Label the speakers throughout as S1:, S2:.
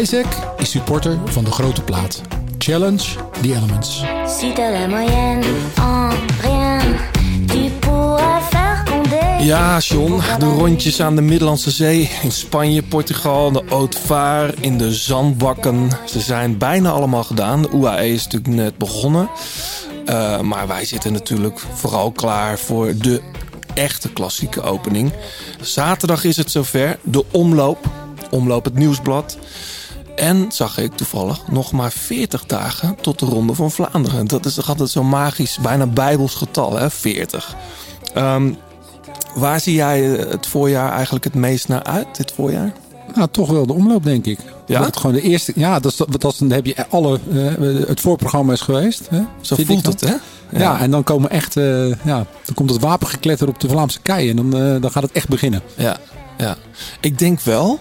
S1: Isaac is supporter van de grote plaat. Challenge the Elements.
S2: Ja, John, de rondjes aan de Middellandse Zee, in Spanje, Portugal, de Haute in de zandbakken. Ze zijn bijna allemaal gedaan. De UAE is natuurlijk net begonnen. Uh, maar wij zitten natuurlijk vooral klaar voor de echte klassieke opening. Zaterdag is het zover. De omloop. Omloop het nieuwsblad. En zag ik toevallig nog maar 40 dagen tot de Ronde van Vlaanderen. Dat is toch altijd zo'n magisch, bijna bijbels getal, hè? 40. Um, waar zie jij het voorjaar eigenlijk het meest naar uit, dit voorjaar?
S1: Nou, toch wel de omloop, denk ik. Ja? Dat gewoon de eerste. Ja, dat is, dat is, dan heb je alle. Uh, het voorprogramma is geweest. Hè?
S2: Zo voelt het, hè?
S1: Ja. ja. en dan komen echt. Uh, ja, dan komt het wapengekletter op de Vlaamse kei en dan, uh, dan gaat het echt beginnen.
S2: Ja, ja. Ik denk wel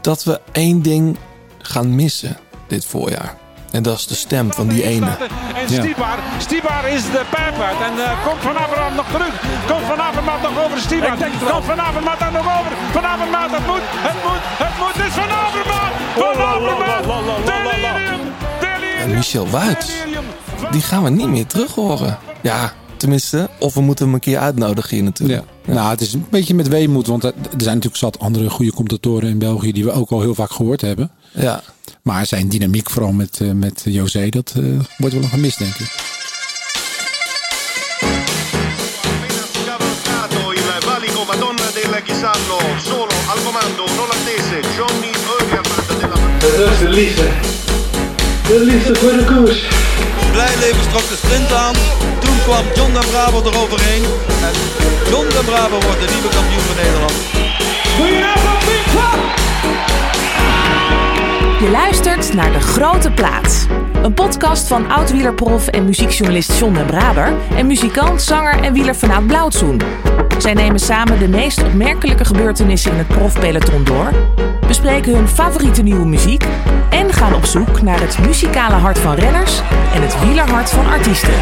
S2: dat we één ding gaan missen dit voorjaar. En dat is de stem van die ene.
S3: En Stibar, Stibar is de pijp uit. En uh, komt Van Avermaat nog terug. Komt Van Avermaat nog over Stibar. Komt Van Avermaat daar nog over. Van Avermaat, het moet, het moet, het moet. Het is Van Avermaat. Van Avermaat. Delirium. Delirium.
S2: En Michel Wuits, die gaan we niet meer terug horen. Ja, tenminste. Of we moeten hem een keer uitnodigen hier natuurlijk.
S1: Ja. Nou, het is een beetje met weemoed. Want er zijn natuurlijk zat andere goede commentatoren in België... die we ook al heel vaak gehoord hebben.
S2: Ja.
S1: Maar zijn dynamiek, vooral met, uh, met José, dat uh, wordt wel nog gemist, denk ik.
S4: Dat is de liefde. De liefde voor de koers.
S5: Blijleven trok de sprint aan. Toen kwam John de Bravo eroverheen. En John de Bravo wordt de nieuwe kampioen van Nederland.
S6: Je luistert naar De Grote Plaats. Een podcast van oud-wielerprof en muziekjournalist John den Braber... en muzikant, zanger en wieler vanuit Blauwtsoen. Zij nemen samen de meest opmerkelijke gebeurtenissen in het profpeloton door... bespreken hun favoriete nieuwe muziek... en gaan op zoek naar het muzikale hart van renners... en het wielerhart van artiesten.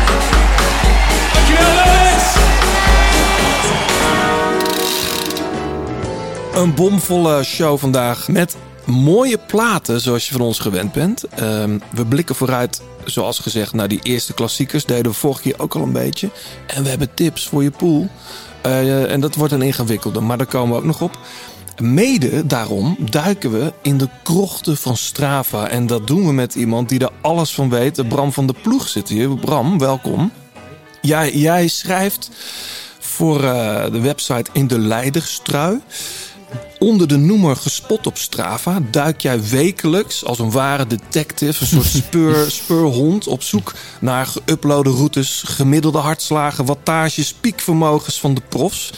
S2: Een bomvolle show vandaag met mooie platen zoals je van ons gewend bent. Ehm, we blikken vooruit, zoals gezegd, naar die eerste klassiekers. Deden we vorige keer ook al een beetje. En we hebben tips voor je pool. Uh, en dat wordt een ingewikkelde, maar daar komen we ook nog op. Mede daarom duiken we in de krochten van Strava. En dat doen we met iemand die er alles van weet. Bram van de Ploeg zit hier. Bram, welkom. Jij, jij schrijft voor uh, de website In de Leiderstrui. Onder de noemer gespot op Strava duik jij wekelijks als een ware detective, een soort speur, speurhond, op zoek naar geüploade routes, gemiddelde hartslagen, wattages, piekvermogens van de profs.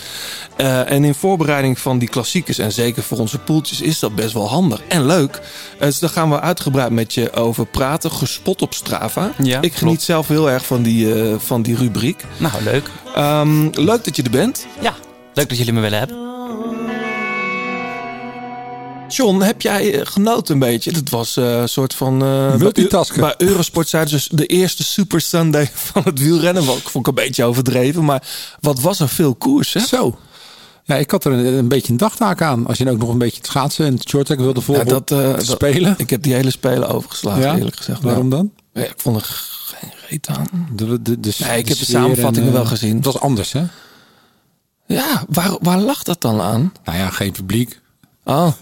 S2: Uh, en in voorbereiding van die klassiekers en zeker voor onze poeltjes is dat best wel handig en leuk. Uh, dus daar gaan we uitgebreid met je over praten. Gespot op Strava.
S7: Ja,
S2: Ik geniet zelf heel erg van die, uh, van die rubriek.
S7: Nou, leuk.
S2: Um, leuk dat je er bent.
S7: Ja, leuk dat jullie me willen hebben.
S2: John, heb jij genoten een beetje? Dat was uh, een soort van... Uh,
S1: Multitasken.
S2: Bij, bij Eurosport zeiden ze dus de eerste Super Sunday van het wielrennen. Wat ik vond ik een beetje overdreven. Maar wat was er veel koers, hè?
S1: Zo. Ja, ik had er een, een beetje een dagtaak aan. Als je ook nog een beetje het schaatsen en het shorttrack wilde volgen, ja, dat, uh, spelen.
S2: Dat, ik heb die hele spelen overgeslagen, ja? eerlijk gezegd.
S1: Waarom dan?
S2: Ja, ik vond er geen reet aan.
S1: De, de, de,
S2: nee, ik heb de samenvattingen en, wel gezien.
S1: Het was anders, hè?
S2: Ja, waar, waar lag dat dan aan?
S1: Nou ja, geen publiek.
S2: Oh.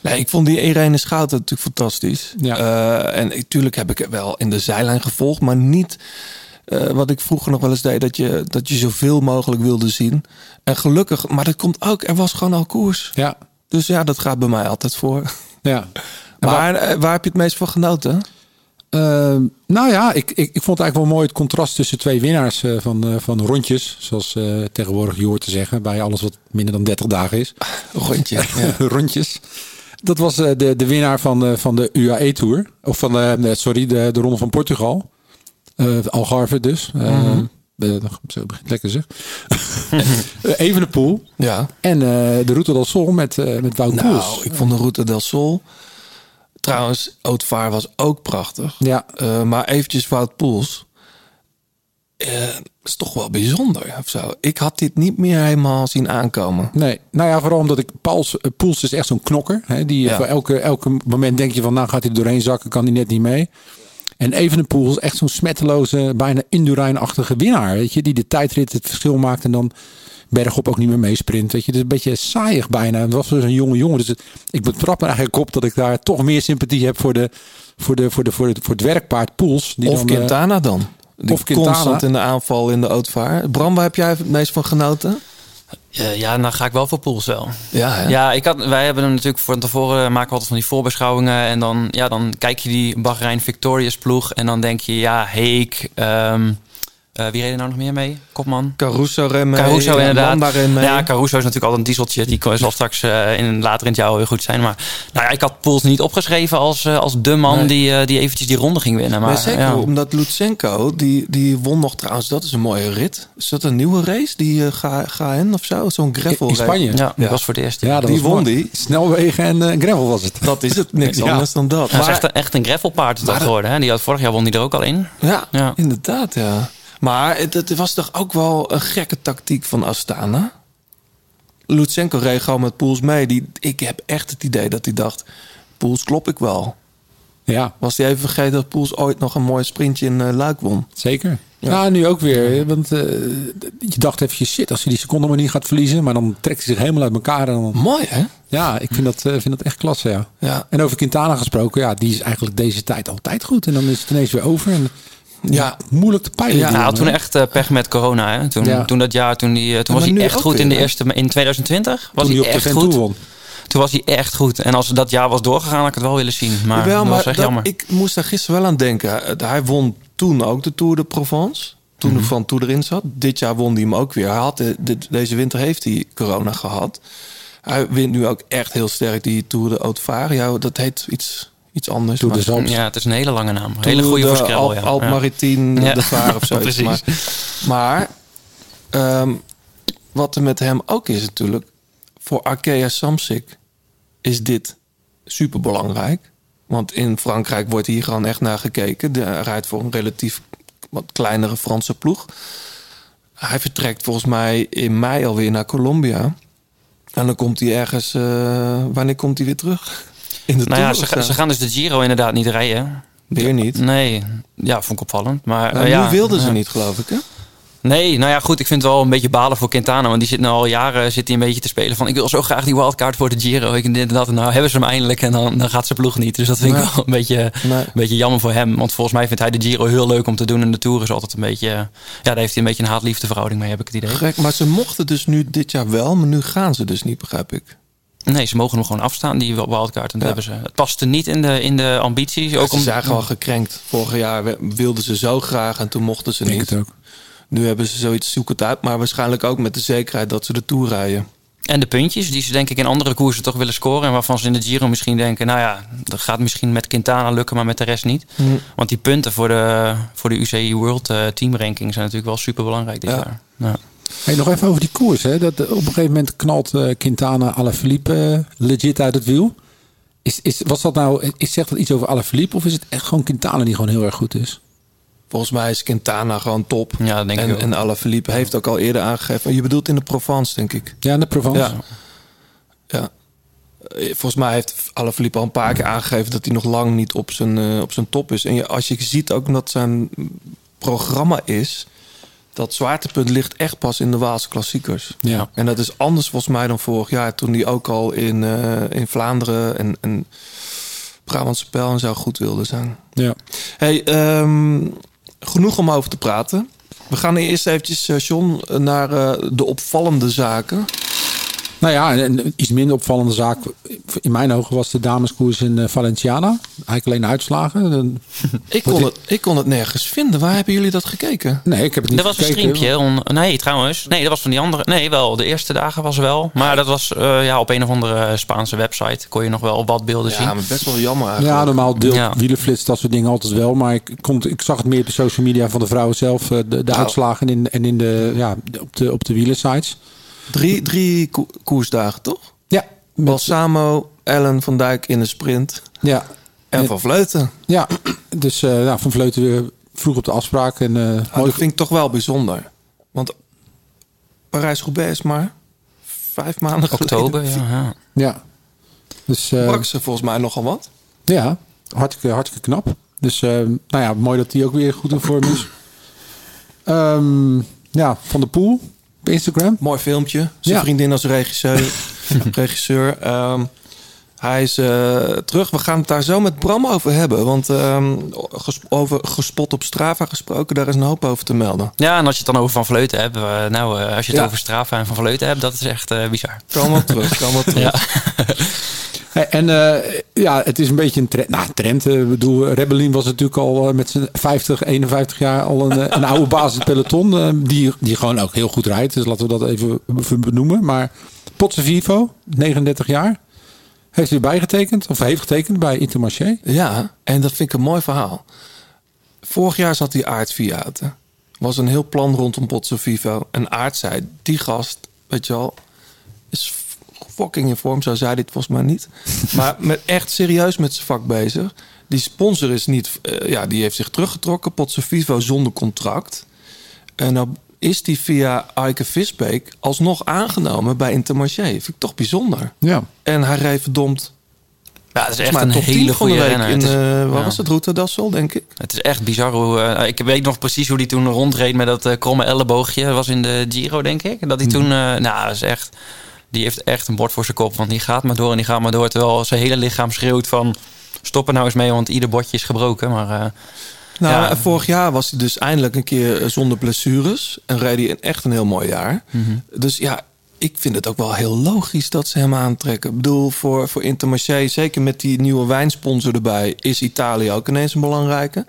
S2: Nee, ik vond die Irene Schouten natuurlijk fantastisch.
S1: Ja.
S2: Uh, en natuurlijk heb ik wel in de zijlijn gevolgd, maar niet uh, wat ik vroeger nog wel eens deed, dat je, dat je zoveel mogelijk wilde zien. En gelukkig, maar dat komt ook, er was gewoon al koers.
S1: Ja.
S2: Dus ja, dat gaat bij mij altijd voor.
S1: Ja.
S2: maar waar, waar heb je het meest van genoten?
S1: Uh, nou ja, ik, ik, ik vond het eigenlijk wel mooi het contrast tussen twee winnaars uh, van, uh, van rondjes. Zoals tegenwoordig je hoort te zeggen, bij alles wat minder dan 30 dagen is.
S2: Rondje.
S1: Ja. Rondjes. Dat was de, de winnaar van, van de UAE Tour. Of van de, sorry, de, de Ronde van Portugal. Algarve dus. Mm -hmm. zo begint lekker zeg. Even de pool.
S2: Ja.
S1: En de Route del Sol met, met Wout
S2: nou, ik vond de Route del Sol... Trouwens, Ootvaar was ook prachtig.
S1: Ja.
S2: Uh, maar eventjes Wout Poels. Eh, is toch wel bijzonder of zo. Ik had dit niet meer helemaal zien aankomen.
S1: Nee, nou ja, vooral omdat ik Pauls, eh, Poels is echt zo'n knokker. Hè, die
S2: Ja.
S1: voor elke, elke moment denk je van, nou gaat hij doorheen zakken, kan hij net niet mee. En Evenepoel is echt zo'n smetteloze, bijna Indurain-achtige winnaar. Weet je, die de tijdrit het verschil maakt en dan bergop ook niet meer meesprint. Weet je, het is een beetje saaiig bijna. Het was dus een jonge jongen. Dus het, ik betrap me eigenlijk op dat ik daar toch meer sympathie heb voor, de, voor, de, voor, de, voor, het, voor het werkpaard Poels. Die
S2: of
S1: dan, eh,
S2: Quintana dan. Die
S1: of Quintana.
S2: constant in de aanval in de Ootvaar. Bram, waar heb jij het meest van genoten?
S7: Eh, ja, dan ga ik wel voor Pools wel.
S2: Ja, hè?
S7: Ja, ik had, wij hebben hem natuurlijk van tevoren maken we altijd van die voorbeschouwingen. En dan, ja, dan kijk je die Bahrein Victorious ploeg. En dan denk je, ja, Heek. ehm, eh, wie reed er nou nog meer mee? Kopman?
S2: Caruso reed mee,
S7: Caruso inderdaad.
S2: Mee.
S7: Ja, Caruso is natuurlijk al een dieseltje. Die zal straks eh, in, later in het jaar weer goed zijn. Maar nou ja, ik had Pools niet opgeschreven als, eh, als de man
S2: Nee.
S7: die, eh, die eventjes die ronde ging winnen. Maar,
S2: Maar zeker
S7: ja.
S2: omdat Lutsenko, die, die won nog trouwens, dat is een mooie rit. Is dat een nieuwe race? Die uh, ga, GN of zo? Zo'n gravel
S1: in Spanje.
S7: Ja, dat was voor het eerst.
S1: Ja, dat
S2: die
S1: was
S2: won
S1: mooi.
S2: die.
S1: Snelwegen en gravel was het.
S2: Dat is het, niks
S1: Ja.
S2: anders dan dat.
S7: Ja, dat is echt een, echt een gravelpaard is dat geworden. Hè? Die had, vorig jaar won die er ook al in.
S2: Ja,
S7: Ja.
S2: inderdaad, ja. Maar het, het was toch ook wel een gekke tactiek van Astana? Lutsenko reed gewoon met Poels mee. Die, ik heb echt het idee dat hij dacht... Poels klop ik wel.
S1: Ja,
S2: Was hij even vergeten dat Poels ooit nog een mooi sprintje in eh, Luik won?
S1: Zeker. Ja, nu ook weer. Want eh, je dacht even, shit, als hij die seconde maar niet gaat verliezen. Maar dan trekt hij zich helemaal uit elkaar. En dan,
S2: Mooi, hè?
S1: ja, ik vind dat, eh, vind dat echt klasse, ja.
S2: Ja.
S1: En over Quintana gesproken, ja, die is eigenlijk deze tijd altijd goed. En dan is het ineens weer over. En,
S2: Ja.
S1: moeilijk te peilen.
S2: Ja,
S1: jongen,
S7: toen echt eh, pech met corona. Hè? Toen,
S1: Ja.
S7: toen dat jaar, toen, die, eh, toen was hij echt goed in de eerste... In 2020 was
S1: Toen hij
S7: hij echt goed.
S1: won.
S7: Toen was hij echt goed. En als dat jaar was doorgegaan, had ik het wel willen zien. Maar
S2: Jawel,
S7: dat
S2: maar
S7: was echt
S2: dat-
S7: jammer.
S2: ik moest daar gisteren wel aan denken. Eh, Hij won toen ook de Tour de Provence. Toen de Van Tour erin zat. Dit jaar won hij hem ook weer. Hij had de, deze winter heeft hij corona gehad. Hij wint nu ook echt heel sterk die Tour de Haute-Var. Ja, dat heet iets, iets anders.
S1: De.
S7: Ja, het is een hele lange naam. Hele goede
S2: de
S7: voor Scrabble,
S2: Alp,
S7: ja.
S2: Alp
S7: Ja.
S2: Maritime
S7: Ja.
S2: de Vaar of zo.
S7: Precies.
S2: Maar, maar ehm, wat er met hem ook is natuurlijk... voor Arkea Samsic is dit super belangrijk. Want in Frankrijk wordt hier gewoon echt naar gekeken. De, hij rijdt voor een relatief wat kleinere Franse ploeg. Hij vertrekt volgens mij in mei alweer naar Colombia. En dan komt hij ergens... eh, wanneer komt hij weer terug? In de
S7: Nou ja, ze, gaan dus de Giro inderdaad niet rijden.
S2: Weer niet.
S7: Nee, ja, vond ik opvallend. Maar
S2: Nou,
S7: eh, ja,
S2: nu wilden ze niet, geloof ik, hè?
S7: Nee, nou ja, goed. Ik vind het wel een beetje balen voor Quintana. Want die zit nu al jaren zit hij een beetje te spelen van... ik wil zo graag die wildcard voor de Giro. Ik dit en dat. En nou hebben ze hem eindelijk en dan, dan gaat zijn ploeg niet. Dus dat vind ik wel een beetje,
S2: Nee.
S7: een beetje jammer voor hem. Want volgens mij vindt hij de Giro heel leuk om te doen. En de Tour is altijd een beetje... Ja, daar heeft hij een beetje een haat-liefde verhouding mee, heb ik het idee.
S2: Gek, maar ze mochten dus nu dit jaar wel, maar nu gaan ze dus niet, begrijp ik.
S7: Nee, ze mogen hem gewoon afstaan, die wildcard. En dat
S2: Ja.
S7: hebben ze. Het paste niet in de, in de ambities.
S2: Ook ze
S7: om,
S2: zijn gewoon gekrenkt. Vorig jaar wilden ze zo graag en toen mochten ze
S1: Ik denk
S2: niet.
S1: het ook.
S2: Nu hebben ze zoiets, zoek het uit. Maar waarschijnlijk ook met de zekerheid dat ze de Tour rijden.
S7: En de puntjes die ze denk ik in andere koersen toch willen scoren. En waarvan ze in de Giro misschien denken... nou ja, dat gaat misschien met Quintana lukken, maar met de rest niet. Want die punten voor de, voor de UCI World eh, Team Ranking zijn natuurlijk wel super belangrijk dit
S2: Ja.
S7: jaar. Ja.
S1: Hey, nog even over die koers. Hè? Dat, op een gegeven moment knalt eh, Quintana Alaphilippe eh, legit uit het wiel. Is, is, was dat nou, is, zegt dat iets over Alaphilippe of is het echt gewoon Quintana die gewoon heel erg goed is?
S2: Volgens mij is Quintana gewoon top.
S7: Ja, dat denk ik
S2: en,
S7: ook.
S2: en Alaphilippe heeft ook al eerder aangegeven. Je bedoelt in de Provence, denk ik.
S1: Ja, in de Provence.
S2: Ja. ja. Eh, Volgens mij heeft Alaphilippe al een paar keer aangegeven dat hij nog lang niet op zijn, op zijn top is. En je, als je ziet ook dat zijn programma is, dat zwaartepunt ligt echt pas in de Waalse klassiekers.
S1: Ja.
S2: En dat is anders volgens mij dan vorig jaar, toen hij ook al in, eh, in Vlaanderen en, en Brabantse Pijl en zo goed wilde zijn.
S1: Ja.
S2: Hey, ehm, genoeg om over te praten. We gaan eerst eventjes, eh, John, naar eh, de opvallende zaken.
S1: Nou ja, en een iets minder opvallende zaak in mijn ogen was de dameskoers in eh, Valenciana. Eigenlijk alleen uitslagen.
S2: Ik kon, het, ik kon het nergens vinden. Waar hebben jullie dat gekeken?
S1: Nee, ik heb het niet
S7: Er was een
S1: gekeken.
S7: streampje. On, nee, trouwens. Nee, dat was van die andere. Nee, wel. De eerste dagen was wel. Maar dat was eh, ja, op een of andere Spaanse website. Kon je nog wel wat beelden zien.
S2: Ja, maar best wel jammer eigenlijk.
S1: Ja, normaal deel
S7: Ja.
S1: wielenflits, dat soort dingen altijd wel. Maar ik, kon, ik zag het meer op de social media van de vrouwen zelf. eh, De, de
S2: Oh.
S1: uitslagen in, en in de, ja, op de, op de wielersites.
S2: Drie, drie ko- koersdagen, toch?
S1: Ja, met,
S2: Balsamo, Ellen van Dijk in de sprint.
S1: ja,
S2: En Van Vleuten.
S1: ja. Dus eh nou, Van Vleuten weer vroeg op de afspraak. En, eh,
S2: Ah, dat vind ik toch wel bijzonder. Want Parijs-Roubaix is maar vijf maanden
S7: Oktober,
S2: geleden.
S7: ja. ja.
S1: Ja. Dus eh,
S2: Brak ze volgens mij nogal wat.
S1: ja, hartstikke, hartstikke knap. Dus eh, nou ja, mooi dat hij ook weer goed in vorm is. Ehm, ja, Van de Poel op Instagram.
S2: Mooi filmpje. Zijn
S1: Ja.
S2: vriendin als regisseur. regisseur. Ehm, hij is eh, terug. We gaan het daar zo met Bram over hebben. Want ehm, ges- over gespot op Strava gesproken, daar is een hoop over te melden.
S7: Ja, en als je het dan over Van Vleuten hebt. eh, nou, eh, als je het
S2: Ja.
S7: over Strava en Van Vleuten hebt, dat is echt eh, bizar.
S2: Kan wel terug, wel terug.
S7: Ja.
S1: En eh, ja, het is een beetje een trend. Nou, trend. eh, Ik bedoel, Rebellin was natuurlijk al eh, met zijn 50, 51 jaar al een, een oude basis in het peloton. eh, die, die gewoon ook heel goed rijdt. Dus laten we dat even benoemen. Maar Potse Vivo, 39 jaar. Heeft hij bijgetekend. Of heeft getekend bij Intermarché.
S2: Ja, en dat vind ik een mooi verhaal. Vorig jaar zat die Aard Viaten. Was een heel plan rondom Potso Vivo. En Aard zei, die gast, weet je wel, is fucking in vorm. Zo zei het volgens mij niet. maar met, echt serieus met zijn vak bezig. Die sponsor is niet, eh, ja, die heeft zich teruggetrokken. Potso Vivo zonder contract. En nou is die via Eike Visbeek alsnog aangenomen bij Intermarché. Vind ik toch bijzonder.
S1: Ja.
S2: En hij reed verdomd
S7: Ja, het is echt een
S2: top 10
S7: hele
S2: van de
S7: goede
S2: week
S7: renner.
S2: In,
S7: is-
S2: eh, waar
S7: ja.
S2: was het? Route Dassel, denk ik.
S7: Het is echt bizar hoe... eh, ik weet nog precies hoe die toen rondreed met dat kromme elleboogje. Dat was in de Giro, denk ik. Dat hij toen... eh, nou, dat is echt... Die heeft echt een bord voor zijn kop. Want die gaat maar door en die gaat maar door. Terwijl zijn hele lichaam schreeuwt van... Stop er nou eens mee, want ieder bordje is gebroken. Maar eh,
S2: Nou,
S7: Ja.
S2: vorig jaar was hij dus eindelijk een keer eh, zonder blessures. En reed hij echt een heel mooi jaar. Dus ja, ik vind het ook wel heel logisch dat ze hem aantrekken. Ik bedoel, voor, voor Intermarché, zeker met die nieuwe wijnsponsor erbij... is Italië ook ineens een belangrijke.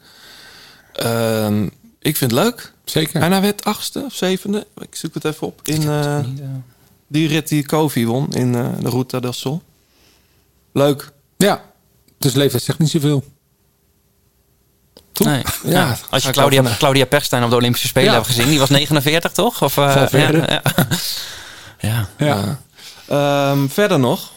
S2: Ehm, ik vind het leuk.
S1: Zeker.
S2: En hij werd achtste of zevende. Ik zoek het even op. In eh, die rit die Kovi won in eh, de Route del Sol. Leuk.
S1: Ja. Dus leeftijd zegt niet zoveel. Toch?
S7: nee.
S2: Ja,
S7: als je Claudia, Claudia Perstijn op de Olympische Spelen
S1: Ja.
S7: hebt gezien. Die was 49, toch? Of, eh,
S1: Valverde.
S7: ja, ja. ja.
S1: Ja.
S2: Ehm, verder nog.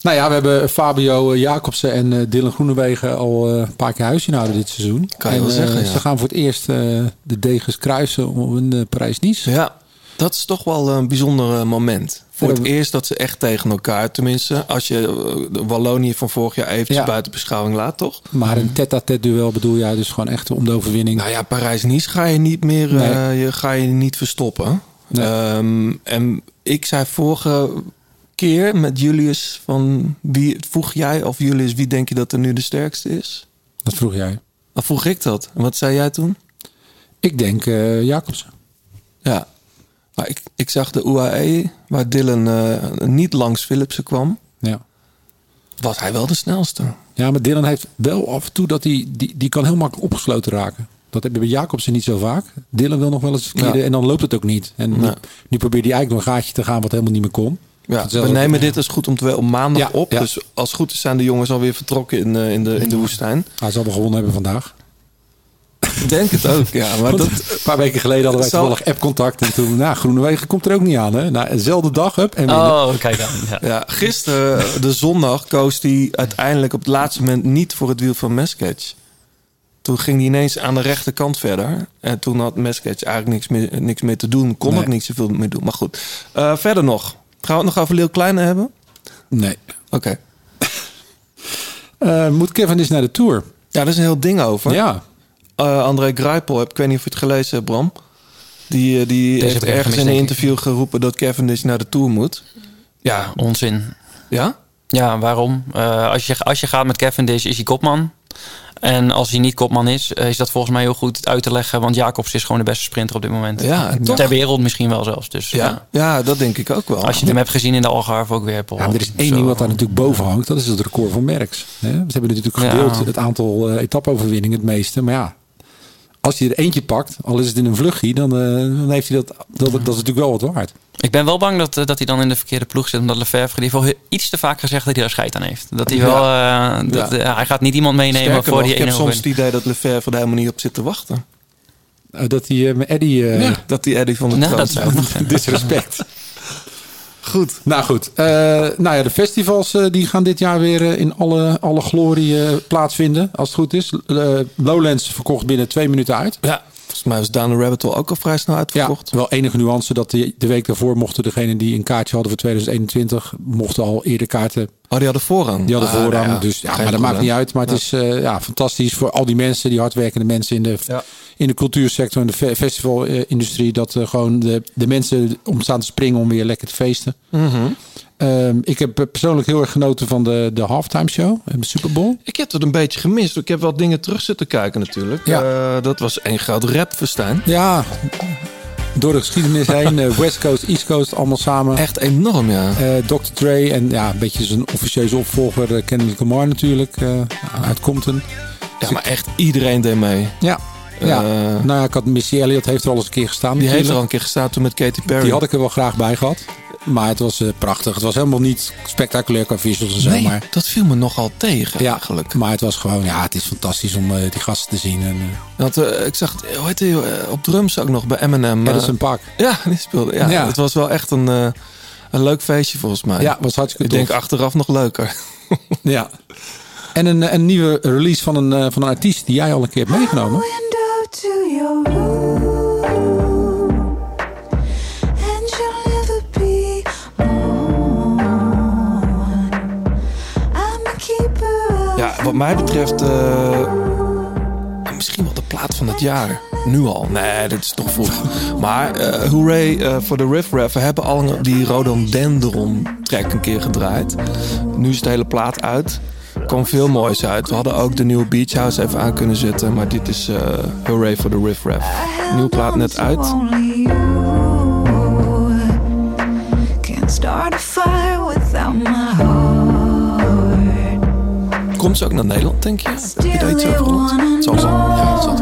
S1: Nou ja, we hebben Fabio eh, Jacobsen en eh, Dylan Groenewegen al eh, een paar keer huis zien houden dit seizoen.
S2: Kan je
S1: En,
S2: wel zeggen, ja.
S1: Ze gaan voor het eerst eh, de degens kruisen op een uh, Parijs-Nice.
S2: Ja, dat is toch wel een bijzonder eh, moment. Voor het eerst dat ze echt tegen elkaar, tenminste, als je eh, de Wallonië van vorig jaar eventjes
S1: Ja.
S2: buiten beschouwing laat, toch?
S1: Maar een tête-à-tête duel bedoel jij dus gewoon echt om de overwinning.
S2: Nou ja, Parijs-Nice ga je niet meer, eh, je, ga je niet verstoppen.
S1: Nee.
S2: Ehm, en ik zei vorige keer met Julius van wie vroeg jij of Julius wie denk je dat er nu de sterkste is?
S1: Dat vroeg jij.
S2: Of vroeg ik dat? En wat zei jij toen?
S1: Ik denk eh, Jacobsen.
S2: Ja, maar ik, ik zag de UAE waar Dylan eh, niet langs Philipsen kwam,
S1: Ja.
S2: was hij wel de snelste.
S1: ja, maar Dylan heeft wel af en toe dat hij die, die kan heel makkelijk opgesloten raken. Dat hebben we bij Jacobsen niet zo vaak. Dylan wil nog wel eens verkeerde
S2: Ja.
S1: en dan loopt het ook niet. En nu, nu probeert hij eigenlijk nog een gaatje te gaan wat helemaal niet meer kon.
S2: Ja, we nemen dit als goed om te wel op maandag
S1: Ja,
S2: op.
S1: ja.
S2: Dus als het goed is zijn de jongens alweer vertrokken in, eh, in, de, in de woestijn.
S1: Hij zal wel gewonnen hebben vandaag.
S2: Ik denk het ook, ja. Maar dat,
S1: een paar weken geleden hadden wij
S2: Zal-
S1: toevallig app-contact. En toen, nou, Groenewegen komt er ook niet aan. Hè? Nou, dezelfde dag, up, en.
S7: Oh, kijk dan. Ja.
S2: ja, gisteren, de zondag, koos hij uiteindelijk op het laatste moment niet voor het wiel van Mesketch. Toen ging hij ineens aan de rechterkant verder. En toen had Mesketch eigenlijk niks meer, niks meer te doen. Kon
S1: Nee.
S2: ook niet zoveel meer doen. Maar goed, Eh, verder nog. Gaan we het nog over Leeuw Kleine hebben?
S1: Nee.
S2: Oké.
S1: Eh, moet Kevin eens naar de Tour?
S2: Ja, daar is een heel ding over.
S1: Ja.
S2: Eh, André Greipel, heb- ik weet niet of je het gelezen hebt, Bram. Die, eh, die
S7: Deze
S2: heeft ergens in een
S7: ik.
S2: interview geroepen dat Cavendish naar de Tour moet.
S7: ja, onzin.
S2: Ja?
S7: Ja, waarom? Eh, als, je, als je gaat met Cavendish is hij kopman. En als hij niet kopman is, is dat volgens mij heel goed uit te leggen. Want Jacobs is gewoon de beste sprinter op dit moment.
S2: Ja, toch?
S7: Ter wereld misschien wel zelfs. Dus
S2: Ja.
S7: ja.
S2: ja, dat denk ik ook wel.
S7: Als je hem hebt gezien in de Algarve ook weer. Paul.
S1: Ja, maar er is één ding wat daar natuurlijk boven hangt. Dat is het record van Merckx. Hè? We hebben natuurlijk gedeeld
S7: Ja.
S1: het aantal etapoverwinningen het meeste. Maar ja, als hij er eentje pakt, al is het in een vluchtje, dan, eh, dan heeft hij dat, dat. Dat is natuurlijk wel wat waard.
S7: Ik ben wel bang dat, eh, dat hij dan in de verkeerde ploeg zit. Omdat Lefebvre die heeft wel iets te vaak gezegd dat hij daar scheid aan heeft. Dat hij wel... eh, dat,
S2: Ja.
S7: hij gaat niet iemand meenemen
S2: Sterker
S7: voor
S2: nog,
S7: die
S2: ik heb
S7: ene
S2: soms het idee dat Lefebvre er helemaal niet op zit te wachten.
S1: Dat hij eh, met Eddie... eh,
S2: Dat die Eddie van de
S7: Nou, dat.
S1: Disrespect.
S2: goed.
S1: Nou goed, eh, nou ja, de festivals eh, die gaan dit jaar weer eh, in alle, alle glorie plaatsvinden, als het goed is. Lowlands verkocht binnen twee minuten uit.
S2: Ja, volgens mij was Down the Rabbit Hole ook al vrij snel
S1: Ja,
S2: uitverkocht.
S1: wel enige nuance dat de, de week daarvoor mochten degenen die een kaartje hadden voor 2021, mochten al eerder kaarten.
S2: Oh, die hadden voorrang.
S1: Die hadden
S2: Ah,
S1: voorrang.
S2: nou
S1: dus ja, maar dat maakt niet uit. Maar het is eh, ja, fantastisch voor al die mensen, die hardwerkende mensen in de,
S2: Ja.
S1: in de cultuursector en de fe- festivalindustrie. Dat eh, gewoon de, de mensen om staan te springen om weer lekker te feesten.
S2: Mhm.
S1: Ehm, ik heb persoonlijk heel erg genoten van de, de halftime show en de Super Bowl.
S2: Ik heb het een beetje gemist. Ik heb wel dingen terug zitten kijken natuurlijk.
S1: Ja.
S2: Eh, dat was één groot rapfestijn.
S1: Ja, door de geschiedenis heen. eh, West Coast, East Coast, allemaal samen.
S2: Echt enorm, ja.
S1: Eh, Dr. Dre en ja, een beetje zijn officieuze opvolger uh, Kendrick Lamar natuurlijk. eh, uit Compton.
S2: Ja, maar echt iedereen deed mee.
S1: Ja, ja. Nou ja, ik had Missy Elliott heeft er al eens een keer gestaan.
S2: die heeft er al een keer gestaan toen met Katy Perry.
S1: Die had ik er wel graag bij gehad. Maar het was eh, prachtig. Het was helemaal niet spectaculair qua visuals en zo.
S2: nee,
S1: Maar,
S2: dat viel me nogal tegen
S1: ja,
S2: eigenlijk.
S1: maar het was gewoon, ja, het is fantastisch om eh, die gasten te zien. En, eh
S2: Want, eh, ik zag, het, hoe heet eh, op drums ook nog bij Eminem.
S1: Edison Park.
S2: ja, die speelde. Ja,
S1: Ja.
S2: Het was wel echt een, eh, een leuk feestje volgens mij.
S1: Ja, was hartstikke
S2: ik
S1: tof.
S2: denk achteraf nog leuker.
S1: Ja. En een, een nieuwe release van een, eh, van een artiest die jij al een keer hebt meegenomen.
S2: Wat mij betreft eh, misschien wel de plaat van het jaar. Nu al. Nee, dit is toch vroeg. Maar eh hooray eh, voor de Riff Raff. We hebben al die Rhododendron track een keer gedraaid. Nu is de hele plaat uit. Kwam veel moois uit. We hadden ook de nieuwe Beach House even aan kunnen zetten. Maar dit is eh hooray voor de Riff Raff. Nieuwe plaat net uit.
S8: start a fire without my.
S2: Komt ze ook naar Nederland, denk je? Heb je daar iets over gehoord? Zal zo. Ja, zal.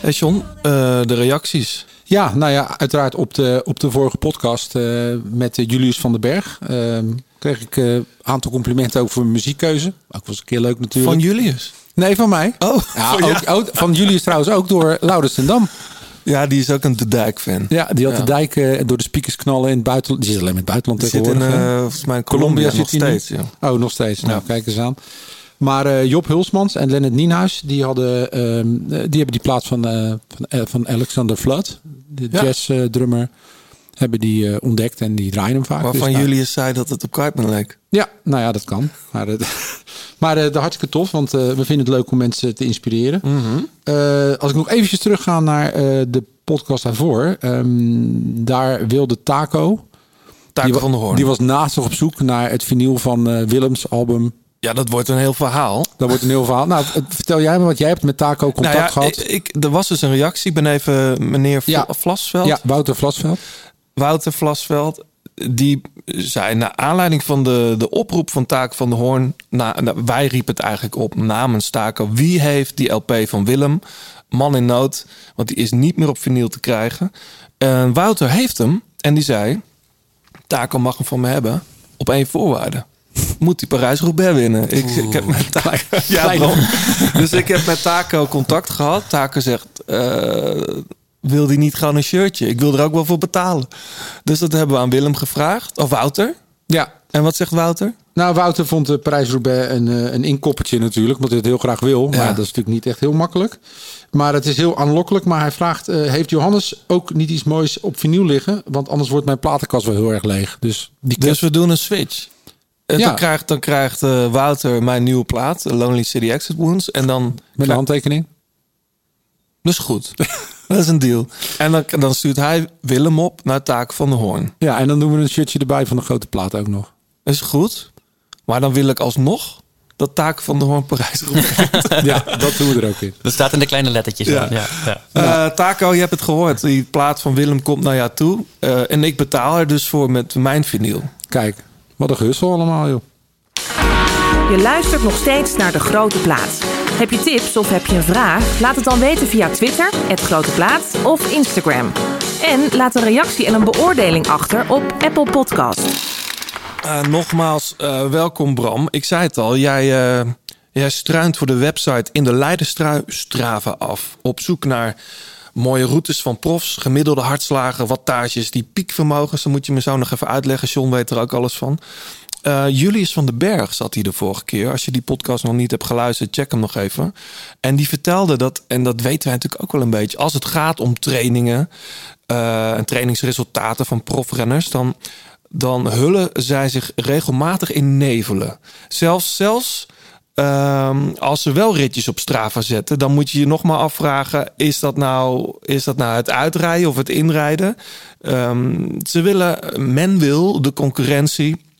S2: Hey John, eh, de reacties.
S1: Ja, nou ja, uiteraard op de, op de vorige podcast eh, met eh, Julius van den Berg. ehm, kreeg ik eh, een aantal complimenten ook voor mijn muziekkeuze. Ook was een keer leuk natuurlijk.
S2: Van Julius.
S1: Nee, van mij.
S2: Oh,
S1: Ja,
S2: van,
S1: ook, ook- van Julius trouwens ook door Laurens ten Dam.
S2: Ja, die is ook een De Dijk fan.
S1: Ja, die had
S2: Ja.
S1: de dijk eh, door de speakers knallen in het buitenland. Die zit alleen in het buitenland
S2: Die zit in,
S1: tegenwoordig.
S2: eh, volgens mij in
S1: Colombia
S2: Colombia, nog
S1: zit hij nu?
S2: steeds. Ja.
S1: Oh, nog steeds. Nou,
S2: Ja.
S1: kijk eens aan. Maar eh, Job Hulsmans en Lennart Nienhuis, die, hadden, ehm, eh, die hebben die plaats van, van, van Alexander Flood, de
S2: Ja.
S1: jazz-drummer, hebben die eh, ontdekt en die draaien hem vaak.
S2: Waarvan
S1: Dus, nou,
S2: Julius zei dat het op Kuipman leek.
S1: Ja, nou ja, dat kan. Maar, eh, maar eh, hartstikke tof, want we vinden het leuk om mensen te inspireren.
S2: Mhm.
S1: Als ik nog eventjes terugga naar de podcast daarvoor, ehm, daar wilde Taco.
S2: Taco
S1: die,
S2: van der Hoorn.
S1: Die was naast op zoek naar het vinyl van Willems album.
S2: Ja, dat wordt een heel verhaal.
S1: Dat wordt een heel verhaal. Nou, vertel jij me wat jij hebt met Taco contact
S2: Nou ja,
S1: gehad.
S2: Ik, ik- er was dus een reactie. Ik ben even meneer
S1: Ja.
S2: Vlasveld.
S1: ja, Wouter Vlasveld.
S2: Wouter Vlasveld. Die zei, naar aanleiding van de, de oproep van Taco van der Hoorn... Na, nou, wij riepen het eigenlijk op namens Taco. Wie heeft die LP van Willem? Man in nood, want die is niet meer op vinyl te krijgen. En Wouter heeft hem en die zei... Taco mag hem van me hebben op één voorwaarde. Moet hij Parijs-Roubaix winnen? Ik, ik heb met Taco, ja, dus ik heb met Taco contact gehad. Taco zegt, eh, wil die niet gewoon een shirtje? Ik wil er ook wel voor betalen. Dus dat hebben we aan Willem gevraagd. Of Wouter.
S1: Ja.
S2: En wat zegt Wouter?
S1: Nou, Wouter vond de Parijs-Roubaix een, eh, een inkoppertje natuurlijk, omdat hij het heel graag wil. Maar
S2: Ja.
S1: dat is natuurlijk niet echt heel makkelijk. Maar het is heel aanlokkelijk. Maar hij vraagt, eh, heeft Johannes ook niet iets moois op vinyl liggen? Want anders wordt mijn platenkast wel heel erg leeg. Dus die
S2: Dus we doen een switch. En
S1: Ja.
S2: dan krijgt, dan krijgt eh, Wouter mijn nieuwe plaat, Lonely City Exit Wounds. En dan...
S1: met een handtekening.
S2: Is goed. dat is een deal. En dan, dan stuurt hij Willem op naar Taak van de Hoorn.
S1: Ja, en dan doen we een shirtje erbij van de grote plaat ook nog.
S2: Is goed. Maar dan wil ik alsnog dat Taak van de Hoorn Parijs.
S1: Ja, dat doen we er ook in.
S7: Dat staat in de kleine lettertjes.
S2: Ja.
S7: dan. Ja. Ja.
S2: Eh, Taco, je hebt het gehoord. Die plaat van Willem komt naar jou toe. Eh, en ik betaal er dus voor met mijn vinyl.
S1: Kijk, wat een gehussel allemaal, joh.
S6: Je luistert nog steeds naar De Grote Plaat. Heb je tips of heb je een vraag? Laat het dan weten via Twitter, het Grote Plaat of Instagram. En laat een reactie en een beoordeling achter op Apple Podcast.
S2: Eh, nogmaals, eh, welkom Bram. Ik zei het al, jij, eh, Jij struint voor de website in de Leidenstrui Strava af. Op zoek naar mooie routes van profs, gemiddelde hartslagen, wattages, die piekvermogens. Dan moet je me zo nog even uitleggen. John weet er ook alles van. Eh, Julius van den Berg zat hier de vorige keer. Als je die podcast nog niet hebt geluisterd, check hem nog even. En die vertelde dat, en dat weten wij natuurlijk ook wel een beetje, als het gaat om trainingen eh, en trainingsresultaten van profrenners, dan, dan hullen zij zich regelmatig in nevelen. Zelfs, zelfs ehm, als ze wel ritjes op Strava zetten, dan moet je je nog maar afvragen: is dat nou, is dat nou het uitrijden of het inrijden? Ehm, ze willen, men wil de concurrentie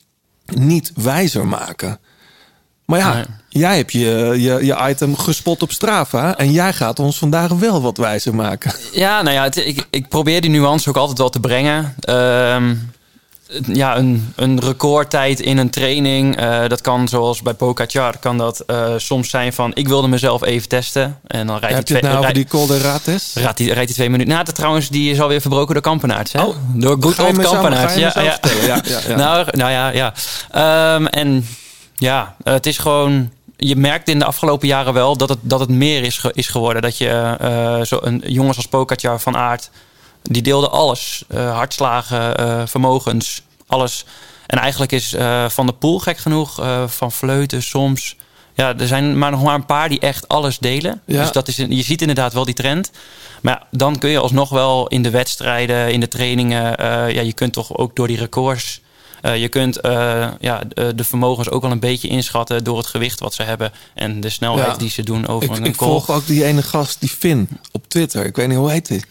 S2: niet wijzer maken. Maar ja,
S7: Nee.
S2: jij hebt je, je, je item gespot op Strava en jij gaat ons vandaag wel wat wijzer maken.
S7: Ja, nou ja, het- ik, ik probeer die nuance ook altijd wel te brengen. Ehm, ja, een, een recordtijd in een training. eh, dat kan zoals bij Pogacar, kan dat eh, soms zijn van... ik wilde mezelf even testen. En dan rijdt hij
S2: Heb je het nou over die Col de Rates?
S7: rijdt hij, rijdt hij twee minuten. Nou, dat trouwens, die is alweer verbroken door Kampenaerts. Hè?
S2: Oh,
S7: door good old Kampenaerts.
S2: Ja, ja, ja.
S7: Nou, nou ja, ja. Ehm, en ja, het is gewoon... Je merkt in de afgelopen jaren wel dat het, dat het meer is, ge- is geworden. Dat je eh, zo een jongens als Pogacar van Aert... die deelden alles. Eh, hartslagen, eh, vermogens, alles. En eigenlijk is eh, Van der Poel gek genoeg, Van Vleuten soms... Ja, er zijn maar nog maar een paar die echt alles delen.
S2: Ja.
S7: Dus dat is, een- je ziet inderdaad wel die trend. Maar ja, dan kun je alsnog wel in de wedstrijden, in de trainingen... ja, je kunt toch ook door die records... je kunt ja, de, de vermogens ook wel een beetje inschatten... door het gewicht wat ze hebben en de snelheid
S2: Ja.
S7: die ze doen over
S2: Ik,
S7: een
S2: ik
S7: call.
S2: volg ook die ene gast, die Finn, op Twitter. Ik weet niet hoe heet hij.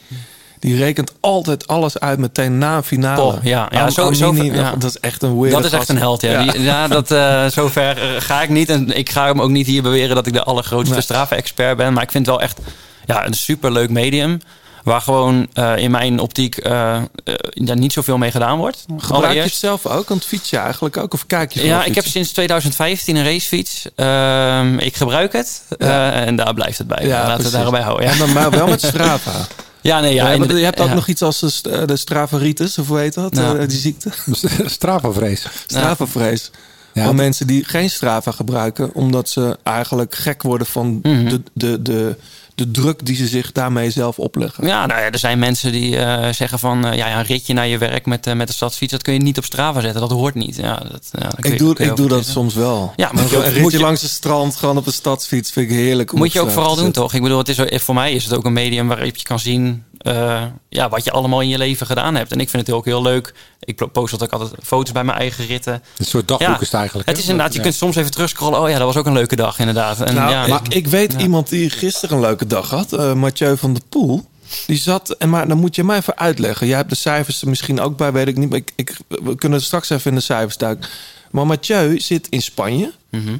S2: Die rekent altijd alles uit meteen na een finale.
S7: Ja. Ja,
S2: Am-
S7: zo- zo-
S2: Amini,
S7: ja.
S2: Dat is echt een weird
S7: Dat is echt een held, ja. Die, ja dat, eh, zover ga ik niet. En ik ga hem ook niet hier beweren dat ik de allergrootste
S2: Nee.
S7: Strava-expert ben. Maar ik vind het wel echt ja, een superleuk medium. Waar gewoon eh, in mijn optiek ja, niet zoveel mee gedaan wordt.
S2: Gebruik je het zelf ook? Want fiets je eigenlijk ook? Of kijk je
S7: Ja, ik heb
S2: fietsen?
S7: sinds 2015 een racefiets. Ehm, ik gebruik het.
S2: Ja.
S7: en daar blijft het bij.
S2: Ja,
S7: Laten we het daarbij houden. Ja,
S2: En dan maar wel met Strava.
S7: Ja nee, ja.
S2: Ja,
S7: inderdaad-
S2: je hebt ook
S7: ja.
S2: nog iets als de, st- de Stravaritis, of hoe heet dat?
S7: Ja.
S2: Eh, die ziekte?
S1: Strava-vrees.
S2: Stravavrees.
S1: Ja.
S2: Van mensen die geen Strava gebruiken, omdat ze eigenlijk gek worden van
S7: Mhm.
S2: de, de, de, de druk die ze zich daarmee zelf opleggen.
S7: Ja, nou ja, er zijn mensen die eh, zeggen van... eh, ja, ja, een ritje naar je werk met, eh, met de stadsfiets... dat kun je niet op Strava zetten. Dat hoort niet. Ja, dat, ja, dat kun je-
S2: Ik doe, ik doe dat soms wel.
S7: Ja, ook-
S2: een ritje
S7: je-
S2: langs het strand, gewoon op een stadsfiets, vind ik heerlijk.
S7: Moet je ook vooral doen, toch? Ik bedoel, het is, voor mij is het ook een medium waarop je kan zien... eh, ja, wat je allemaal in je leven gedaan hebt. En ik vind het ook heel leuk. Ik post dat ook altijd foto's bij mijn eigen ritten.
S1: Een soort dagboek
S7: Ja,
S1: is het eigenlijk.
S7: Het is inderdaad, je
S1: Ja.
S7: kunt soms even terugscrollen. Oh ja, dat was ook een leuke dag, inderdaad. En,
S2: Nou,
S7: ja,
S2: ik, ik weet iemand die gisteren een leuke dag had. eh Mathieu van der Poel. Die zat, en maar dan moet je mij even uitleggen. Jij hebt de cijfers er misschien ook bij, weet ik niet. Maar ik, ik, we kunnen straks even in de cijfers duiken. Maar Mathieu zit in Spanje.
S7: Mhm.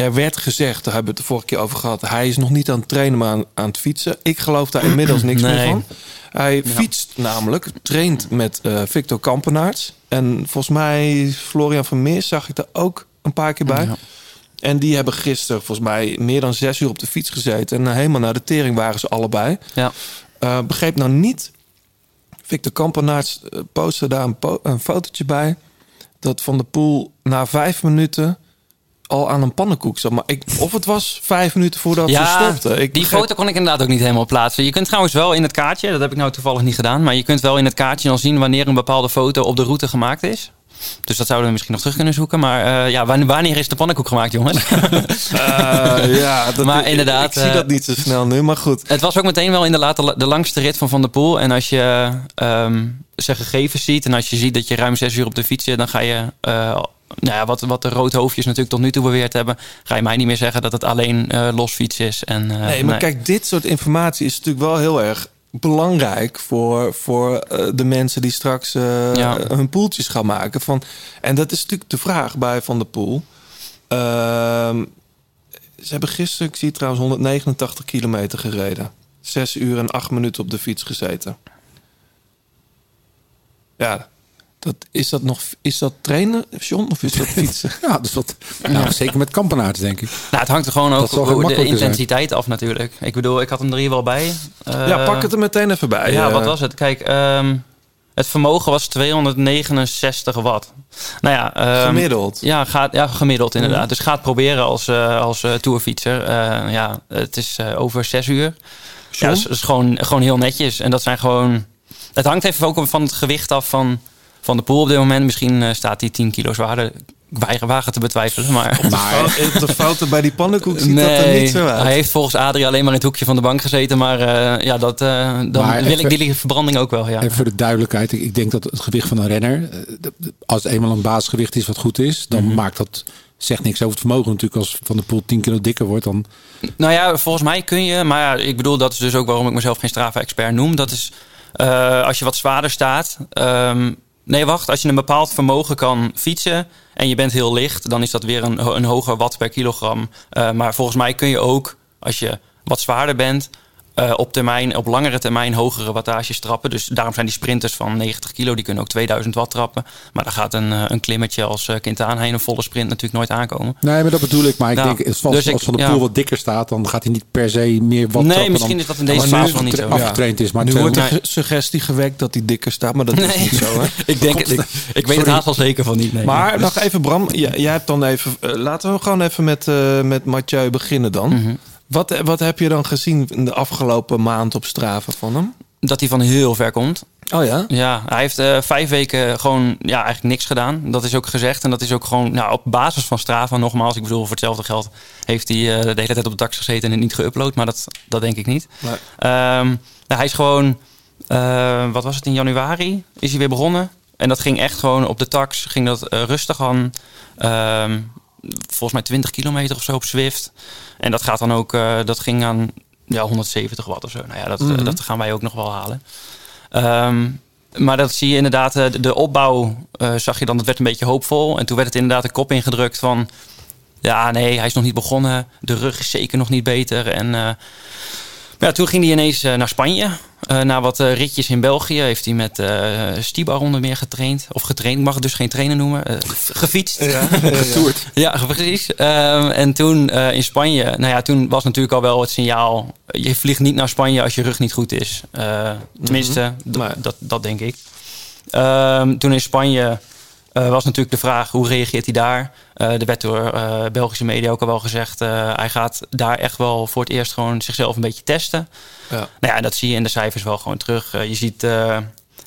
S2: Er werd gezegd, daar hebben we het de vorige keer over gehad. Hij is nog niet aan het trainen, maar aan, aan het fietsen. Ik geloof daar inmiddels niks meer van. Hij fietst namelijk, traint met eh, Victor Kampenaerts. En volgens mij Florian Vermeer zag ik er ook een paar keer bij.
S7: Ja.
S2: En die hebben gisteren volgens mij meer dan zes uur op de fiets gezeten. En helemaal naar de tering waren ze allebei.
S7: ja.
S2: Eh, begreep nou niet. Victor Kampenaerts eh, postte daar een, po- een fotootje bij. Dat Van de Poel na vijf minuten al aan een pannenkoek zat. Maar ik, of het was vijf minuten voordat ze stopte. Ik
S7: die
S2: begreep-
S7: foto kon ik inderdaad ook niet helemaal plaatsen. Je kunt trouwens wel in het kaartje, dat heb ik nou toevallig niet gedaan, maar je kunt wel in het kaartje dan zien wanneer een bepaalde foto op de route gemaakt is. Dus dat zouden we misschien nog terug kunnen zoeken. Maar eh, ja, wanneer, is de pannenkoek gemaakt, jongens?
S2: Eh, ja, dat,
S7: Maar
S2: ik-
S7: inderdaad,
S2: Ik zie
S7: eh,
S2: dat niet zo snel nu, maar goed.
S7: Het was ook meteen wel inderdaad de, de langste rit van Van der Poel. En als je ehm, zijn gegevens ziet en als je ziet dat je ruim zes uur op de fiets zit, dan ga je, nou ja, wat, wat de roodhoofdjes natuurlijk tot nu toe beweerd hebben, ga je mij niet meer zeggen dat het alleen eh los fiets is. En, eh,
S2: Nee, maar kijk, dit soort informatie is natuurlijk wel heel erg belangrijk voor, voor eh, de mensen die straks
S7: Ja.
S2: hun poeltjes gaan maken. Van, en dat is natuurlijk de vraag bij Van der Poel. Ehm, ze hebben gisteren, ik zie trouwens, 189 kilometer gereden. Zes uur en acht minuten op de fiets gezeten. Ja, dat, is dat nog is dat trainen, John, of is dat fietsen?
S1: Ja, dus wat, nou, zeker met kampenaars, denk ik.
S7: Nou, het hangt er gewoon ook over de
S1: zijn.
S7: intensiteit af natuurlijk. Ik bedoel, ik had hem er hier wel bij. Eh,
S2: ja, pak het er meteen even bij.
S7: Ja,
S2: eh.
S7: wat was het? Kijk, ehm, Het vermogen was 269 watt. Nou ja, ehm,
S2: Gemiddeld.
S7: Ja, gaat, ja gemiddeld inderdaad.
S2: Mhm.
S7: Dus ga het proberen als, eh, als eh, tourfietser. Eh, ja, het is eh, over zes uur. Ja, dat is, dat is gewoon, gewoon heel netjes. En dat zijn gewoon... Het hangt even ook van het gewicht af van, van de pool op dit moment. Misschien eh, staat die 10 kilo zwaarder. Wagen te betwijfelen, maar...
S2: Fout- De fouten bij die pannenkoek ziet dat er niet zo uit.
S7: hij heeft volgens Adrie alleen maar in het hoekje van de bank gezeten. Maar eh, ja, dat, eh, dan
S1: Maar
S7: wil
S1: even-
S7: ik die verbranding ook wel, ja.
S1: En voor de duidelijkheid, ik, ik denk dat het gewicht van een renner, als het eenmaal een basisgewicht is wat goed is, dan
S7: Mhm.
S1: maakt dat zegt niks over het vermogen natuurlijk. Als Van de Poel 10 kilo dikker wordt, dan
S7: Nou ja, volgens mij kun je, maar ja, ik bedoel, dat is dus ook waarom ik mezelf geen Strava-expert noem. Dat is eh, als je wat zwaarder staat. ehm, nee, wacht, als je een bepaald vermogen kan fietsen en je bent heel licht, dan is dat weer een, een hoger watt per kilogram. Eh, maar volgens mij kun je ook, als je wat zwaarder bent, eh, op termijn, op langere termijn hogere wattages trappen. Dus daarom zijn die sprinters van 90 kilo, die kunnen ook 2000 watt trappen. Maar dan gaat een, eh, een klimmetje als uh, Quintana heen, een volle sprint natuurlijk nooit aankomen.
S1: Nee, maar dat bedoel ik. Maar ik
S7: Nou,
S1: denk, als, als,
S7: dus
S1: Van de
S7: ja.
S1: Poel wat dikker staat, dan gaat hij niet per se meer wat
S7: Nee,
S1: trappen
S7: misschien
S1: dan-
S7: is dat in deze fase nog niet zo.
S1: afgetraind is. Maar
S2: nu wordt de
S1: Nee.
S2: ge- suggestie gewekt dat hij dikker staat, maar dat is niet zo. Hè?
S7: ik denk, ik, ik weet het haast wel zeker van niet. Nee.
S2: Maar nog even, Bram, jij, jij hebt dan even. eh, laten we gewoon even met, eh, met Mathieu beginnen dan.
S7: Mhm.
S2: Wat, wat heb je dan gezien in de afgelopen maand op straven van hem?
S7: dat hij van heel ver komt.
S2: Oh ja?
S7: Ja, hij heeft eh, vijf weken gewoon ja, eigenlijk niks gedaan. Dat is ook gezegd. En dat is ook gewoon nou, op basis van Strava nogmaals. Ik bedoel, voor hetzelfde geld heeft hij eh, de hele tijd op de tax gezeten en het niet geüpload. Maar dat, dat denk ik niet.
S2: Nee.
S7: Ehm, nou, hij is gewoon, eh, wat was het, in januari is hij weer begonnen. En dat ging echt gewoon op de tax, ging dat rustig aan. Ehm, volgens mij 20 kilometer of zo op Zwift. En dat gaat dan ook, eh, dat ging aan ja, 170 watt of zo. Nou ja, dat,
S2: Mhm.
S7: dat gaan wij ook nog wel halen. Ehm, maar dat zie je inderdaad, eh, de, de opbouw eh, zag je dan, het werd een beetje hoopvol. En toen werd het inderdaad de kop ingedrukt van... Ja, nee, hij is nog niet begonnen. De rug is zeker nog niet beter. En ja, toen ging hij ineens eh, naar Spanje. Eh, na wat eh, ritjes in België heeft hij met eh Stibar onder meer getraind. Of getraind, ik mag het dus geen trainer noemen. Gefietst.
S2: Ja, ja, ja.
S1: Getoerd.
S7: Ja, precies. Ehm, en toen in Spanje, nou ja, toen was natuurlijk al wel het signaal: je vliegt niet naar Spanje als je rug niet goed is. Tenminste,
S2: Nee.
S7: dat, dat denk ik. Ehm, toen in Spanje was natuurlijk de vraag: hoe reageert hij daar? Eh, er werd door eh, Belgische media ook al wel gezegd: eh, hij gaat daar echt wel voor het eerst gewoon zichzelf een beetje testen.
S2: Ja.
S7: Nou ja, dat zie je in de cijfers wel gewoon terug. Eh, je ziet eh,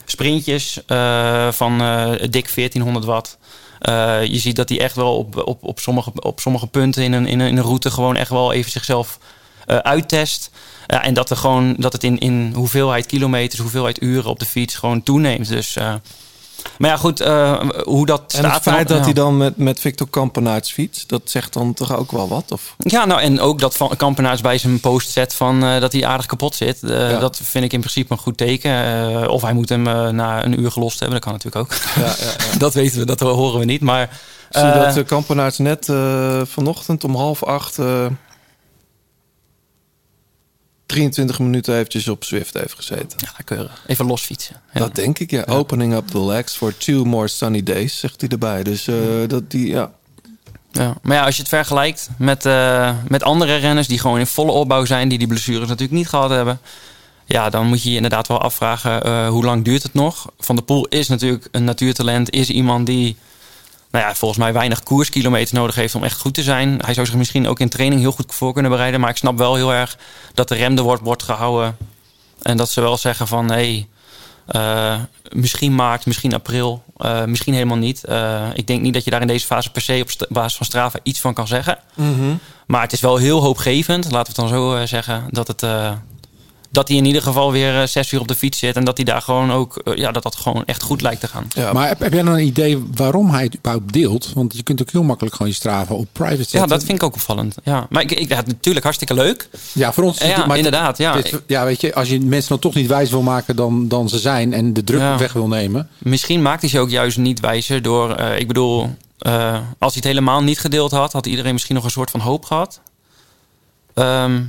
S7: sprintjes eh, van eh, dik 1400 watt. Eh, je ziet dat hij echt wel op, op, op, sommige, op sommige punten in een, in, een, in een route gewoon echt wel even zichzelf eh, uittest. Ja, en dat, er gewoon, dat het in, in hoeveelheid kilometers, hoeveelheid uren op de fiets gewoon toeneemt. Dus, eh, maar ja, goed, eh, hoe dat
S2: En
S7: staat.
S2: het feit
S7: dan-
S2: dat
S7: ja.
S2: hij dan met, met Victor Kampenaerts fietst, dat zegt dan toch ook wel wat? Of?
S7: Ja, nou en ook dat Van Kampenaars bij zijn post zet van eh, dat hij aardig kapot zit. Eh,
S2: Ja.
S7: Dat vind ik in principe een goed teken. Of hij moet hem na een uur gelost hebben, dat kan natuurlijk ook.
S2: Ja, ja, ja.
S7: dat weten we, dat horen we niet. Maar
S2: Zie je dat Kampenaerts net vanochtend om half acht... eh, 23 minuten eventjes op Zwift heeft gezeten.
S7: ja, keurig. Even los fietsen. Ja.
S2: Dat denk ik, ja. Opening up the legs for two more sunny days, zegt hij erbij. Dus eh, dat die, ja.
S7: Ja. Maar ja, als je het vergelijkt met, eh, met andere renners die gewoon in volle opbouw zijn, die die blessures natuurlijk niet gehad hebben. Ja, dan moet je je inderdaad wel afvragen eh, hoe lang duurt het nog. Van der Poel is natuurlijk een natuurtalent, is iemand die nou ja, volgens mij weinig koerskilometers nodig heeft om echt goed te zijn. Hij zou zich misschien ook in training heel goed voor kunnen bereiden. Maar ik snap wel heel erg dat de rem er wordt, wordt gehouden. En dat ze wel zeggen van hé, hey, eh, misschien maart, misschien april, eh, misschien helemaal niet. Eh, ik denk niet dat je daar in deze fase per se op basis van Strava iets van kan zeggen. Maar het is wel heel hoopgevend, laten we het dan zo zeggen, dat het. Dat hij in ieder geval weer eh, zes uur op de fiets zit. En dat hij daar gewoon ook. eh, ja, dat dat gewoon echt goed lijkt te gaan.
S2: ja.
S1: Maar heb, heb jij dan een idee waarom hij het überhaupt deelt? Want je kunt ook heel makkelijk gewoon je Strava op private zetten.
S7: Ja, dat vind ik ook opvallend. Ja, maar ik, ik, ja, natuurlijk hartstikke leuk.
S1: Ja, voor ons. is het-
S7: Ja,
S1: maar
S7: inderdaad. Ja.
S1: ja, weet je, als je mensen dan toch niet wijs wil maken dan, dan ze zijn en de druk
S7: Ja.
S1: weg wil nemen.
S7: Misschien maakt hij ze ook juist niet wijzer door. eh, ik bedoel, eh, als hij het helemaal niet gedeeld had, had iedereen misschien nog een soort van hoop gehad. Ehm,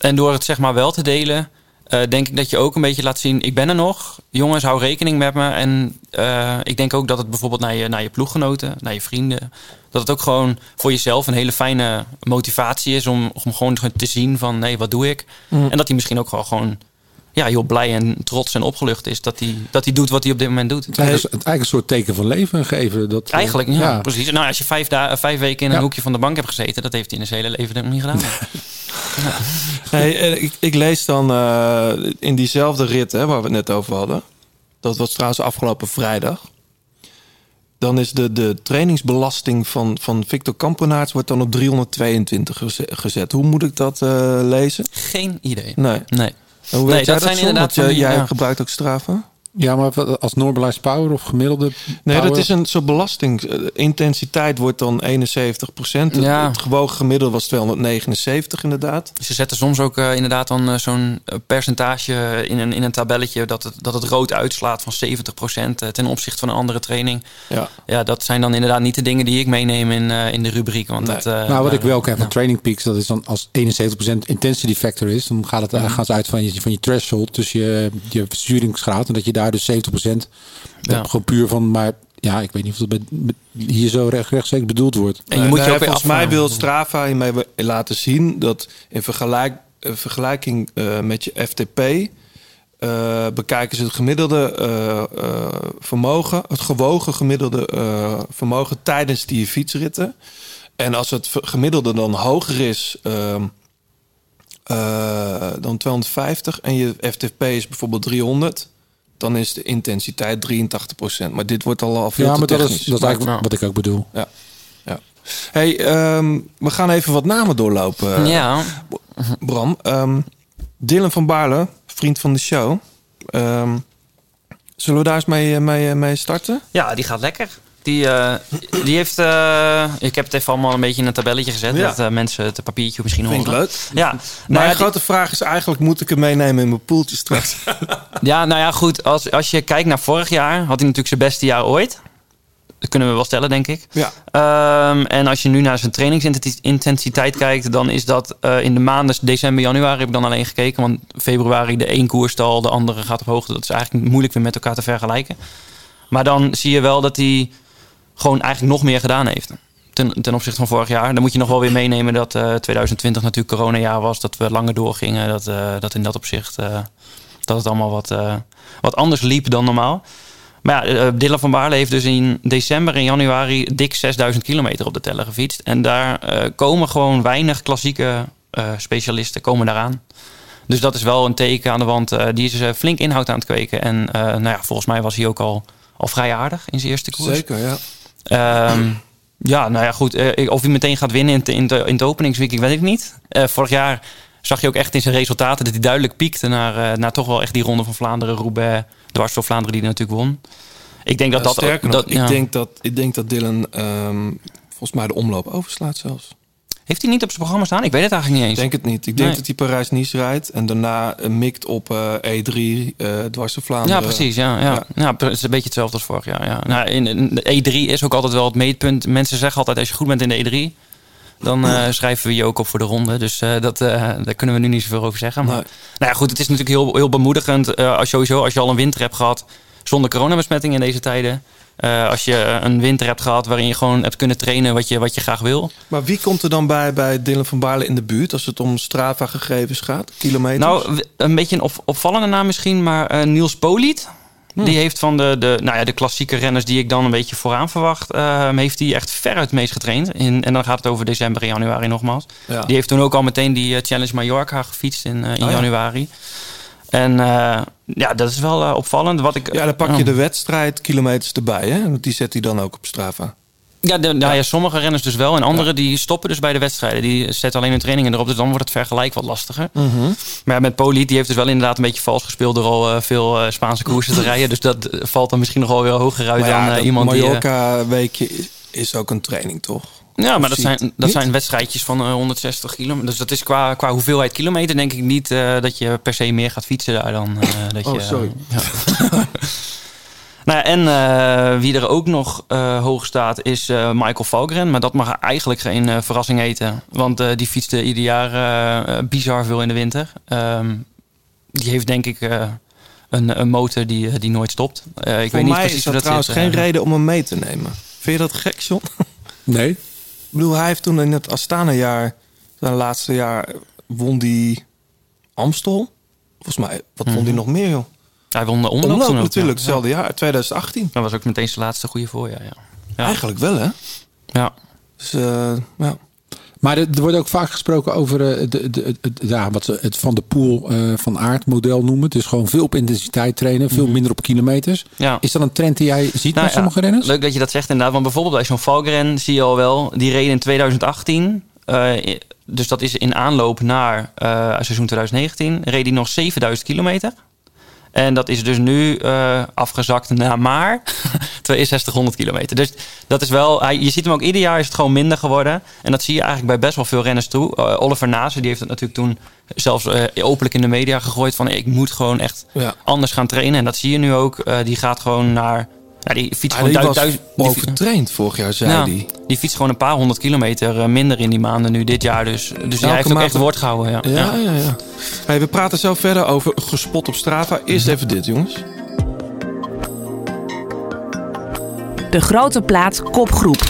S7: en door het zeg maar wel te delen, eh, denk ik dat je ook een beetje laat zien: ik ben er nog. Jongens, hou rekening met me. En eh, ik denk ook dat het bijvoorbeeld naar je, naar je ploeggenoten, naar je vrienden, dat het ook gewoon voor jezelf een hele fijne motivatie is om, om gewoon te zien van nee, wat doe ik? En dat hij misschien ook wel gewoon ja, heel blij en trots en opgelucht is dat hij, dat hij doet wat hij op dit moment doet.
S1: Het is eigenlijk, het is eigenlijk een soort teken van leven geven. Dat, eh,
S7: Eigenlijk, ja, precies. Nou, als je vijf, da- vijf weken in een
S1: Ja.
S7: hoekje van de bank hebt gezeten, dat heeft hij in zijn hele leven nog niet gedaan.
S2: Hey, eh, ik, ik lees dan eh, in diezelfde rit hè, waar we het net over hadden. Dat was trouwens afgelopen vrijdag. Dan is de, de trainingsbelasting van, van Victor Kampenaerts wordt dan op 322 geze- gezet. Hoe moet ik dat eh, lezen?
S7: Geen idee.
S2: Nee.
S7: Nee.
S2: Hoe
S7: Nee,
S2: weet jij
S7: dat
S2: dat,
S7: zijn inderdaad
S2: Want jij,
S7: die-
S2: jij
S7: ja.
S2: gebruikt ook Strava?
S1: Ja, maar als normalized power of gemiddelde
S2: Nee, dat is een soort belasting. Eh, Intensiteit wordt dan 71 procent.
S7: Ja.
S2: Het gewogen gemiddelde was 279 inderdaad.
S7: Ze zetten soms ook eh, inderdaad dan eh, zo'n percentage in een, in een tabelletje dat het, dat het rood uitslaat van 70% eh, ten opzichte van een andere training.
S2: Ja.
S7: Ja, dat zijn dan inderdaad niet de dingen die ik meeneem in, in de rubriek. Want
S2: Nee.
S7: dat,
S1: nou, wat ik wel ken van Training Peaks, dat is dan als 71% intensity factor is, dan gaat het,
S7: Mhm.
S1: gaan ze uit van je, van je threshold, dus je, je verzuringsgraad, en dat je daar dus 70%
S7: Ja.
S1: gewoon puur van, maar ja, ik weet niet of dat met- met- hier zo recht, rechtstreeks bedoeld wordt.
S7: En je moet je
S2: Nee,
S7: ook weer
S2: volgens mij wil Strava hiermee we- laten zien dat in vergelijk, eh, vergelijking eh, met je FTP eh, bekijken ze het gemiddelde eh, eh, vermogen, het gewogen gemiddelde eh, vermogen tijdens die fietsritten. En als het gemiddelde dan hoger is ehm, eh, dan 250 en je FTP is bijvoorbeeld 300, dan is de intensiteit 83%. Maar dit wordt al, al veel
S1: Ja,
S2: te
S1: maar dat is,
S2: technisch.
S1: dat is eigenlijk wat ik ook bedoel.
S2: Ja. ja. Hey, ehm, we gaan even wat namen doorlopen.
S7: Ja,
S2: Bram. Ehm, Dylan van Baarle, vriend van de show. Ehm, zullen we daar eens mee, eh, mee, eh, mee starten?
S7: ja, die gaat lekker. Die, eh, die heeft... eh, ik heb het even allemaal een beetje in een tabelletje gezet.
S2: Ja.
S7: Dat eh, mensen het papiertje misschien
S2: Vind ik
S7: horen.
S2: leuk.
S7: Ja, nou
S2: Mijn
S7: ja, die-
S2: grote vraag is eigenlijk, moet ik hem meenemen in mijn poeltje straks?
S7: Ja, nou ja, goed. Als, als je kijkt naar vorig jaar, had hij natuurlijk zijn beste jaar ooit. Dat kunnen we wel stellen, denk ik.
S2: ja.
S7: Ehm, en als je nu naar zijn trainingsintensiteit kijkt, dan is dat in de maanden december, januari heb ik dan alleen gekeken. Want februari de een koerstal, de andere gaat op hoogte. Dat is eigenlijk moeilijk weer met elkaar te vergelijken. Maar dan zie je wel dat hij gewoon eigenlijk nog meer gedaan heeft. Ten, ten opzichte van vorig jaar. Dan moet je nog wel weer meenemen dat eh 2020 natuurlijk coronajaar was. Dat we langer doorgingen. Dat, eh, dat in dat opzicht eh, dat het allemaal wat, eh, wat anders liep dan normaal. Maar ja, eh, Dylan van Baarle heeft dus in december en januari dik 6000 kilometer op de teller gefietst. En daar eh, komen gewoon weinig klassieke eh, specialisten komen daaraan. Dus dat is wel een teken aan de wand. eh, die is eh, flink inhoud aan het kweken. En eh, nou ja, volgens mij was hij ook al, al vrij aardig in zijn eerste koers.
S2: Zeker, ja.
S7: Ehm, ja, nou ja, goed. eh, of hij meteen gaat winnen in, in, het- in het openingsweek, weet ik niet. Eh, vorig jaar zag je ook echt in zijn resultaten dat hij duidelijk piekte naar, eh, naar toch wel echt die ronde van Vlaanderen, Roubaix, dwars door Vlaanderen die hij natuurlijk won. Ik denk dat dat...
S2: sterker
S7: dat,
S2: nog, ik, denk dat, ik denk dat Dylan ehm, volgens mij de omloop overslaat zelfs.
S7: Heeft hij niet op zijn programma staan? Ik weet het eigenlijk niet
S2: Ik
S7: eens.
S2: denk het niet. Ik denk
S7: Nee.
S2: dat hij Parijs-Nice rijdt en daarna eh, mikt op eh, E3 eh dwars door Vlaanderen.
S7: Ja, precies. Ja, ja.
S2: Ja.
S7: Ja. het is een beetje hetzelfde als vorig jaar. Ja. Nou, in, in de E3 is ook altijd wel het meetpunt. Mensen zeggen altijd, als je goed bent in de E3... dan eh, schrijven we je ook op voor de ronde. Dus dat, daar kunnen we nu niet zoveel over zeggen. Maar,
S2: Nee.
S7: Nou ja, goed, het is natuurlijk heel, heel bemoedigend. als, sowieso, als je al een winter hebt gehad zonder coronabesmetting in deze tijden... eh, als je een winter hebt gehad waarin je gewoon hebt kunnen trainen wat je, wat je graag wil...
S2: Maar wie komt er dan bij bij Dylan van Baarle in de buurt als het om Strava-gegevens gaat? Kilometers?
S7: Nou, een beetje een op, opvallende naam misschien, maar eh, Niels Poliet. Die heeft van de, de, nou ja, de klassieke renners die ik dan een beetje vooraan verwacht, eh, heeft hij echt ver het meest getraind. In, en dan gaat het over december en januari nogmaals.
S2: Ja.
S7: Die heeft toen ook al meteen die eh, Challenge Mallorca gefietst in, in
S2: Oh ja.
S7: En eh, ja, dat is wel eh, opvallend. Wat ik,
S2: ja, dan pak je de wedstrijd kilometers erbij, hè? Want die zet hij dan ook op Strava.
S7: Ja, de, nou ja, sommige renners dus wel. En anderen die stoppen dus bij de wedstrijden. Die zetten alleen hun trainingen erop. Dus dan wordt het vergelijk wat lastiger. Maar ja, met Poliet, die heeft dus wel inderdaad een beetje vals gespeeld... door al eh, veel Spaanse koersen te rijden. Dus dat valt dan misschien nog wel weer hoger uit
S2: Maar
S7: dan iemand die...
S2: Mallorca-weekje is ook een training, toch?
S7: Ja, maar dat zijn, dat
S2: niet?
S7: zijn wedstrijdjes van eh, 160 kilometer. Dus dat is qua, qua hoeveelheid kilometer denk ik niet... eh, dat je per se meer gaat fietsen daar dan. eh, dat
S2: Oh,
S7: je,
S2: sorry.
S7: ja. Nou ja, en eh, wie er ook nog eh, hoog staat is eh, Michael Valgren. Maar dat mag eigenlijk geen eh, verrassing heten. Want eh, die fietste ieder jaar eh, eh, bizar veel in de winter. Ehm, die heeft denk ik eh, een, een motor die, eh, die nooit stopt. Eh, ik
S2: Voor
S7: weet niet
S2: mij
S7: precies
S2: is
S7: hoe
S2: dat
S7: dat
S2: trouwens
S7: zit,
S2: geen
S7: eh.
S2: reden om hem mee te nemen. Vind je dat gek, John?
S1: Nee.
S2: Bedoel, hij heeft toen in het Astana-jaar, zijn laatste jaar, won die Amstel, Volgens mij, wat vond hij nog meer, joh?
S7: Hij won de omloop,
S2: natuurlijk, hetzelfde jaar, 2018.
S7: Dat was ook meteen zijn laatste goede voorjaar, ja. ja.
S2: Eigenlijk wel, hè?
S7: Ja.
S2: Dus, eh, ja.
S1: Maar er, er wordt ook vaak gesproken over eh, de, de, ja, wat ze het Van de Poel eh, van Aert model noemen. Dus gewoon veel op intensiteit trainen, veel minder op kilometers.
S7: Ja.
S1: Is dat een trend die jij ziet
S7: Nou
S1: bij
S7: ja,
S1: sommige renners?
S7: Leuk dat je dat zegt inderdaad. Want bijvoorbeeld bij zo'n Valkeren zie je al wel... die reed in 2018... eh, dus dat is in aanloop naar seizoen 2019... reed hij nog 7000 kilometer. En dat is dus nu eh, afgezakt naar maar 6200 kilometer. Dus dat is wel... Hij, je ziet hem ook ieder jaar is het gewoon minder geworden. En dat zie je eigenlijk bij best wel veel renners toe. Eh, Oliver Nase die heeft het natuurlijk toen zelfs eh, openlijk in de media gegooid... van ik moet gewoon echt
S2: Ja.
S7: anders gaan trainen. En dat zie je nu ook. Die gaat gewoon naar... Ja, die fietst
S2: Ah,
S7: gewoon
S2: die
S7: duizend...
S2: was
S7: duizend- die fi-
S2: overtraind vorig jaar, zei
S7: ja,
S2: hij.
S7: die fietst gewoon een paar honderd kilometer eh, minder in die maanden nu dit jaar. Dus, dus hij heeft ook
S2: maand-
S7: echt woord gehouden. Ja.
S2: Ja, ja, ja. Hey, we praten zo verder over gespot op Strava. Eerst even dit, jongens.
S6: De grote plaat kopgroep.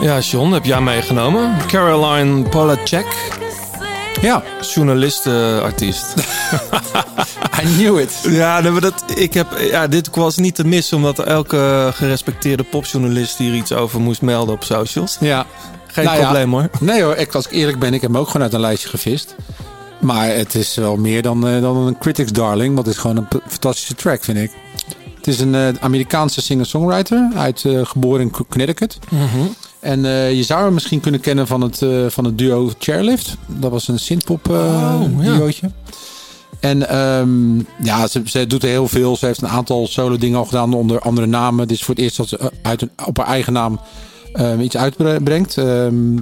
S2: Ja, John, heb jij meegenomen? Caroline Polacek,
S1: Ja,
S2: journalistenartiest.
S1: I knew it.
S2: ja, dat, ik heb, ja, dit was niet te missen... omdat elke gerespecteerde popjournalist hier iets over moest melden op socials.
S1: Ja.
S2: Geen
S1: Nou ja.
S2: probleem, hoor.
S1: Nee hoor, ik, als ik eerlijk ben, ik heb hem ook gewoon uit een lijstje gevist. Maar het is wel meer dan, eh, dan een critics darling. Want het is gewoon een fantastische track, vind ik. Het is een eh, Amerikaanse singer-songwriter. Uit, eh, geboren in Connecticut. En eh, je zou hem misschien kunnen kennen van het, eh, van het duo Chairlift. Dat was een synthpop eh
S2: Oh, ja.
S1: duootje. En ehm, ja, ze, ze doet heel veel. Ze heeft een aantal solo dingen al gedaan onder andere namen. Dit is voor het eerst dat ze uit een, op haar eigen naam ehm, iets uitbrengt. Ehm,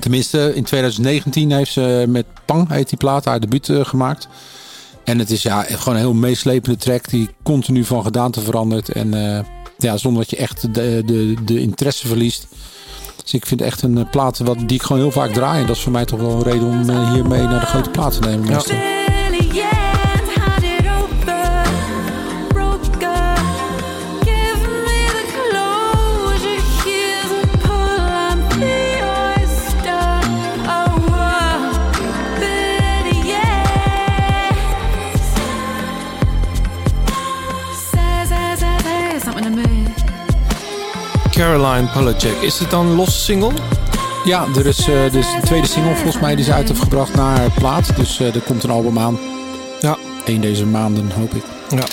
S1: tenminste, in 2019 heeft ze met Pang, heet die plaat, haar debuut gemaakt. En het is ja, gewoon een heel meeslepende track die continu van gedaante verandert. En ja, zonder dat je echt de, de, de interesse verliest. Dus ik vind echt een eh, plaat wat, die ik gewoon heel vaak draai. En dat is voor mij toch wel een reden om eh, hiermee naar de grote plaat te nemen. meestal.
S2: Caroline Polacek. Is dit dan een losse single?
S1: Ja, er is dus de tweede single volgens mij die ze uit heeft gebracht naar haar plaat. Dus eh, er komt een album aan.
S2: Ja.
S1: Eén deze maanden, hoop ik.
S2: Ja.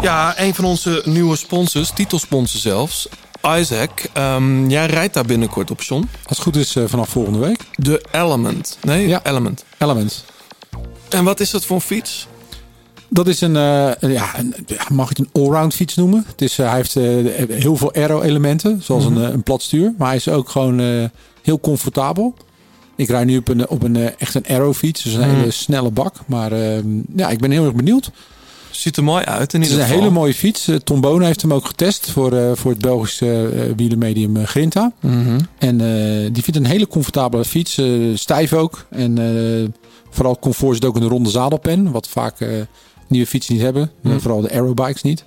S2: Ja, een van onze nieuwe sponsors, titelsponsor zelfs, Isaac. Ehm, jij rijdt daar binnenkort op, John.
S1: Als het goed is eh, vanaf volgende week.
S2: De Element. Nee,
S1: Ja.
S2: Element.
S1: Element.
S2: En wat is dat voor een fiets?
S1: Dat is een, eh, een- ja, een, mag je het een allround fiets noemen? Het is, eh, hij heeft eh, heel veel aero-elementen, zoals een, eh, een plat stuur. Maar hij is ook gewoon heel comfortabel. Ik rijd nu op een, op een echt een aero-fiets, dus een
S2: Mhm.
S1: hele snelle bak. Maar ehm, ja, ik ben heel erg benieuwd.
S2: Ziet er mooi uit in
S1: Het is
S2: ieder
S1: een
S2: geval.
S1: hele mooie fiets. Tom Boon heeft hem ook getest voor, voor het Belgische wielermedium eh, Grinta.
S2: Mhm.
S1: En die vindt een hele comfortabele fiets. stijf ook. En vooral comfort zit ook in de ronde zadelpen. Wat vaak nieuwe fietsen niet hebben. Eh,
S2: Mhm.
S1: vooral de aerobikes niet.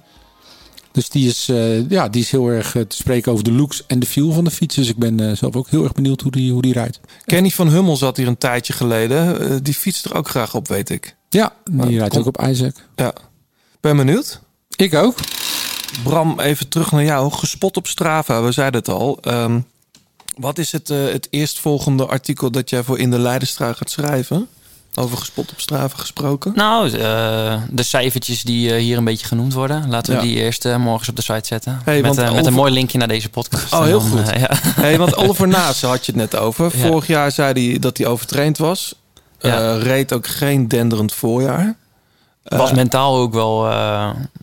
S1: Dus die is, eh, ja, die is heel erg eh, te spreken over de looks en de feel van de fiets. Dus ik ben eh, zelf ook heel erg benieuwd hoe die, hoe die rijdt.
S2: Kenny van Hummel zat hier een tijdje geleden. Eh, die fietst er ook graag op, weet ik.
S1: Ja, die
S2: Maar
S1: rijdt ook op Isaac.
S2: Ja. Ben benieuwd.
S1: Ik ook.
S2: Bram, even terug naar jou. Gespot op Strava, we zeiden het al. Ehm, wat is het, eh, het eerstvolgende artikel dat jij voor In de Leidenstraat gaat schrijven? Over gespot op Strava gesproken?
S7: Nou, eh, de cijfertjes die eh, hier een beetje genoemd worden. Laten we
S2: Ja.
S7: die eerst eh, morgens op de site zetten.
S2: Hey,
S7: met met een mooi linkje naar deze podcast.
S2: Oh, heel
S7: dan,
S2: goed.
S7: ja.
S2: Hey, want Oliver Nase had je het net over.
S7: Ja.
S2: Vorig jaar zei hij dat hij overtraind was. Reed ook geen denderend voorjaar.
S7: Was mentaal ook wel...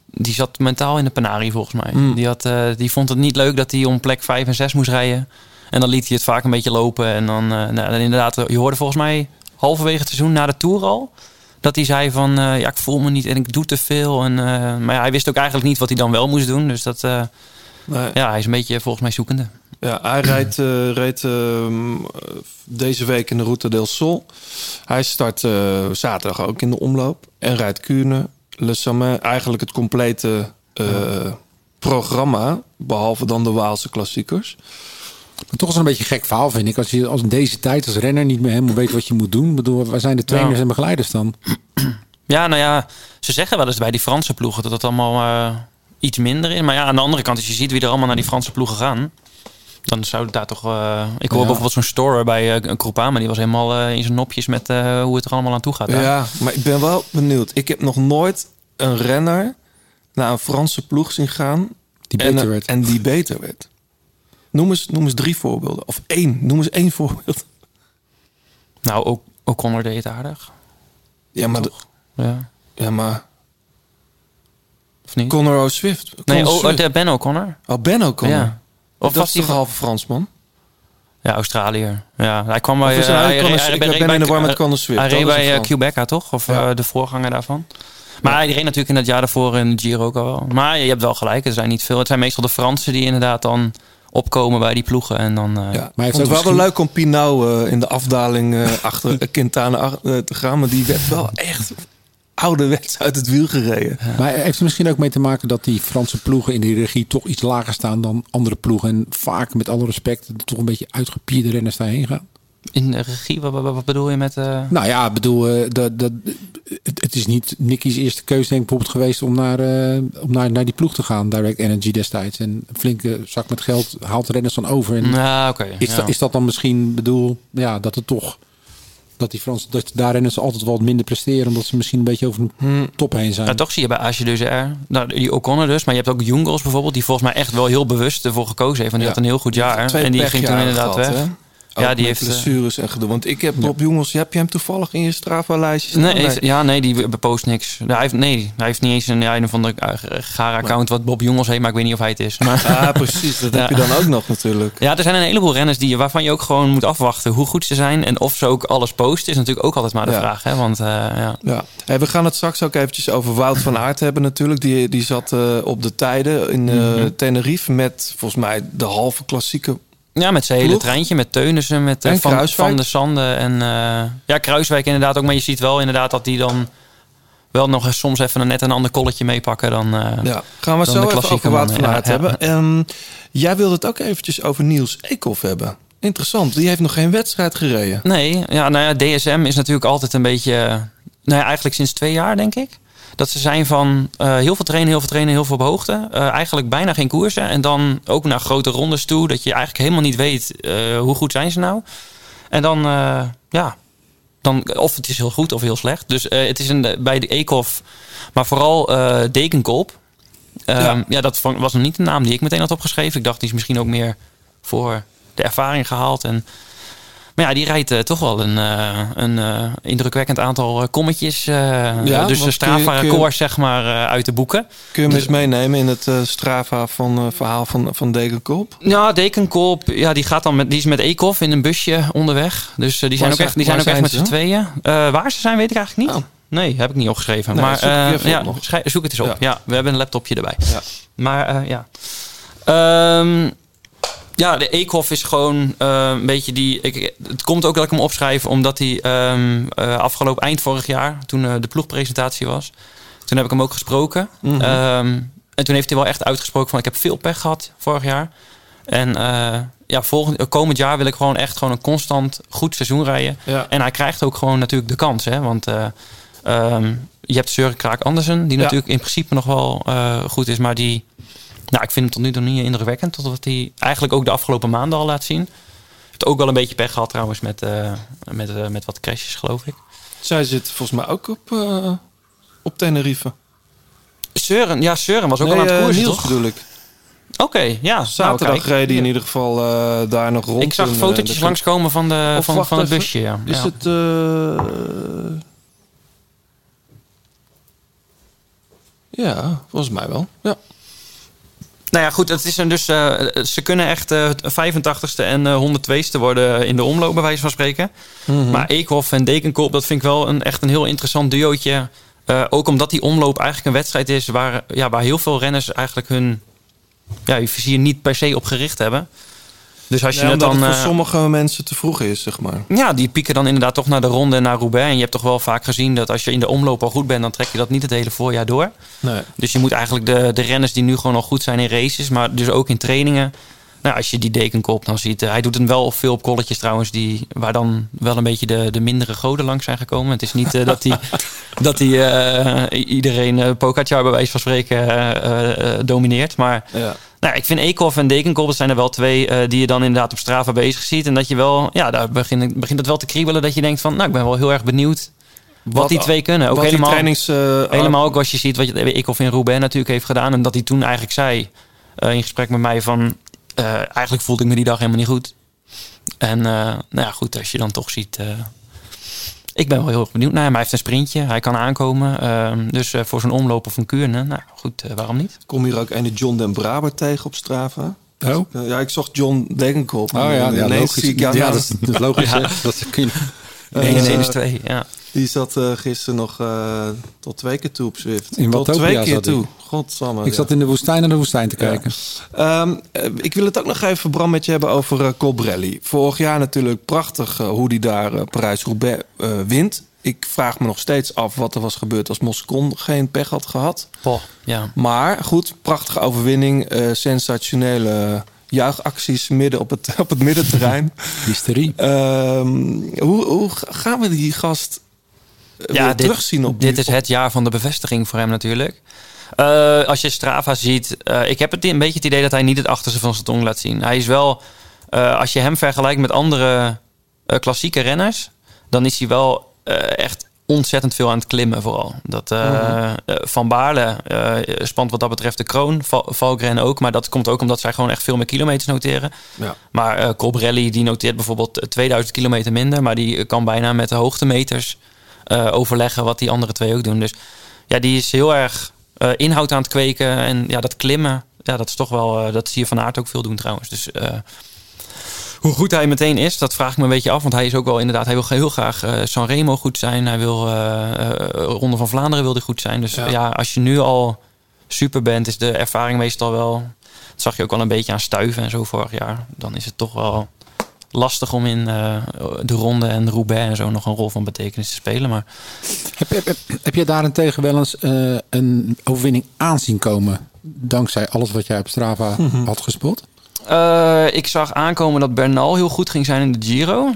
S7: die zat mentaal in de penarie volgens mij.
S2: Mm.
S7: Die, had, die vond het niet leuk dat hij om plek 5 en 6 moest rijden. En dan liet hij het vaak een beetje lopen. En dan, nou, dan inderdaad, je hoorde volgens mij halverwege het seizoen na de Tour al... dat hij zei van, eh, ja, ik voel me niet en ik doe te veel. En, eh, maar ja, hij wist ook eigenlijk niet wat hij dan wel moest doen. Dus dat, eh,
S2: Nee.
S7: ja, hij is een beetje volgens mij zoekende.
S2: Ja, hij rijdt, eh, reed ehm, deze week in de Route del Sol. Hij start eh, zaterdag ook in de omloop. En rijdt Kuurne, Le Samet. Eigenlijk het complete eh, programma. Behalve dan de Waalse klassiekers.
S1: Maar toch is het een beetje een gek verhaal, vind ik. Als je als in deze tijd als renner niet meer helemaal weet wat je moet doen. Bedoel, waar zijn de trainers
S7: Ja.
S1: en begeleiders dan?
S7: Ja, nou ja, ze zeggen wel eens bij die Franse ploegen dat het allemaal eh, iets minder is. Maar ja, aan de andere kant, als je ziet wie er allemaal naar die Franse ploegen gaan, dan zou het daar toch. eh, ik hoor
S1: Ja.
S7: bijvoorbeeld zo'n store bij eh, een Groupama, die was helemaal eh, in zijn nopjes met eh, hoe het er allemaal aan toe gaat. daar.
S2: Ja, maar ik ben wel benieuwd. Ik heb nog nooit een renner naar een Franse ploeg zien gaan.
S1: Die
S2: en,
S1: beter werd.
S2: En die beter werd. Noem eens, noem eens drie voorbeelden. Of één. Noem eens één voorbeeld.
S7: Nou, ook O'Connor deed het aardig.
S2: Ja, maar, de-
S7: Ja.
S2: ja, maar
S7: Of niet?
S2: Conor O'Swift.
S7: nee,
S2: Conor
S7: oh,
S2: Swift.
S7: de Ben O'Connor.
S2: Oh, Ben O'Connor.
S7: Ja.
S2: Of dat
S7: was
S2: is
S7: die
S2: halve Fransman?
S7: Ja, Australiër. Ja, hij kwam bij. eh,
S2: hij ben
S7: bij-
S2: in de war met Conor Swift.
S7: Hij reed bij eh,
S2: Frans.
S7: Quebeca, toch? Of eh, de voorganger daarvan. Maar hij reed natuurlijk in het jaar daarvoor in de Giro ook al wel. Maar je hebt wel gelijk, er zijn niet veel. Het zijn meestal de Fransen die inderdaad dan opkomen bij die ploegen. En dan, eh,
S2: Ja,
S1: Maar hij heeft
S2: het
S1: ook
S2: was wel
S1: misschien-
S2: leuk om Pinau eh, in de afdaling eh, achter Quintana ach- te gaan. Maar die werd wel echt ouderwets uit het wiel gereden.
S1: Maar heeft er misschien ook mee te maken dat die Franse ploegen in de regie toch iets lager staan dan andere ploegen? En vaak, met alle respect, toch een beetje uitgepierde renners daarheen gaan?
S7: In de regie, wat, bedoel je met... eh,
S1: Nou ja, ik bedoel, eh, dat, dat, het, het is niet Nicky's eerste keuze denk ik bijvoorbeeld geweest om naar, eh, om naar, naar die ploeg te gaan. Direct Energy destijds. En een flinke zak met geld haalt renners dan over. En
S7: nou, oké.
S1: is,
S7: ja.
S1: dat, is dat dan misschien, bedoel, ja, dat het toch... Dat die Fransen, dat daar renners altijd wel wat minder presteren. Omdat ze misschien een beetje over de top heen zijn.
S7: Ja, toch zie je bij Asje dus er. Nou, die O'Connor dus. Maar je hebt ook Jungels bijvoorbeeld. Die volgens mij echt wel heel bewust ervoor gekozen heeft. Want die
S2: Ja.
S7: had een heel goed jaar. En die ging toen inderdaad
S2: gehad,
S7: weg.
S2: hè?
S7: Ja, die heeft, eh,
S2: blessures en gedoe. Want ik heb Bob Jongens, heb je hem toevallig in je Strava-lijstje?
S7: Nee, ja, nee, die post niks. Hij heeft, nee, hij heeft niet eens een, ja, een van de Gara-account wat Bob Jongels heeft, maar ik weet niet of hij het is. Maar,
S2: Ah, precies. Dat heb je
S7: Ja.
S2: dan ook nog natuurlijk.
S7: ja, er zijn een heleboel renners die, waarvan je ook gewoon moet afwachten hoe goed ze zijn. En of ze ook alles posten, is natuurlijk ook altijd maar de
S2: Ja.
S7: vraag. Hè? Want eh, ja.
S2: Ja. Hey, we gaan het straks ook eventjes over Wout van Aert hebben natuurlijk. Die, die zat eh, op de tijden in eh,
S7: Mhm.
S2: Tenerife met volgens mij de halve klassieke...
S7: ja, met zijn hele
S2: Ploeg.
S7: treintje, met Teunissen, met eh,
S2: En
S7: van,
S2: Kruiswijk.
S7: van de Sande. En eh, ja, Kruiswijk inderdaad ook. Maar je ziet wel inderdaad dat die dan wel nog eens soms even een, net een ander kolletje meepakken dan... eh,
S2: Ja, gaan we zo even over
S7: mannen,
S2: van
S7: ja,
S2: hebben. Ehm, jij wilde het ook eventjes over Niels Eekhoff hebben. Interessant, die heeft nog geen wedstrijd gereden.
S7: Nee, ja, nou ja, DSM is natuurlijk altijd een beetje... Nou ja, eigenlijk sinds twee jaar, denk ik. Dat ze zijn van eh, heel veel trainen, heel veel trainen, heel veel op hoogte. Eh, eigenlijk bijna geen koersen. En dan ook naar grote rondes toe. Dat je eigenlijk helemaal niet weet eh, hoe goed zijn ze nou. En dan, ja... Dan, of het is heel goed of heel slecht. Dus het is een, bij de Eekhoff... Maar vooral Dekenkolp. Ehm,
S2: Ja.
S7: ja. dat was nog niet een naam die ik meteen had opgeschreven. Ik dacht, die is misschien ook meer voor de ervaring gehaald. En maar ja, die rijdt eh, toch wel een, eh, een eh, indrukwekkend aantal kommetjes.
S2: Ja,
S7: dus de Strava-record zeg maar uit de boeken.
S2: Kun je hem eens meenemen in het Strava van, verhaal van, van Degenkolb?
S7: Ja, Dekenkolp, ja, die, gaat dan met, die is met Eekhoff in een busje onderweg. Dus die zijn
S2: Waar
S7: ook echt, die
S2: zijn-
S7: ook echt met z'n tweeën. Waar ze zijn weet ik eigenlijk niet.
S2: Oh.
S7: Nee, heb ik niet opgeschreven.
S2: Nee,
S7: maar
S2: zoek
S7: eh,
S2: even
S7: ja, zoek het eens op.
S2: Ja.
S7: Ja. we hebben een laptopje erbij.
S2: Ja.
S7: Maar ja. Ehm, ja, de Eekhoff is gewoon eh, een beetje die... Ik, het komt ook dat ik hem opschrijf, omdat hij ehm, eh, afgelopen eind vorig jaar... toen eh, de ploegpresentatie was, toen heb ik hem ook gesproken.
S2: Mhm.
S7: Ehm, en toen heeft hij wel echt uitgesproken van... ik heb veel pech gehad vorig jaar. En ja, volgend, komend jaar wil ik gewoon echt gewoon een constant goed seizoen rijden.
S2: Ja.
S7: En hij krijgt ook gewoon natuurlijk de kans. Hè? Want eh, ehm, je hebt Søren Kraak Andersen, die
S2: Ja.
S7: natuurlijk in principe nog wel goed is. Maar die, nou, ik vind hem tot nu toe niet indrukwekkend. Totdat hij eigenlijk ook de afgelopen maanden al laat zien. Heeft ook wel een beetje pech gehad trouwens met, eh, met, eh, met wat crashes, geloof ik.
S2: Zij zit volgens mij ook op, eh, op Tenerife.
S7: Søren, ja, Søren was ook
S2: nee,
S7: al aan het koersen,
S2: Niels
S7: toch?
S2: bedoel ik.
S7: Oké, ja.
S2: Zaterdag
S7: nou, kijk.
S2: reed hij in ieder geval daar nog rond.
S7: Ik zag fotootjes
S2: de-
S7: langskomen van, de,
S2: Of
S7: van, van het busje. Ja.
S2: Is
S7: ja.
S2: het... Ja, volgens mij wel. Ja.
S7: Nou ja, goed, het is een dus, eh, ze kunnen echt eh 85ste en eh 102ste worden in de omloop, bij wijze van spreken.
S2: Mhm.
S7: Maar Eekhoff en Dekenkop, dat vind ik wel een, echt een heel interessant duootje. Ook omdat die omloop eigenlijk een wedstrijd is waar, ja, waar heel veel renners eigenlijk hun ja, je vizier niet per se op gericht hebben. Dus als je het dan.
S2: het voor
S7: eh,
S2: sommige mensen te vroeg is, zeg maar.
S7: ja, die pieken dan inderdaad toch naar de ronde en naar Roubaix. En je hebt toch wel vaak gezien dat als je in de omloop al goed bent, dan trek je dat niet het hele voorjaar door.
S2: Nee.
S7: Dus je moet eigenlijk de, de renners die nu gewoon al goed zijn in races, maar dus ook in trainingen. Nou, als je die dekenkop dan ziet. eh, hij doet het wel veel op kolletjes trouwens, die, waar dan wel een beetje de, de mindere goden langs zijn gekomen. Het is niet eh, dat hij dat die, i- iedereen uh, Pogacar bij wijze van spreken domineert. Maar
S2: Ja.
S7: Nou, ik vind Eekhoff en Dekenkop, dat zijn er wel twee eh, die je dan inderdaad op Strava bezig ziet. En dat je wel, ja, daar begint, begint het wel te kriebelen. Dat je denkt van, nou, ik ben wel heel erg benieuwd wat, die twee kunnen. Ook helemaal,
S2: trainings, eh,
S7: helemaal ook als je ziet wat je, Eekhoff in Roubaix natuurlijk heeft gedaan. En dat hij toen eigenlijk zei, eh, in gesprek met mij, van eh, eigenlijk voelde ik me die dag helemaal niet goed. En eh, nou ja, goed, als je dan toch ziet... ik ben wel heel erg benieuwd naar hem. Hij heeft een sprintje, hij kan aankomen. Ehm, dus eh, voor zo'n omloop of een kuurne, nou goed, eh, waarom niet?
S2: kom hier ook een John den Braber tegen op Strava.
S1: Oh.
S2: Ja, ik zocht John Degenkop.
S1: Oh ja, logisch.
S2: zie ik
S1: ja, dat is, dat is logisch.
S7: Ja.
S1: Dat kun je-
S7: 1 en 1 is 2, ja.
S2: Die zat eh, gisteren nog eh, tot twee keer toe op Zwift.
S1: In
S2: tot twee keer
S1: zat hij.
S2: toe. Godsamme.
S1: ik
S2: ja.
S1: zat in de woestijn naar de woestijn te kijken.
S2: Ehm, eh, ik wil het ook nog even, Bram, met je hebben over eh, Colbrelli. Vorig jaar natuurlijk prachtig eh, hoe die daar eh, Parijs-Roubaix eh, wint. Ik vraag me nog steeds af wat er was gebeurd als Moscon geen pech had gehad.
S7: Poh, ja.
S2: Maar goed, prachtige overwinning. eh, sensationele juichacties midden op het, op het middenterrein.
S1: Hysterie.
S2: Ehm, hoe, hoe gaan we die gast eh,
S7: Ja, dit,
S2: terugzien op
S7: dit is het jaar van de bevestiging voor hem natuurlijk. Eh, als je Strava ziet, eh, ik heb het een beetje het idee dat hij niet het achterste van zijn tong laat zien. Hij is wel, als je hem vergelijkt met andere klassieke renners, dan is hij wel echt ontzettend veel aan het klimmen vooral. Dat, eh,
S2: Mhm.
S7: eh, Van Baarle eh, spant wat dat betreft de kroon, Val- Valgren ook, maar dat komt ook omdat zij gewoon echt veel meer kilometers noteren.
S2: Ja.
S7: Maar eh Colbrelli die noteert bijvoorbeeld eh, 2000 kilometer minder, maar die kan bijna met de hoogtemeters overleggen wat die andere twee ook doen. Dus ja, die is heel erg inhoud aan het kweken. En ja, dat klimmen, ja, dat is toch wel, dat zie je van Aert ook veel doen trouwens. Dus hoe goed hij meteen is, dat vraag ik me een beetje af. Want hij is ook wel inderdaad, hij wil heel graag eh Sanremo goed zijn. Hij wil eh, eh, Ronde van Vlaanderen wil hij goed zijn. Dus
S2: Ja.
S7: ja. als je nu al super bent, is de ervaring meestal wel. Dat zag je ook wel een beetje aan stuiven en zo vorig jaar. Dan is het toch wel lastig om in eh, de ronde en Roubaix en zo nog een rol van betekenis te spelen. Maar
S1: Heb, heb, heb, heb je daarentegen wel eens eh, een overwinning aanzien komen? Dankzij alles wat jij op Strava had gespot?
S7: Eh, ik zag aankomen dat Bernal heel goed ging zijn in de Giro.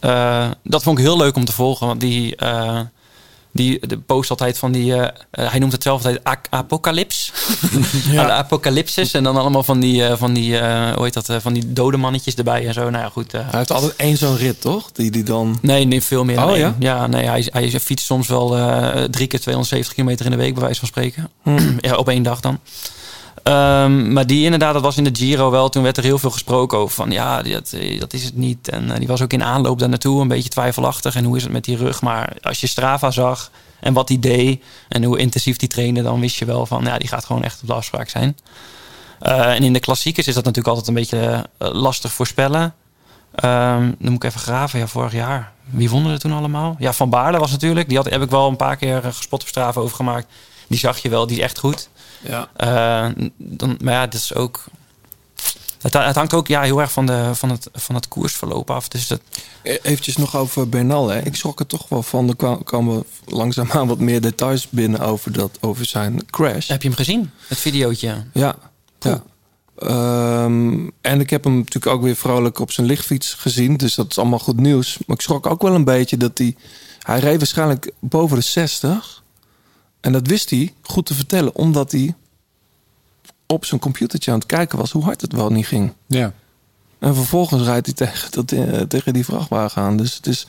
S7: Eh, dat vond ik heel leuk om te volgen. Want die, eh, die de post altijd van die... hij noemt het zelf altijd apocalyps. De apocalypsis. En dan allemaal van die, van die, hoe heet dat, van die dode mannetjes erbij en zo. Nou ja, goed.
S2: Hij heeft altijd één zo'n rit, toch? Die die dan...
S7: Nee, nee, veel meer. dan
S2: Oh,
S7: één.
S2: ja?
S7: nee, hij, hij fietst soms wel drie keer 270 kilometer in de week, bij wijze van spreken. ja, op één dag dan. Ehm, maar die inderdaad, dat was in de Giro wel. Toen werd er heel veel gesproken over van ja, dat, eh, dat is het niet. En eh, die was ook in aanloop daar naartoe een beetje twijfelachtig. En hoe is het met die rug? Maar als je Strava zag en wat hij deed en hoe intensief die trainde, dan wist je wel van ja, die gaat gewoon echt op de afspraak zijn. Eh, en in de klassiekers is dat natuurlijk altijd een beetje lastig voorspellen. Ehm, dan moet ik even graven. Ja, vorig jaar. Wie vonden er toen allemaal? Ja, Van Baarle was natuurlijk. Die had, heb ik wel een paar keer gespot op Strava over gemaakt. Die zag je wel, die is echt goed.
S2: Ja.
S7: Eh, dan, maar ja, dat is ook... Het, het hangt ook ja, heel erg van, de, van, het, van het koersverloop af. Dus dat,
S2: E- Eventjes nog over Bernal. Hè. Ik schrok er toch wel van. Er kwa- kwamen langzaamaan wat meer details binnen over, dat, over zijn crash.
S7: heb je hem gezien? Het videootje.
S2: Ja. ja. Ehm, en ik heb hem natuurlijk ook weer vrolijk op zijn lichtfiets gezien. Dus dat is allemaal goed nieuws. Maar ik schrok ook wel een beetje dat hij... Hij reed waarschijnlijk boven de 60. En dat wist hij goed te vertellen. Omdat hij op zijn computertje aan het kijken was... hoe hard het wel niet ging.
S1: Ja.
S2: En vervolgens rijdt hij tegen, dat, eh, tegen die vrachtwagen aan. Dus het is,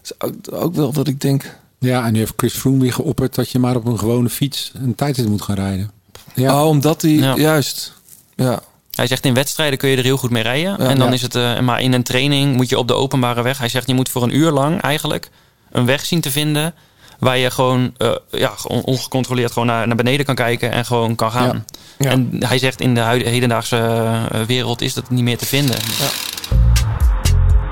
S2: het is ook, ook wel dat ik denk...
S1: Ja, en nu heeft Chris Froome weer geopperd dat je maar op een gewone fiets een tijdrit moet gaan rijden. Ja.
S2: Oh, omdat hij...
S7: Ja.
S2: Juist. Ja.
S7: Hij zegt in wedstrijden kun je er heel goed mee rijden.
S2: Ja,
S7: en dan
S2: ja.
S7: is het, eh, maar in een training moet je op de openbare weg. Hij zegt je moet voor een uur lang eigenlijk een weg zien te vinden. Waar je gewoon eh, ja, on- ongecontroleerd gewoon naar, naar beneden kan kijken en gewoon kan gaan.
S2: Ja.
S7: En hij zegt in de hedendaagse eh, wereld is dat niet meer te vinden.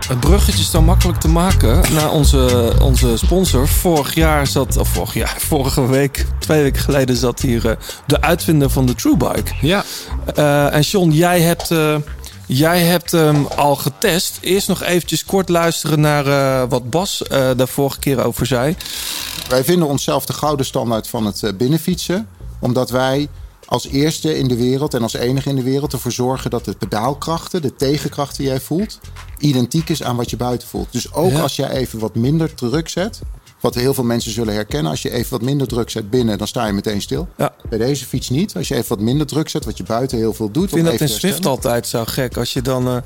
S2: Het bruggetje is dan makkelijk te maken naar onze, onze sponsor. Vorig jaar zat, of vorig jaar, vorige week, twee weken geleden zat hier eh, de uitvinder van de True Bike.
S1: Ja.
S2: Eh, en John, jij hebt, eh, jij hebt hem al getest. Eerst nog eventjes kort luisteren naar eh, wat Bas eh daar vorige keer over zei.
S9: Wij vinden onszelf de gouden standaard van het eh, binnenfietsen. Omdat wij als eerste in de wereld en als enige in de wereld ervoor zorgen dat de pedaalkrachten, de tegenkracht die jij voelt, identiek is aan wat je buiten voelt. Dus ook
S2: Ja.
S9: als jij even wat minder druk zet, wat heel veel mensen zullen herkennen, als je even wat minder druk zet binnen, dan sta je meteen stil.
S2: Ja.
S9: Bij deze fiets niet. Als je even wat minder druk zet, wat je buiten heel veel doet.
S2: Ik vind dat in
S9: herstellen.
S2: altijd zo gek. Als je dan eh,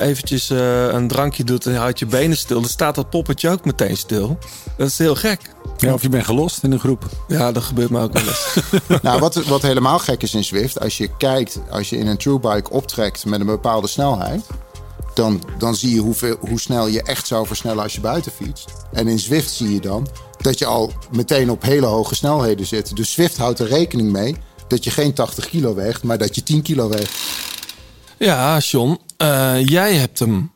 S2: eventjes eh, een drankje doet en je houdt je benen stil, dan staat dat poppetje ook meteen stil. Dat is heel gek.
S1: Ja, of je bent gelost in een groep.
S2: Ja, dat gebeurt me ook wel eens.
S9: Nou, wat, wat helemaal gek is in Zwift, als je kijkt, als je in een true bike optrekt met een bepaalde snelheid, dan, dan zie je hoeveel, hoe snel je echt zou versnellen als je buiten fietst. En in Zwift zie je dan dat je al meteen op hele hoge snelheden zit. Dus Zwift houdt er rekening mee dat je geen 80 kilo weegt, maar dat je 10 kilo weegt.
S2: Ja, John, eh, jij hebt hem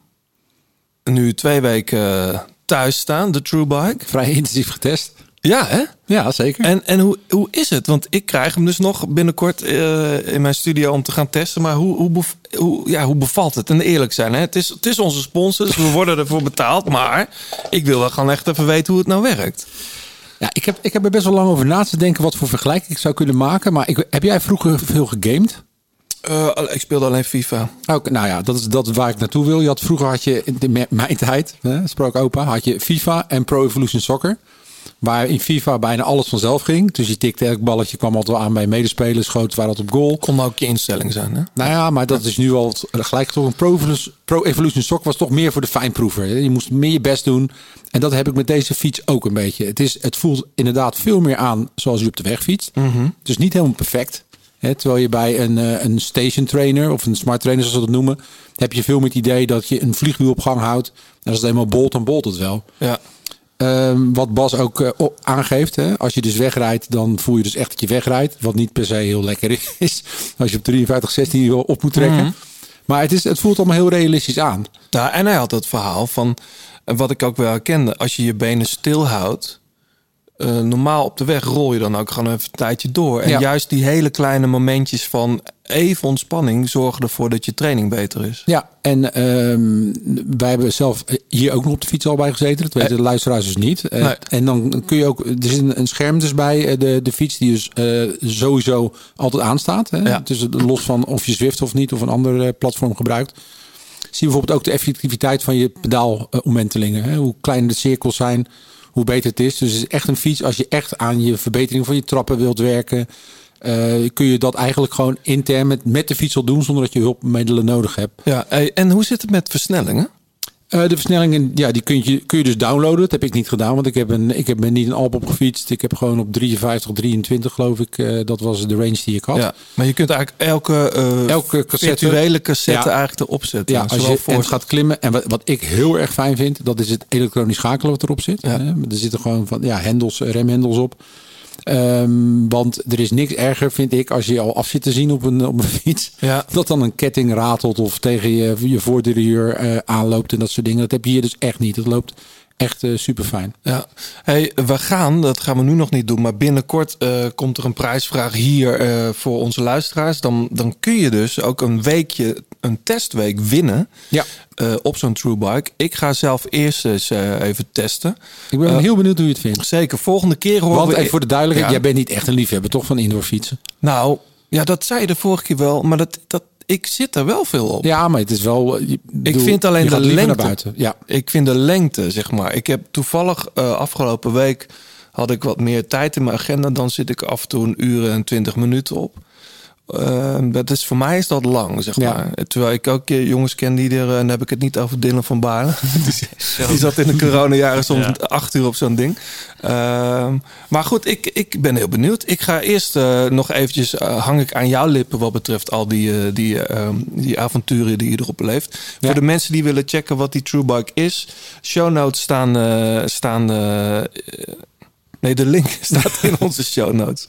S2: nu twee weken eh, thuis staan, de True Bike.
S1: Vrij intensief getest.
S2: Ja, hè?
S1: Ja, zeker.
S2: En, en hoe, hoe is het? Want ik krijg hem dus nog binnenkort eh, in mijn studio om te gaan testen. Maar hoe, hoe, hoe, ja, hoe bevalt het? En eerlijk zijn, hè? Het, is, het is onze sponsor, dus we worden ervoor betaald. Maar ik wil wel gewoon echt even weten hoe het nou werkt.
S1: Ja, ik heb, ik heb er best wel lang over na te denken wat voor vergelijking ik zou kunnen maken. Maar ik, heb jij vroeger veel gegamed?
S2: Eh, ik speelde alleen FIFA.
S1: Ook, nou ja, dat is, dat waar ik naartoe wil. Je had, vroeger had je, in mijn tijd, hè, sprak opa, had je FIFA en Pro Evolution Soccer. Waar in FIFA bijna alles vanzelf ging. Dus je tikte elk balletje, kwam altijd wel aan bij medespelers, schoot waar dat op goal.
S2: Kon ook je instelling zijn, hè?
S1: Nou ja, maar dat is nu al gelijk toch een Pro Evolution, Pro Evolution Soccer was toch meer voor de fijnproever. Je moest meer je best doen. En dat heb ik met deze fiets ook een beetje. Het, is, het voelt inderdaad veel meer aan zoals je op de weg fietst. Het is niet helemaal perfect. Terwijl je bij een, eh, een station trainer of een smart trainer zoals ze dat noemen, heb je veel meer het idee dat je een vliegwiel op gang houdt. En als het eenmaal bolt, dan bolt het wel.
S2: Ja.
S1: Ehm, wat Bas ook eh, aangeeft, hè, als je dus wegrijdt, dan voel je dus echt dat je wegrijdt. Wat niet per se heel lekker is, als je op 53, 16 op moet trekken. Maar het, is, het voelt allemaal heel realistisch aan.
S2: Nou, en hij had het verhaal van, eh, wat ik ook wel herkende, als je je benen stilhoudt, eh normaal op de weg rol je dan ook gewoon even een tijdje door. En
S1: Ja.
S2: juist die hele kleine momentjes van even ontspanning zorgen ervoor dat je training beter is.
S1: Ja, en ehm, wij hebben zelf hier ook nog op de fiets al bij gezeten. Dat weten de luisteraars dus niet. Eh. En dan kun je ook, er zit een, een scherm dus bij eh, de, de fiets die dus eh, sowieso altijd aanstaat. Hè?
S2: Ja.
S1: Dus los van of je Zwift of niet of een ander eh, platform gebruikt. Zie je bijvoorbeeld ook de effectiviteit van je pedaalomwentelingen. Hoe kleiner de cirkels zijn, hoe beter het is. Dus het is echt een fiets als je echt aan je verbetering van je trappen wilt werken. eh, kun je dat eigenlijk gewoon intern met, met de fiets al doen zonder dat je hulpmiddelen nodig hebt.
S2: Ja, hey, en hoe zit het met versnellingen?
S1: Eh, de versnellingen, ja, die kun je, kun je dus downloaden. Dat heb ik niet gedaan, want ik heb, een, ik heb ben niet een Alp op gefietst. Ik heb gewoon op 53, 23 geloof ik. eh, dat was de range die ik had.
S2: Ja, maar je kunt eigenlijk elke, eh,
S1: Elke cassette-
S2: virtuele cassette
S1: Ja.
S2: eigenlijk erop zetten.
S1: Ja, als je
S2: voor-
S1: gaat klimmen. En wat, wat ik heel erg fijn vind, dat is het elektronisch schakelen wat erop zit.
S2: Ja.
S1: Er zitten gewoon van ja, hendels, remhendels op. Ehm, want er is niks erger, vind ik, als je al af zit te zien op een, op een fiets.
S2: Ja.
S1: Dat dan een ketting ratelt of tegen je, je voordeur eh, aanloopt en dat soort dingen. Dat heb je hier dus echt niet. Het loopt echt super fijn.
S2: Ja, hey, we gaan, dat gaan we nu nog niet doen, maar binnenkort eh, komt er een prijsvraag hier eh, voor onze luisteraars. Dan, dan kun je dus ook een weekje, een testweek winnen
S1: Ja.
S2: eh, op zo'n True Bike. Ik ga zelf eerst eens eh, even testen.
S1: Ik ben
S2: Eh,
S1: heel benieuwd hoe je het vindt.
S2: Zeker, volgende keer horen
S1: Want
S2: we...
S1: even voor de duidelijkheid,
S2: Ja.
S1: jij bent niet echt een liefhebber toch van indoor fietsen?
S2: Nou, ja, dat zei je de vorige keer wel, maar dat, dat, ik zit er wel veel op.
S1: Ja, maar het is wel... eh, je-
S2: Ik vind alleen de lengte.
S1: naar buiten. Ja.
S2: Ik vind de lengte, zeg maar. Ik heb toevallig eh, afgelopen week had ik wat meer tijd in mijn agenda. Dan zit ik af en toe een uur en twintig minuten op. Eh, dat is, voor mij is dat lang, zeg
S1: Ja.
S2: maar. Terwijl ik ook eh, jongens ken die er... En dan heb ik het niet over Dylan van Baarle. die, die zat in de coronajaren soms
S7: Ja.
S2: acht uur op zo'n ding. Ehm, maar goed, ik, ik ben heel benieuwd. Ik ga eerst eh, nog eventjes... eh, hang ik aan jouw lippen wat betreft al die, eh, die, eh, ehm, die avonturen die je erop beleeft.
S1: Ja.
S2: Voor de mensen die willen checken wat die True Bike is... show notes staan... eh, staan eh, Nee, de link staat in onze show notes.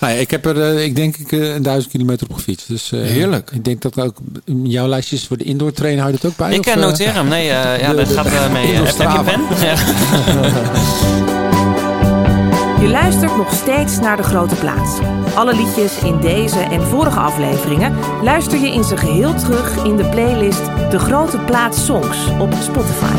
S1: Nou ja, ik heb er, eh, ik denk ik, eh, een duizend kilometer op gefietst. Dus, eh,
S2: Heerlijk.
S1: Ik denk dat ook in jouw lijstjes voor de indoor trainen hou je dat ook bij?
S7: Ik
S1: eh,
S7: noteer hem. Nee, eh, ja,
S1: de-
S7: dat gaat eh, mee. Heb, heb je een pen? Ja.
S6: Je luistert nog steeds naar De Grote Plaats. Alle liedjes in deze en vorige afleveringen luister je in zijn geheel terug in de playlist De Grote Plaats Songs op Spotify.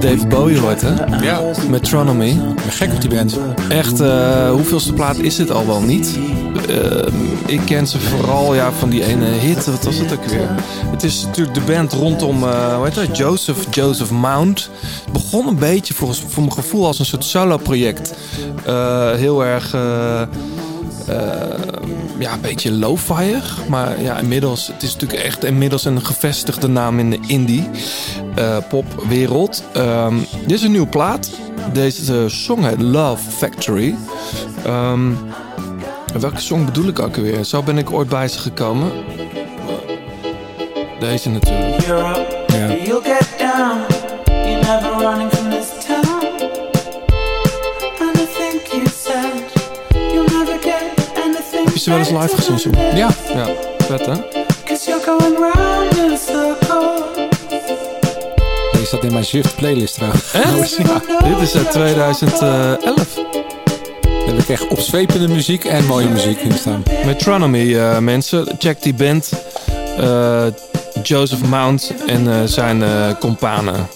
S2: David Bowie hoort, hè?
S1: Ja.
S2: Metronomy.
S1: Ik ben gek op die band.
S2: Echt, eh hoeveelste plaat is het al wel niet? Ehm, ik ken ze vooral ja, van die ene hit. Wat was het ook weer? Het is natuurlijk de band rondom, eh hoe heet dat? Joseph, Joseph Mount. Het begon een beetje volgens, voor mijn gevoel als een soort solo-project. Eh, heel erg... eh, eh, ja, een beetje low-fier. Maar ja, inmiddels, het is natuurlijk echt inmiddels een gevestigde naam in de indie eh, popwereld. Ehm, dit is een nieuwe plaat. Deze song heet Love Factory. Ehm, welke song bedoel ik ook alweer? Zo ben ik ooit bij ze gekomen. Deze natuurlijk.
S8: You're up, you'll get down. You're never running from this town. And I think you said you'll never get anything.
S2: Heb je ze wel eens live gezien?
S1: Ja.
S2: Ja, vet hè?
S8: Cause you're going round
S1: staat in mijn Zwift playlist trouwens. Ja.
S2: Dit is uit 2011.
S1: Daar heb ik echt opzwepende muziek en mooie muziek in staan.
S2: Metronomy, eh, mensen. Check die band. Eh, Joseph Mount en eh, zijn eh companen.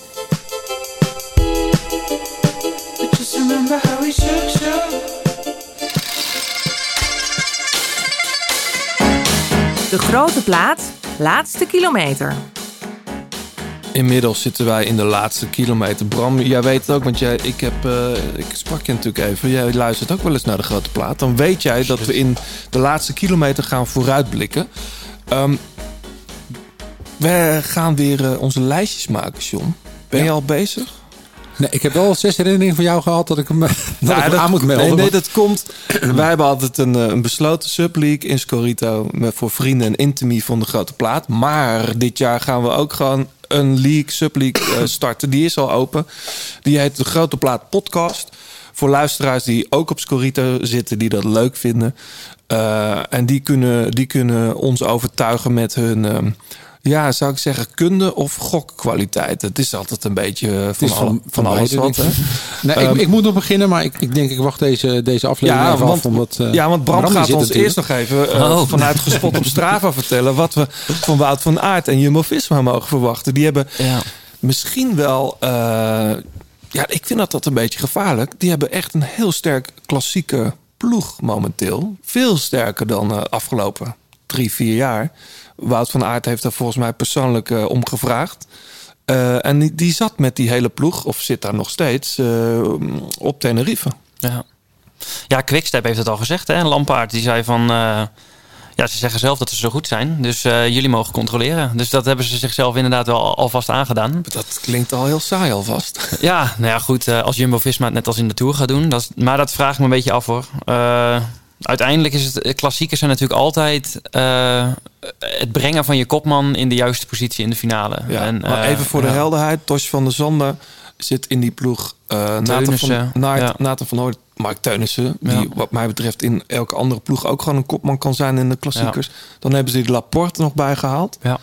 S6: De Grote Plaats, laatste kilometer.
S2: Inmiddels zitten wij in de laatste kilometer. Bram, jij weet het ook, want jij, ik, heb, eh, ik sprak je natuurlijk even. Jij luistert ook wel eens naar de grote plaat. Dan weet jij dat we in de laatste kilometer gaan vooruitblikken. Ehm, we gaan weer eh, onze lijstjes maken, John. Ben je al bezig?
S1: Nee, ik heb wel zes herinneringen van jou gehad dat ik hem, dat
S2: Nou,
S1: ik hem
S2: dat-
S1: aan moet melden.
S2: Nee, nee, dat komt. Wij hebben altijd een, eh, een besloten subleague in Scorito met- voor vrienden en intimie van de grote plaat. Maar dit jaar gaan we ook gewoon een league, subleague eh, starten. Die is al open. Die heet de Grote Plaat Podcast. Voor luisteraars die ook op Scorito zitten, die dat leuk vinden. Eh, en die kunnen, die kunnen ons overtuigen met hun, ehm, ja, zou ik zeggen, kunde of gokkwaliteit. Het is altijd een beetje eh, van, alle-
S1: van-
S2: alles
S1: beide,
S2: wat.
S1: denk ik. Nee,
S2: Ehm,
S1: ik, ik moet nog beginnen, maar ik, ik denk ik wacht deze, deze aflevering
S2: ja,
S1: even
S2: want,
S1: af. Omdat, eh,
S2: ja, want Bram, gaat ons eerst nog even eh,
S7: Oh.
S2: vanuit Gespot op Strava vertellen... wat we van Wout van Aert en Jumbo-Visma mogen verwachten. Die hebben
S7: Ja.
S2: misschien wel... ja, ik vind dat dat een beetje gevaarlijk. Die hebben echt een heel sterk klassieke ploeg momenteel. Veel sterker dan de afgelopen drie, vier jaar. Wout van Aert heeft daar volgens mij persoonlijk eh, om gevraagd. Eh, en die, die zat met die hele ploeg, of zit daar nog steeds, eh, op Tenerife.
S7: Ja. Ja, Quickstep heeft het al gezegd. Hè? Lampaard die zei van... ja, ze zeggen zelf dat ze zo goed zijn. Dus jullie mogen controleren. Dus dat hebben ze zichzelf inderdaad wel alvast aangedaan.
S2: Dat klinkt al heel saai alvast.
S7: Ja, nou ja, goed. als Jumbo-Visma het net als in de Tour gaat doen. Dat is, maar dat vraag ik me een beetje af hoor. Uiteindelijk is het... eh, Klassiekers zijn natuurlijk altijd... eh, het brengen van je kopman in de juiste positie in de finale.
S2: Ja,
S7: En,
S2: maar
S7: eh,
S2: even voor de
S7: ja.
S2: helderheid. Tosh van der Zanden zit in die ploeg. eh Nathan, van, Naart-
S7: ja.
S2: Nathan van Hoort, Mark Teunissen. Die
S7: Ja.
S2: wat mij betreft in elke andere ploeg ook gewoon een kopman kan zijn in de klassiekers. Dan hebben ze die Laporte nog bijgehaald.
S7: Ja.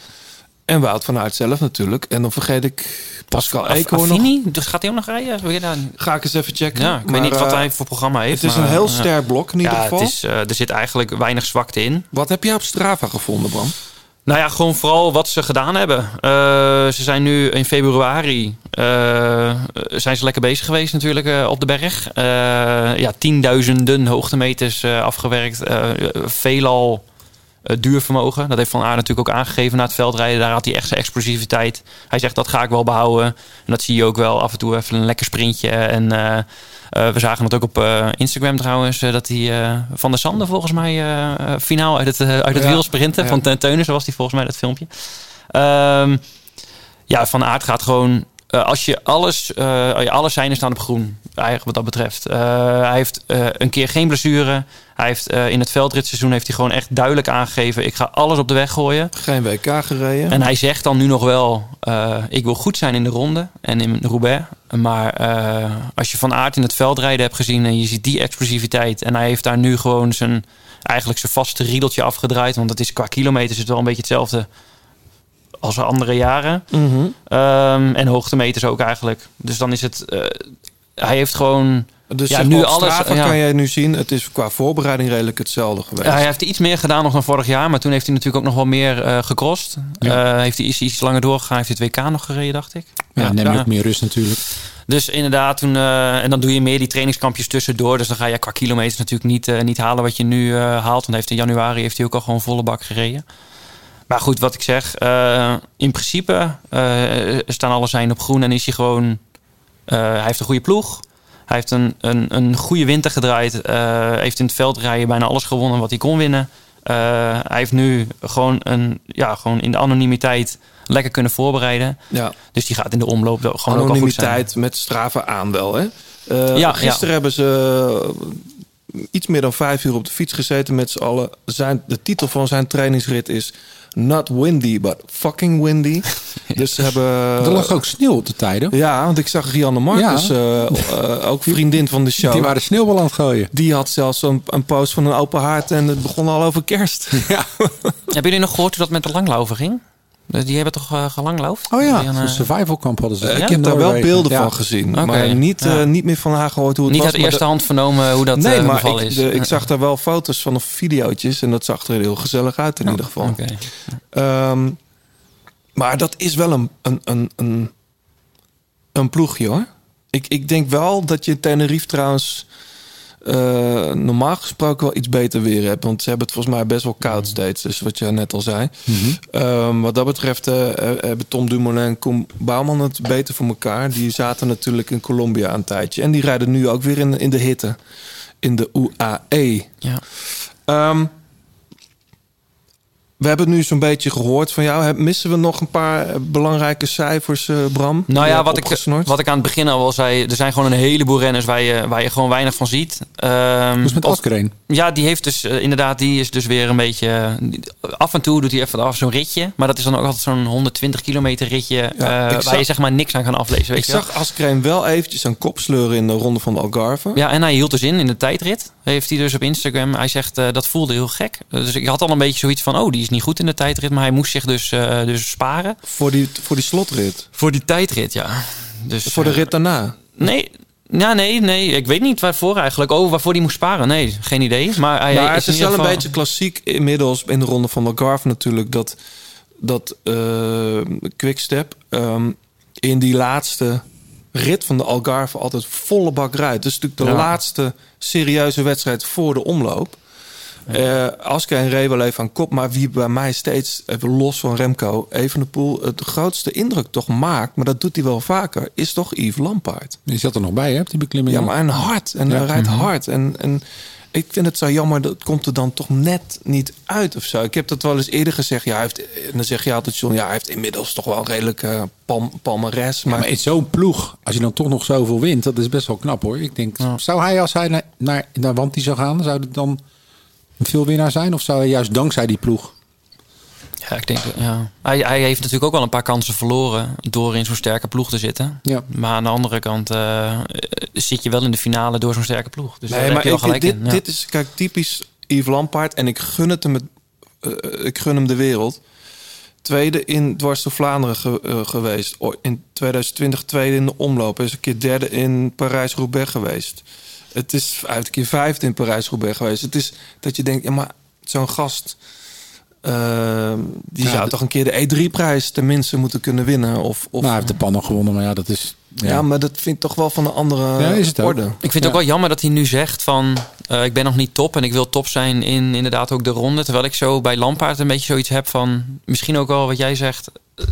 S2: En Wout van Aert zelf natuurlijk. En dan vergeet ik Pascal Eekhoorn nog.
S7: Dus gaat hij ook nog rijden? Dat?
S2: Ga ik eens even checken.
S7: Ja, ik
S2: Maar,
S7: weet niet wat
S2: eh,
S7: hij voor programma heeft.
S2: Het is
S7: maar,
S2: een heel
S7: ja.
S2: sterk blok in ieder geval.
S7: Het is, eh, er zit eigenlijk weinig zwakte in.
S2: Wat heb jij op Strava gevonden, Bram?
S7: Nou ja, gewoon vooral wat ze gedaan hebben. Eh, ze zijn nu in februari eh, zijn ze lekker bezig geweest natuurlijk eh, op de berg. Eh, ja, tienduizenden hoogtemeters eh, afgewerkt. Eh, veelal eh, duurvermogen. Dat heeft Van Aert natuurlijk ook aangegeven na het veldrijden. Daar had hij echt zijn explosiviteit. Hij zegt dat ga ik wel behouden. En dat zie je ook wel af en toe even een lekker sprintje. En eh, eh, we zagen het ook op Instagram trouwens. dat hij Van der Sande volgens mij finaal uit het, uit het
S2: Ja,
S7: wiel sprinten.
S2: ja.
S7: Van Ten Teunissen was die volgens mij dat filmpje. Ehm, ja, Van Aert gaat gewoon... als je alles... eh alle seinen staan op groen, eigenlijk wat dat betreft. Eh, hij heeft eh, een keer geen blessure. Hij heeft eh, in het veldritseizoen heeft hij gewoon echt duidelijk aangegeven... ik ga alles op de weg gooien.
S2: Geen WK gereden.
S7: En hij zegt dan nu nog wel... ik wil goed zijn in de ronde en in Roubaix. Maar als je Van Aert in het veldrijden hebt gezien... en je ziet die explosiviteit... en hij heeft daar nu gewoon zijn... eigenlijk zijn vaste riedeltje afgedraaid. Want dat is qua kilometers het wel een beetje hetzelfde... als andere jaren.
S2: Mhm.
S7: Ehm, en hoogtemeters ook eigenlijk. Dus dan is het... hij heeft gewoon...
S2: Dus
S7: ja, nu alles...
S2: Strava
S7: ja.
S2: kan jij nu zien, het is qua voorbereiding redelijk hetzelfde geweest.
S7: Ja, hij heeft iets meer gedaan nog dan vorig jaar. Maar toen heeft hij natuurlijk ook nog wel meer eh gecrossed.
S1: Ja.
S7: Eh, heeft hij iets, iets langer doorgegaan. Heeft hij het WK nog gereden, dacht ik.
S1: Ja, neem je ook meer rust natuurlijk.
S7: Dus inderdaad, toen, eh, en dan doe je meer die trainingskampjes tussendoor. Dus dan ga je qua kilometers natuurlijk niet, niet halen wat je nu eh, haalt. Want heeft in januari heeft hij ook al gewoon volle bak gereden. Maar goed, wat ik zeg. eh, in principe eh, staan alle zijn op groen en is hij gewoon... eh, hij heeft een goede ploeg. Hij heeft een, een, een goede winter gedraaid. eh, heeft in het veldrijden bijna alles gewonnen wat hij kon winnen. Eh, hij heeft nu gewoon, een, ja, gewoon in de anonimiteit lekker kunnen voorbereiden.
S2: Ja.
S7: Dus die gaat in de omloop gewoon ook al goed.
S2: Anonimiteit met Strava aan wel, hè?
S7: Ja,
S2: gisteren hebben ze iets meer dan vijf uur op de fiets gezeten met z'n allen. Zijn, de titel van zijn trainingsrit is Not Windy, but Fucking Windy. dus ze hebben...
S1: er lag ook sneeuw op de tijden.
S2: Ja, want ik zag Rianne Marcus,
S1: Ja.
S2: eh, eh, ook vriendin van de show.
S1: Die waren sneeuwbal aan het gooien.
S2: Die had zelfs een, een post van een open haard en het begon al over kerst.
S1: Ja.
S7: Hebben jullie nog gehoord hoe dat met de langlaufen ging? Die hebben toch uh, gelangloofd?
S1: Oh ja, zo'n
S7: eh,
S1: survival camp hadden ze.
S2: Eh, ik heb daar wel beelden
S1: Ja.
S2: van gezien. Maar niet,
S7: ja.
S2: eh, niet meer van haar gehoord hoe het
S7: Niet
S2: was.
S7: uit
S2: maar
S7: eerste
S2: de-
S7: hand vernomen hoe dat
S2: nee,
S7: eh,
S2: maar
S7: geval
S2: ik,
S7: is.
S2: de- ik zag daar wel foto's van of videootjes. En dat zag er heel gezellig uit in ieder geval.
S7: Oké.
S2: Ehm, maar dat is wel een, een, een, een, een ploegje hoor. Ik, ik denk wel dat je Tenerife trouwens eh, normaal gesproken wel iets beter weer hebt. Want ze hebben het volgens mij best wel koud steeds. Dus wat je net al zei. Ehm, wat dat betreft eh, eh, hebben Tom Dumoulin en Koen Bouwman het beter voor elkaar. Die zaten natuurlijk in Colombia een tijdje. En die rijden nu ook weer in, in de hitte. In de UAE.
S7: Ja.
S2: Ehm, we hebben het nu zo'n beetje gehoord van jou. Heb- Missen we nog een paar eh, belangrijke cijfers, eh, Bram?
S7: Nou ja, wat ik, wat ik aan het begin al wel zei, er zijn gewoon een heleboel renners waar je, waar je gewoon weinig van ziet. Ehm,
S1: Hoe is het met Askreen?
S7: Ja, die heeft dus eh, inderdaad, die is dus weer een beetje. af en toe doet hij even af zo'n ritje. Maar dat is dan ook altijd zo'n 120 kilometer ritje.
S2: Ja,
S7: eh,
S2: ik
S7: waar
S2: zag-
S7: je zeg maar niks aan kan aflezen. Weet
S2: Ik
S7: je
S2: zag Askreen wel eventjes een kop sleuren in de ronde van de Algarve.
S7: Ja, en hij hield dus in in de tijdrit. Heeft hij dus op Instagram. Hij zegt eh, dat voelde heel gek. Dus ik had al een beetje zoiets van: oh, die is niet goed in de tijdrit. Maar hij moest zich dus, eh, dus sparen.
S2: Voor die, voor die slotrit.
S7: Voor die tijdrit, ja. Dus,
S2: Voor de
S7: eh,
S2: rit daarna.
S7: Nee. Ja, nee, nee. Ik weet niet waarvoor eigenlijk. Oh, waarvoor die moest sparen. Nee, geen idee. Maar, hij is
S2: het is wel een beetje klassiek inmiddels in de ronde van de Algarve natuurlijk. Dat, dat eh Quickstep ehm, in die laatste rit van de Algarve altijd volle bak rijdt. Dus natuurlijk de
S7: Ja.
S2: laatste serieuze wedstrijd voor de omloop. Eh Aska en Ray wel even aan kop. Maar wie bij mij steeds, even los van Remco, Evenepoel... het grootste indruk toch maakt... maar dat doet hij wel vaker, is toch Yves Lampaard.
S1: Die zat er nog bij, hè, die beklimming.
S2: Ja, maar en hard. En
S1: Ja.
S2: hij rijdt
S1: Mhm.
S2: hard. En, en ik vind het zo jammer, dat komt er dan toch net niet uit of zo. Ik heb dat wel eens eerder gezegd. Ja, hij heeft, en dan zeg je altijd, John, ja, hij heeft inmiddels toch wel een redelijk eh, palm, palmares.
S1: Ja, Maar, in zo'n ploeg, als je dan toch nog zoveel wint, dat is best wel knap hoor. Ik denk, zou hij als hij naar, naar, naar Wanty zou gaan, zou het dan een veel winnaar zijn? Of zou hij juist dankzij die ploeg?
S7: Ja, ik denk, ja. Hij, hij heeft natuurlijk ook wel een paar kansen verloren door in zo'n sterke ploeg te zitten.
S1: Ja.
S7: Maar aan de andere kant eh, zit je wel in de finale door zo'n sterke ploeg. Dus daar
S2: nee,
S7: heb
S2: maar
S7: je wel
S2: ik,
S7: gelijk
S2: dit,
S7: in. ja.
S2: dit is, kijk, typisch Yves Lampaard. En ik gun het hem, eh, ik gun hem de wereld. Tweede in Dwars door Vlaanderen ge- eh, geweest. In 2020 tweede in de omloop. Hij is een keer derde in Parijs-Roubaix geweest. Het is een keer vijfde in Parijs-Roubaix geweest. Het is dat je denkt, ja, maar zo'n gast eh, die
S1: Ja,
S2: zou toch een keer de E3-prijs tenminste moeten kunnen winnen. Of, of,
S1: Nou, hij heeft de pan nog gewonnen, maar ja, dat is...
S2: ja. maar dat vind ik toch wel van een andere
S1: Ja, is het ook.
S2: orde.
S7: Ik vind het ook wel jammer dat hij nu zegt van... eh, ik ben nog niet top en ik wil top zijn in inderdaad ook de ronde. Terwijl ik zo bij Lampaard een beetje zoiets heb van... Misschien ook wel wat jij zegt... eh,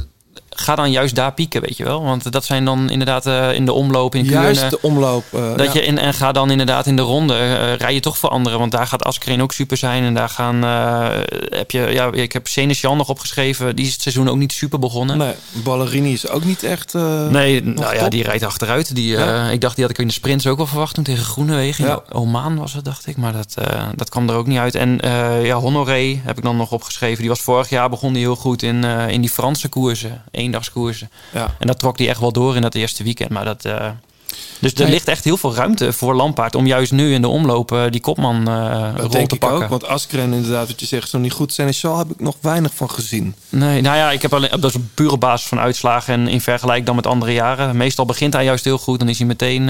S7: ga dan juist daar pieken, weet je wel. Want dat zijn dan inderdaad eh, in de omloop in Kuurne...
S2: Juist de omloop. eh,
S7: Dat
S2: ja.
S7: je in, en ga dan inderdaad in de ronde, eh, rij je toch voor anderen. Want daar gaat Askreen ook super zijn. En daar gaan, heb je, ja, ik heb Seneschal nog opgeschreven. Die is het seizoen ook niet super begonnen.
S2: Nee, Ballerini is ook niet echt...
S7: Nee, nou ja, die rijdt achteruit. Die,
S2: Ja.
S7: Ik dacht, die had ik in de sprints ook wel verwacht toen tegen Groenewegen.
S2: Ja.
S7: Oman was het, dacht ik. Maar dat, dat kwam er ook niet uit. En ja, Honoré heb ik dan nog opgeschreven. Die was vorig jaar, begon die heel goed in, in die Franse koersen. Eendagskoersen.
S2: Ja.
S7: En dat trok hij echt wel door in dat eerste weekend. Maar dat... eh, dus er
S2: Nee.
S7: ligt echt heel veel ruimte voor Lampaard om juist nu in de omloop eh, die kopman
S2: Dat
S7: rol
S2: denk
S7: te
S2: ik
S7: pakken.
S2: ook, want Askren inderdaad, wat je zegt, nog niet goed. Seneschal heb ik nog weinig van gezien.
S7: Nee, nou ja, ik heb alleen, dat is op pure basis van uitslagen en in vergelijking dan met andere jaren. Meestal begint hij juist heel goed, dan is hij meteen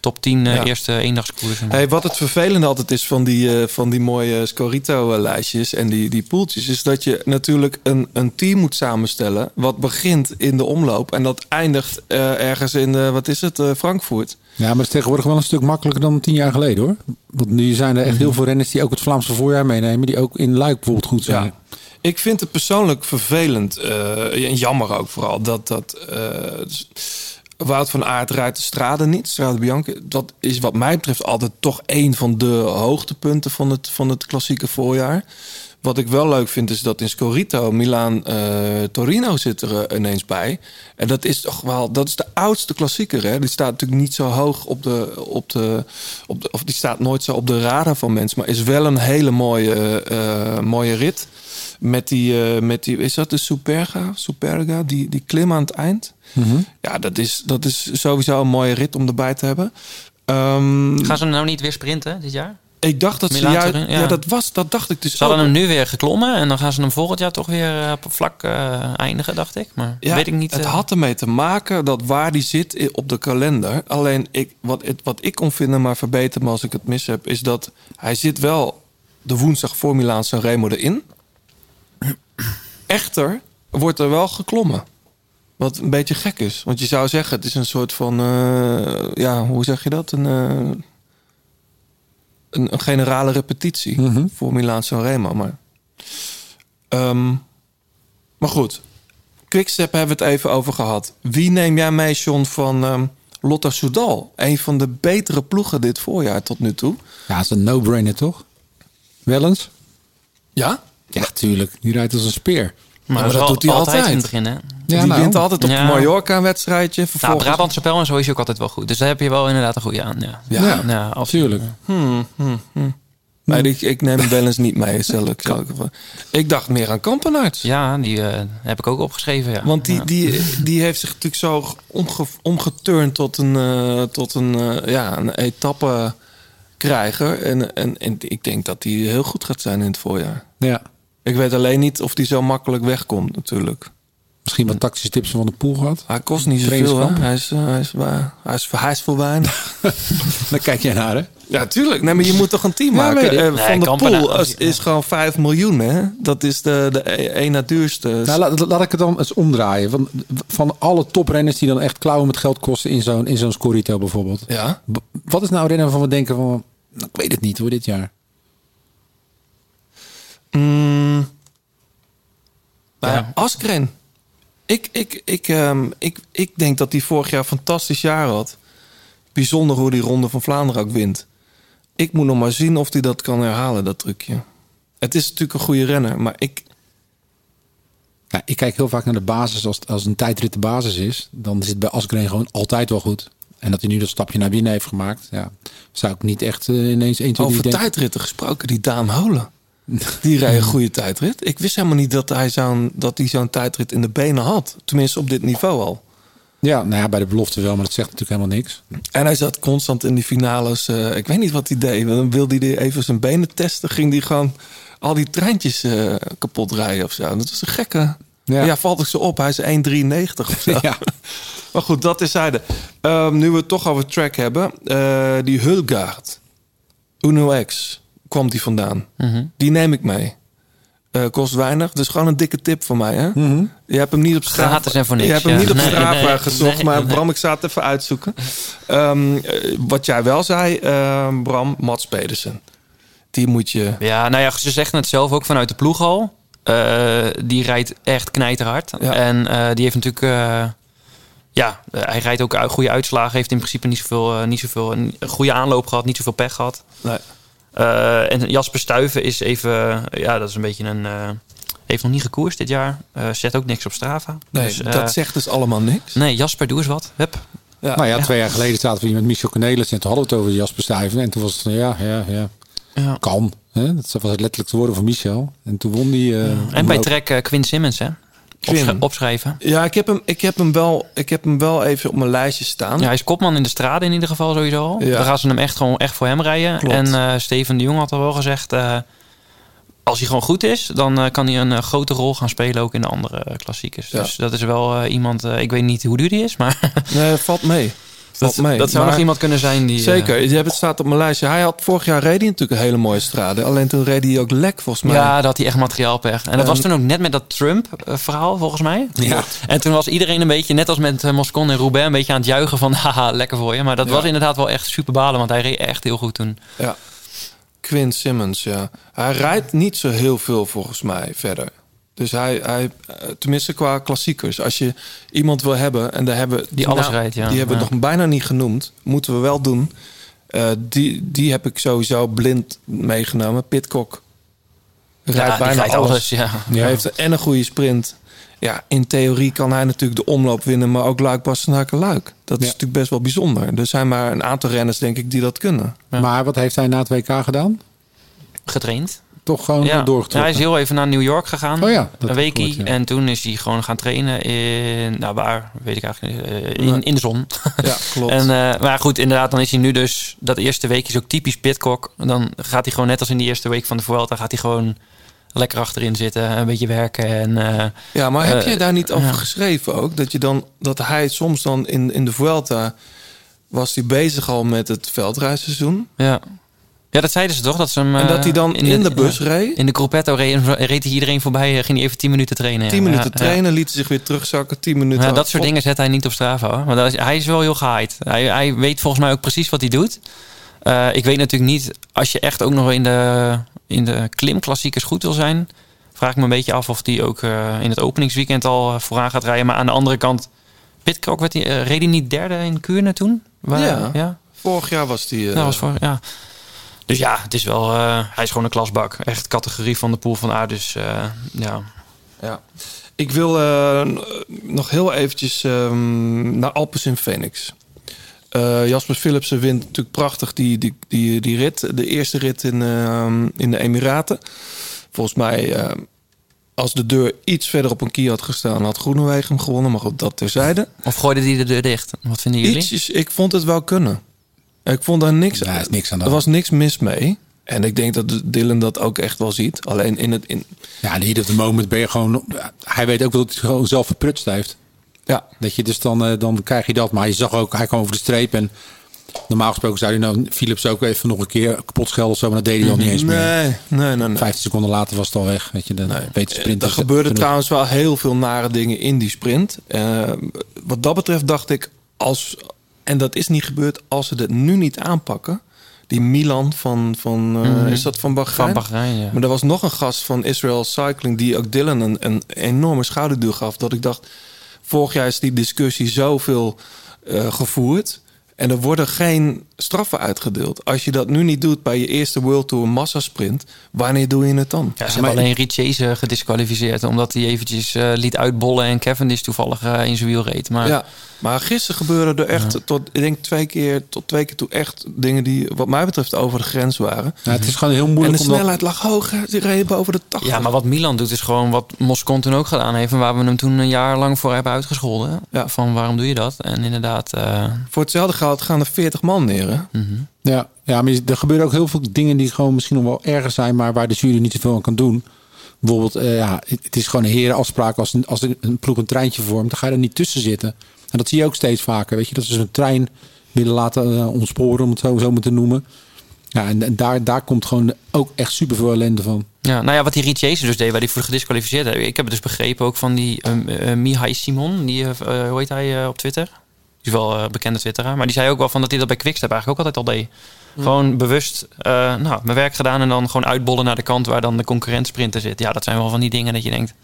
S7: top 10 eh,
S2: Ja.
S7: eerste eendagskoers.
S2: Hey, wat het vervelende altijd is van die, eh, van die mooie Scorito-lijstjes en die, die poeltjes... is dat je natuurlijk een, een team moet samenstellen... wat begint in de omloop en dat eindigt eh, ergens in, eh, wat is het, eh, Frankfurt.
S1: Ja, maar het is tegenwoordig wel een stuk makkelijker dan tien jaar geleden hoor. Want nu zijn er echt
S2: Mhm.
S1: heel veel renners die ook het Vlaamse voorjaar meenemen. Die ook in Luik bijvoorbeeld goed zijn.
S2: Ja. Ik vind het persoonlijk vervelend eh, en jammer ook vooral dat dat eh, Wout van Aert rijdt de Strade niet, Strade Bianca. Dat is wat mij betreft altijd toch een van de hoogtepunten van het, van het klassieke voorjaar. Wat ik wel leuk vind is dat in Scorito, Milaan, eh, Torino zit er eh, ineens bij. En dat is toch wel, dat is de oudste klassieker. Hè? Die staat natuurlijk niet zo hoog op de, op de, op of die staat nooit zo op de radar van mensen, maar is wel een hele mooie, eh, mooie rit. Met die, eh, met die, is dat de Superga? Superga, die, die klim aan het eind. Ja, dat is, dat is sowieso een mooie rit om erbij te hebben. Ehm,
S7: Gaan ze nou niet weer sprinten dit jaar?
S2: ik dacht dat ze
S7: Milaan
S2: ja.
S7: ja.
S2: dat was, dat dacht ik dus
S7: Ze hadden
S2: ook.
S7: hem nu weer geklommen en dan gaan ze hem volgend jaar toch weer eh, op vlak eh, eindigen, dacht ik. Maar
S2: Ja,
S7: weet ik niet.
S2: Het had ermee te maken dat waar die zit op de kalender. Alleen ik, wat, het, wat ik kon vinden, maar verbeter me als ik het mis heb, is dat hij zit wel de woensdag voor Milaan Sanremo erin. Echter wordt er wel geklommen. Wat een beetje gek is. Want je zou zeggen, het is een soort van... eh, ja, hoe zeg je dat? Een, eh, een, een generale repetitie voor Milaan Sanremo. Maar, Ehm, maar goed, Quickstep hebben we het even over gehad. Wie neem jij mee, John, van ehm Lotta Soudal? Een van de betere ploegen dit voorjaar tot nu toe.
S1: Ja, het is een no-brainer toch? Wel eens?
S2: Ja?
S1: Ja, tuurlijk. Die rijdt als een speer.
S7: maar,
S2: maar
S7: dat,
S2: doet hij
S7: altijd
S2: altijd.
S7: in het begin, hè?
S1: Ja,
S2: die
S1: nou.
S2: wint altijd op
S7: Ja.
S2: Mallorca een wedstrijdje.
S7: Nou,
S2: Vervolgens...
S7: Brabantse pijl en zo is hij ook altijd wel goed. Dus daar heb je wel inderdaad een goede aan. Ja,
S2: Ja,
S7: ja, absoluut.
S1: Tuurlijk.
S2: Hmm, hmm, hmm. Nee, ik, ik neem hem wel eens niet mee. Zal ik, zal ik, ik dacht meer aan Kampenaerts.
S7: Ja, die eh, heb ik ook opgeschreven. Ja.
S2: Want die,
S7: Ja.
S2: die, die heeft zich natuurlijk zo omge, omgeturnd tot een, eh, tot een, eh, ja, een etappe krijger. En, en, en ik denk dat hij heel goed gaat zijn in het voorjaar.
S1: Ja.
S2: Ik weet alleen niet of hij zo makkelijk wegkomt natuurlijk.
S1: Misschien wat tactische tips van de pool gehad.
S2: Hij kost niet zoveel, hè? Hij is, eh, hij, is, hij, is, hij is voor weinig.
S1: Daar kijk jij naar, hè?
S2: Ja, tuurlijk. Nee, maar je moet toch een team
S1: Ja,
S2: maken? Eh,
S7: Nee,
S2: van de pool is, is gewoon 5 miljoen, hè? Dat is de, de e- één na duurste.
S1: Nou, laat, laat ik het dan eens omdraaien. Van, van alle toprenners die dan echt klauwen met geld kosten in zo'n in zo'n Scorito bijvoorbeeld.
S2: ja.
S1: Wat is nou een renner waarvan we denken van... nou, ik weet het niet hoor, dit jaar.
S2: Mm. Nou ja. Askren. Ik, ik, ik, ehm, ik, ik denk dat hij vorig jaar een fantastisch jaar had. Bijzonder hoe die Ronde van Vlaanderen ook wint. Ik moet nog maar zien of hij dat kan herhalen, dat trucje. Het is natuurlijk een goede renner, maar ik...
S1: Ja, ik kijk heel vaak naar de basis. Als, als een tijdrit de basis is, dan is het bij Asgreen gewoon altijd wel goed. En dat hij nu dat stapje naar binnen heeft gemaakt, ja, zou ik niet echt eh, ineens 1, 2, 3
S2: Over
S1: denken.
S2: tijdritten gesproken, die Daan Holen. Die rijdt een goede tijdrit. Ik wist helemaal niet dat hij zo'n dat hij zo'n tijdrit in de benen had. Tenminste op dit niveau al.
S1: Ja, nou ja, bij de belofte wel, maar dat zegt natuurlijk helemaal niks.
S2: En hij zat constant in die finales. eh, ik weet niet wat hij deed. Dan wilde hij even zijn benen testen. Ging hij gewoon al die treintjes eh, kapot rijden of zo. Dat is een gekke. Ja,
S1: Ja.
S2: valt ik zo op. Hij is 1,93 of zo.
S1: Ja.
S2: Maar goed, dat is zijde. Ehm, nu we het toch over track hebben. eh, die Hulgaard. Uno X. Kwam die vandaan. Die neem ik mee. Eh, kost weinig. Dus gewoon een dikke tip van mij. Hè?
S1: Mhm.
S2: Je hebt hem niet op Strava.
S7: Gratis en voor niks,
S2: Je hebt hem
S7: ja.
S2: niet op
S7: Nee, nee,
S2: gezocht.
S7: nee,
S2: maar
S7: nee.
S2: Bram, ik het even uitzoeken. Ehm, eh, wat jij wel zei, ehm, Bram, Mats Pedersen. Die moet je...
S7: Ja, nou ja, ze zeggen het zelf ook vanuit de ploeg al. Eh, die rijdt echt knijterhard.
S2: Ja.
S7: En eh, die heeft natuurlijk... eh, ja, hij rijdt ook uit- goede uitslagen. Heeft in principe niet zoveel, niet zoveel een goede aanloop gehad. Niet zoveel pech gehad.
S2: Nee.
S7: Eh, en Jasper Stuyven is even... Ja, dat is een beetje een... eh, heeft nog niet gekoerst dit jaar. Eh, zet ook niks op Strava.
S2: Nee,
S7: Dus, eh,
S2: dat zegt dus allemaal niks.
S7: Nee, Jasper, doe eens wat. Hup.
S2: Ja.
S1: Nou ja, twee jaar geleden zaten we hier met Michel Cornelis en toen hadden we het over Jasper Stuyven. En toen was het van ja, ja, ja,
S7: Ja.
S1: kan. Hè? Dat was letterlijk de woorden van Michel. En toen won die. eh,
S7: En bij. Trek eh, Quinn Simmons, hè?
S2: Quinn.
S7: Opschrijven.
S2: Ja, ik heb, hem, ik, heb hem wel, ik heb hem wel even op mijn lijstje staan.
S7: Ja, hij is kopman in de straten in ieder geval sowieso al.
S2: Ja.
S7: Dan gaan ze hem echt gewoon echt voor hem rijden.
S2: Klopt.
S7: En eh, Steven de Jong had al wel gezegd... eh, als hij gewoon goed is, dan eh, kan hij een grote rol gaan spelen ook in de andere klassiekers.
S2: Ja.
S7: Dus dat is wel iemand... ik weet niet hoe duur die is, maar
S2: Nee, valt mee.
S7: Dat,
S2: mee.
S7: dat zou
S2: Maar-
S7: nog iemand kunnen zijn die... eh,
S2: Zeker, je hebt het staat op mijn lijstje. Hij had vorig jaar reed hij natuurlijk een hele mooie strade. Alleen toen reed hij ook lek volgens mij.
S7: Ja, dat had hij echt materiaalpech. En dat was toen ook net met dat Trump-verhaal, volgens mij.
S1: Ja.
S7: En toen was iedereen een beetje, net als met eh, Moscon en Roubaix... een beetje aan het juichen van, haha, lekker voor je. Maar dat
S2: Ja.
S7: was inderdaad wel echt super balen, want hij reed echt heel goed toen.
S2: Ja. Quinn Simmons, ja. Hij rijdt niet zo heel veel volgens mij verder. Dus hij, hij eh, tenminste qua klassiekers. Als je iemand wil hebben, en daar hebben
S7: Die alles rijdt, ja.
S2: Die hebben we
S7: Ja.
S2: nog bijna niet genoemd. Moeten we wel doen. Eh, die, die heb ik sowieso blind meegenomen. Pitcock. Rijdt bijna
S7: rijdt
S2: alles.
S7: alles, ja.
S2: Hij heeft en een goede sprint. Ja, in theorie kan hij natuurlijk de omloop winnen, maar ook Luik, Bastenaken, Luik. Dat is natuurlijk best wel bijzonder. Er zijn maar een aantal renners, denk ik, die dat kunnen.
S7: Ja.
S1: Maar wat heeft hij na het WK gedaan?
S7: Getraind.
S1: Toch gewoon
S7: Ja.
S1: doorgetrokken?
S7: hij is heel even naar New York gegaan.
S1: Oh ja, dat
S7: een weekie.
S1: gehoord.
S7: En toen is hij gewoon gaan trainen in... Nou, waar? Weet ik eigenlijk niet. Eh, in, in de zon.
S2: Ja, klopt.
S7: En, eh, maar goed, inderdaad, dan is hij nu dus... Dat eerste week is ook typisch Pitcock. Dan gaat hij gewoon net als in die eerste week van de Vuelta... gaat hij gewoon lekker achterin zitten, een beetje werken. En, eh,
S2: Ja, maar heb jij daar niet over
S7: ja.
S2: geschreven ook? Dat, je dan, dat hij soms dan in, in de Vuelta... was hij bezig al met het veldrijseizoen.
S7: Ja. Ja, dat zeiden ze toch? Dat ze hem,
S2: En dat hij
S7: eh,
S2: dan in de bus reed?
S7: In de Gruppetto reed, reed hij iedereen voorbij. eh, Ging hij even 10 minuten trainen. ja.
S2: Tien minuten
S7: Ja, ja.
S2: trainen, liet hij zich weer terugzakken. Tien minuten
S7: Ja, dat soort
S2: op-
S7: dingen zet hij niet op Strava. Hoor. Maar dat is, hij is wel heel gehaaid. Hij, hij weet volgens mij ook precies wat hij doet. Eh, ik weet natuurlijk niet, als je echt ook nog in de, in de klimklassiekers goed wil zijn... vraag ik me een beetje af of hij ook in het openingsweekend al vooraan gaat rijden. Maar aan de andere kant, Pitcock, werd hij, eh, reed hij niet derde in Kuurne toen? Waar-
S2: Ja.
S7: ja?
S2: Vorig jaar was hij... eh,
S7: Dat was voor, ja. Dus ja, het is wel, eh, hij is gewoon een klasbak. Echt categorie van de pool van A. Dus eh, ja.
S2: Ja. Ik wil eh, nog heel eventjes ehm, naar Alpes in Phoenix. Jasper Philipsen wint natuurlijk prachtig die, die, die, die rit. De eerste rit in, ehm, in de Emiraten. Volgens mij, als de deur iets verder op een kier had gestaan... had Groenewegen hem gewonnen, maar goed, dat terzijde.
S7: Of gooide hij de deur dicht? Wat vinden jullie?
S2: Ietsjes, ik vond het wel kunnen. Ik vond daar niks,
S1: Ja, er is niks aan
S2: er was niks mis mee. En ik denk dat Dylan dat ook echt wel ziet. Alleen in het... In,
S1: Ja, in the moment ben je gewoon... Hij weet ook wel dat hij gewoon zelf verprutst heeft.
S2: ja,
S1: Dat je dus dan, eh, dan krijg je dat. Maar je zag ook, hij kwam over de streep. En normaal gesproken zou hij nou Philips ook even nog een keer kapot schelden. of Zo, maar dat deed hij al niet eens meer.
S2: nee, nee, nee. nee.
S1: 15 seconden later was het al weg. Weet je, de
S2: Nee.
S1: weet sprint.
S2: Er
S1: genoeg.
S2: trouwens wel heel veel nare dingen in die sprint. Eh, wat dat betreft dacht ik, als, en dat is niet gebeurd, als ze dit nu niet aanpakken. Die Milan van, van eh,
S7: Mhm.
S2: is dat van Bahrein?
S7: Van Bahrein, ja.
S2: Maar er was nog een gast van Israel Cycling die ook Dylan een, een enorme schouderduw gaf. Dat ik dacht, vorig jaar is die discussie zoveel eh gevoerd. En er worden geen straffen uitgedeeld. Als je dat nu niet doet bij je eerste World Tour massasprint, wanneer doe je het dan?
S7: Ja, ze hebben alleen Richese gedisqualificeerd. Omdat hij eventjes eh, liet uitbollen en Cavendish toevallig eh, in zijn wiel reed. Maar
S2: Ja, maar gisteren gebeurde er echt tot, ik denk twee keer, tot twee keer toe echt dingen die wat mij betreft over de grens waren.
S1: Ja, het is gewoon heel
S2: En
S1: moeilijk
S2: de
S1: om dat-
S2: snelheid lag hoog, die reden boven de 80.
S7: Ja, maar wat Milan doet is gewoon wat Moscon toen ook gedaan heeft. En waar we hem toen een jaar lang voor hebben uitgescholden.
S2: Ja.
S7: Van waarom doe je dat? En inderdaad... eh,
S2: Voor hetzelfde geld gaan er 40 man neer. Hè?
S1: Ja, ja, maar er gebeuren ook heel veel dingen die gewoon misschien nog wel erger zijn, maar waar de jury niet zoveel aan kan doen. Bijvoorbeeld, eh, ja, het is gewoon een herenafspraak. Als een, als een ploeg een treintje vormt, dan ga je er niet tussen zitten. En dat zie je ook steeds vaker. Weet je, dat ze een trein willen laten eh, ontsporen, om het zo, zo maar te noemen. Ja, en, en daar, daar komt gewoon ook echt super veel ellende van.
S7: Ja, nou ja, wat die Rich Jason dus deed, waar hij voor gedisqualificeerd heeft. Ik heb het dus begrepen ook van die uh, Mihai Simon, die, uh, hoe heet hij uh, op Twitter? Is wel uh, bekende twitteraar. Maar die zei ook wel van dat hij dat bij Quickstep eigenlijk ook altijd al deed. Mm. Gewoon bewust, uh, nou, mijn werk gedaan en dan gewoon uitbollen naar de kant waar dan de concurrent sprinter zit. Ja, dat zijn wel van die dingen dat je denkt.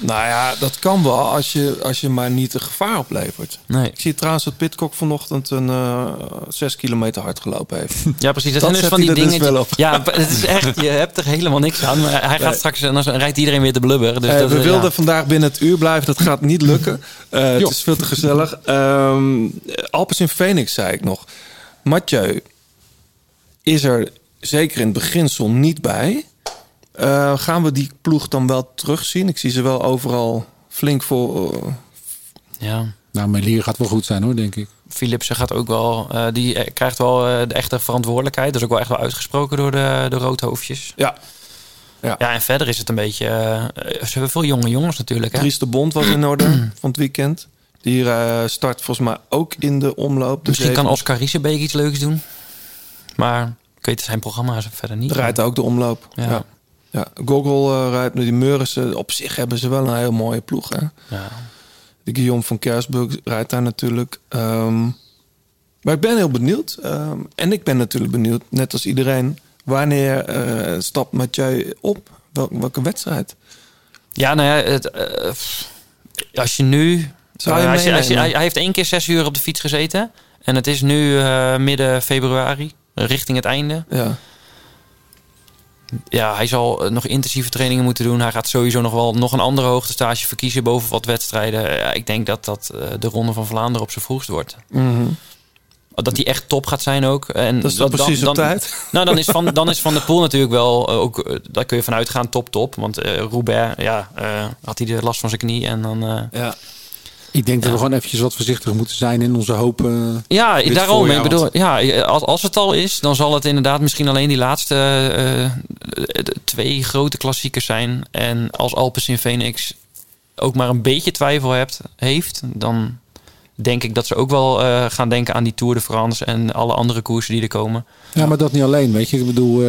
S2: Nou ja, dat kan wel als je, als je maar niet een gevaar oplevert.
S7: Nee.
S2: Ik zie trouwens dat Pitcock vanochtend een uh, 6 kilometer hard gelopen heeft.
S7: Ja, precies. Dat, dat zijn dus van die dingen. Dus wel op. Ja, het is echt, je hebt er helemaal niks aan. Maar hij gaat nee. straks en dan rijdt iedereen weer te blubber. Dus dat,
S2: we wilden ja. vandaag binnen het uur blijven. Dat gaat niet lukken. Uh, het is veel te gezellig. Um, Alpes in Phoenix zei ik nog. Mathieu is er zeker in het beginsel niet bij. Uh, gaan we die ploeg dan wel terugzien? Ik zie ze wel overal flink voor. Uh...
S7: Ja.
S1: Nou, Melier gaat wel goed zijn hoor, denk ik.
S7: Philipsen gaat ook wel. Uh, die krijgt wel de echte verantwoordelijkheid. Dat is ook wel echt wel uitgesproken door de, de roodhoofdjes.
S2: Ja.
S7: Ja. ja, en verder is het een beetje. ze hebben veel jonge jongens natuurlijk. Hè?
S2: Dries de Bond was in orde van het weekend. Die start volgens mij ook in de omloop.
S7: Misschien kan Oscar Riesebeek iets leuks doen. Maar ik weet zijn programma's verder niet.
S2: Rijdt ook de omloop.
S7: Ja.
S2: ja. Ja, Gogol uh, rijdt met die Murissen. Op zich hebben ze wel een heel mooie ploeg. Hè?
S7: Ja.
S2: De Guillaume van Kersburg rijdt daar natuurlijk. Um, maar ik ben heel benieuwd. Um, en ik ben natuurlijk benieuwd, net als iedereen... wanneer uh, stapt Mathieu op? Wel, welke wedstrijd?
S7: Ja, nou ja, het, uh, als je nu...
S2: Zou je
S7: als je, als je, hij heeft één keer zes uur op de fiets gezeten. En het is nu midden februari, richting het einde.
S2: Ja
S7: ja, hij zal nog intensieve trainingen moeten doen. Hij gaat sowieso nog wel nog een andere hoogtestage verkiezen boven wat wedstrijden. Ja, ik denk dat dat de Ronde van Vlaanderen op zijn vroegst wordt.
S2: Mm -hmm.
S7: Dat hij echt top gaat zijn ook. En
S2: dat is dat, precies
S7: dan,
S2: op tijd.
S7: Nou, dan is Van, dan is van der Poel natuurlijk wel ook... Daar kun je vanuit gaan, top, top. Want uh, Roubaix, ja, had hij de last van zijn knie. En dan...
S2: Ja.
S1: Ik denk dat we gewoon eventjes wat voorzichtig moeten zijn in onze hoop.
S7: Ja, daarom. Ik bedoel, ja, als, als het al is, dan zal het inderdaad misschien alleen die laatste uh, twee grote klassiekers zijn. En als Alpes in Phoenix ook maar een beetje twijfel hebt, heeft, dan denk ik dat ze ook wel uh, gaan denken aan die Tour de France en alle andere koersen die er komen.
S1: Ja, maar dat niet alleen. Weet je, ik bedoel, uh,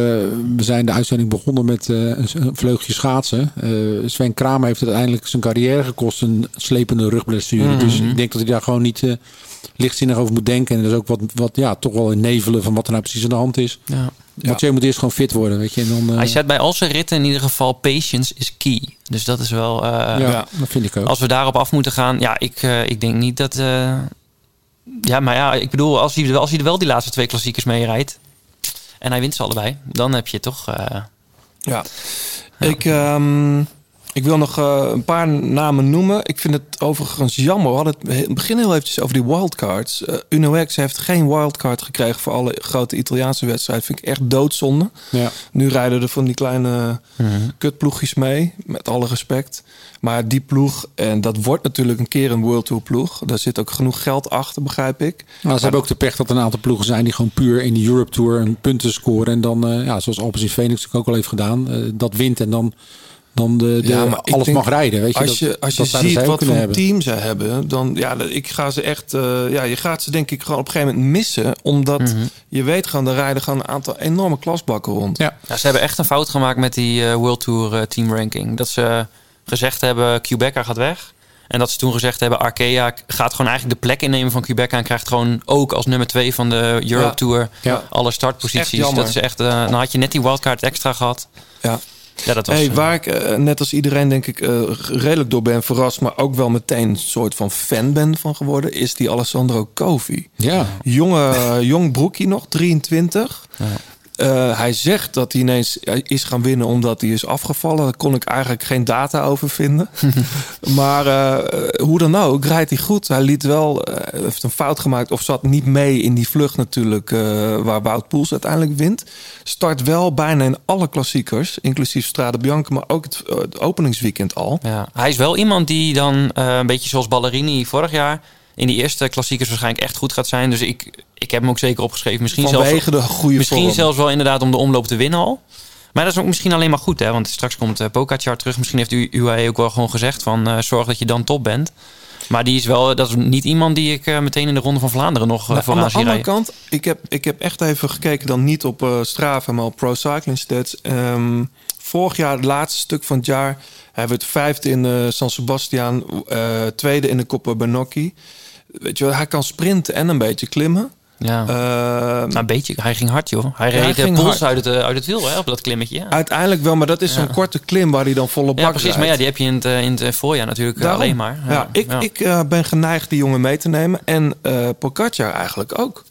S1: we zijn de uitzending begonnen met uh, een vleugje schaatsen. Sven Kramer heeft uiteindelijk zijn carrière gekost, een slepende rugblessure. Mm -hmm. Dus ik denk dat hij daar gewoon niet lichtzinnig over moet denken. En dat is ook wat, wat ja, toch wel in nevelen van wat er nou precies aan de hand is.
S7: Ja.
S1: Want je moet eerst gewoon fit worden, weet je. En dan, uh...
S7: Hij zet bij al zijn ritten in ieder geval patience is key. Dus dat is wel... Uh,
S1: ja, dat vind ik ook.
S7: Als we daarop af moeten gaan... Ja, ik, uh, ik denk niet dat... ja, maar ja, ik bedoel, als hij, als hij er wel die laatste twee klassiekers mee rijdt... en hij wint ze allebei, dan heb je toch...
S2: Ja. ja. Ik... Um... Ik wil nog uh, een paar namen noemen. Ik vind het overigens jammer. We hadden het in het begin heel eventjes over die wildcards. Uh, Uno X heeft geen wildcard gekregen voor alle grote Italiaanse wedstrijden. Vind ik echt doodzonde.
S1: Ja.
S2: Nu rijden er van die kleine mm -hmm. kutploegjes mee. Met alle respect. Maar die ploeg, en dat wordt natuurlijk een keer een World Tour ploeg. Daar zit ook genoeg geld achter, begrijp ik.
S1: Nou, ze hebben ook de pech dat er een aantal ploegen zijn die gewoon puur in de Europe Tour een punten scoren. En dan, uh, ja, zoals Alpes in Phoenix ook al heeft gedaan, dat wint en dan dan de, de
S2: ja, maar
S1: alles
S2: denk,
S1: mag rijden. Weet je,
S2: als je,
S1: dat,
S2: als je
S1: dat
S2: ziet wat voor
S1: hebben.
S2: team ze hebben, dan ja, ik ga ze echt. Uh, ja, je gaat ze denk ik gewoon op een gegeven moment missen. Omdat mm -hmm. je weet gewoon, er rijden gewoon een aantal enorme klasbakken rond.
S7: Ja. ja, ze hebben echt een fout gemaakt met die uh, World Tour uh, team ranking. Dat ze gezegd hebben, Quebeca gaat weg. En dat ze toen gezegd hebben, Arkea gaat gewoon eigenlijk de plek innemen van Quebeca en krijgt gewoon ook als nummer twee van de Europe
S2: Ja.
S7: Tour
S1: Ja.
S7: alle startposities.
S2: Echt
S7: dat is echt, uh, dan had je net die wildcard extra gehad.
S2: Ja.
S7: Ja, dat was.
S2: Hey,
S7: eh,
S2: waar ik eh, net als iedereen denk ik eh, redelijk door ben verrast, maar ook wel meteen een soort van fan ben van geworden, is die Alessandro Covi.
S1: Ja.
S2: Jonge, jong broekie nog, 23. Uh, hij zegt dat hij ineens is gaan winnen omdat hij is afgevallen. Daar kon ik eigenlijk geen data over vinden. maar uh, hoe dan ook, rijdt hij goed. Hij liet wel, uh, heeft een fout gemaakt of zat niet mee in die vlucht natuurlijk... waar Wout Poels uiteindelijk wint. Start wel bijna in alle klassiekers, inclusief Strade Bianca... maar ook het, het openingsweekend al.
S7: Ja. Hij is wel iemand die dan een beetje zoals Ballerini vorig jaar... in die eerste klassiekers waarschijnlijk echt goed gaat zijn. Dus ik, ik heb hem ook zeker opgeschreven. Misschien
S2: Vanwege
S7: zelfs,
S2: de goede
S7: Misschien
S2: vorm.
S7: zelfs wel inderdaad om de omloop te winnen al. Maar dat is ook misschien alleen maar goed, hè? Want straks komt uh, Pogacar terug. Misschien heeft u UAE ook wel gewoon gezegd van uh, zorg dat je dan top bent. Maar die is wel, dat is niet iemand die ik eh, meteen in de Ronde van Vlaanderen nog uh,
S2: Nou, aan
S7: vooraan
S2: de andere
S7: rijden.
S2: kant, ik heb, ik heb echt even gekeken dan niet op eh Strava, maar op Pro Cycling Stats. Ehm, vorig jaar, het laatste stuk van het jaar, hij werd vijfde in de San Sebastian, eh, tweede in de Coppa Bernocchi. Weet je wel, hij kan sprinten en een beetje klimmen.
S7: Ja. Nou, een beetje. Hij ging hard, joh. Hij
S2: Ja, hij
S7: reed de
S2: ging
S7: pols uit het, eh, uit het wiel hè, op dat klimmetje. Ja,
S2: Uiteindelijk wel, maar dat is zo'n korte klim waar hij dan volle bak
S7: ja precies.
S2: rijdt.
S7: Maar ja, die heb je in het, eh, in het eh, voorjaar natuurlijk eh,
S2: Daarom.
S7: alleen maar.
S2: Ja, ik, ik eh, ben geneigd die jongen mee te nemen. En eh Pogacar eigenlijk ook.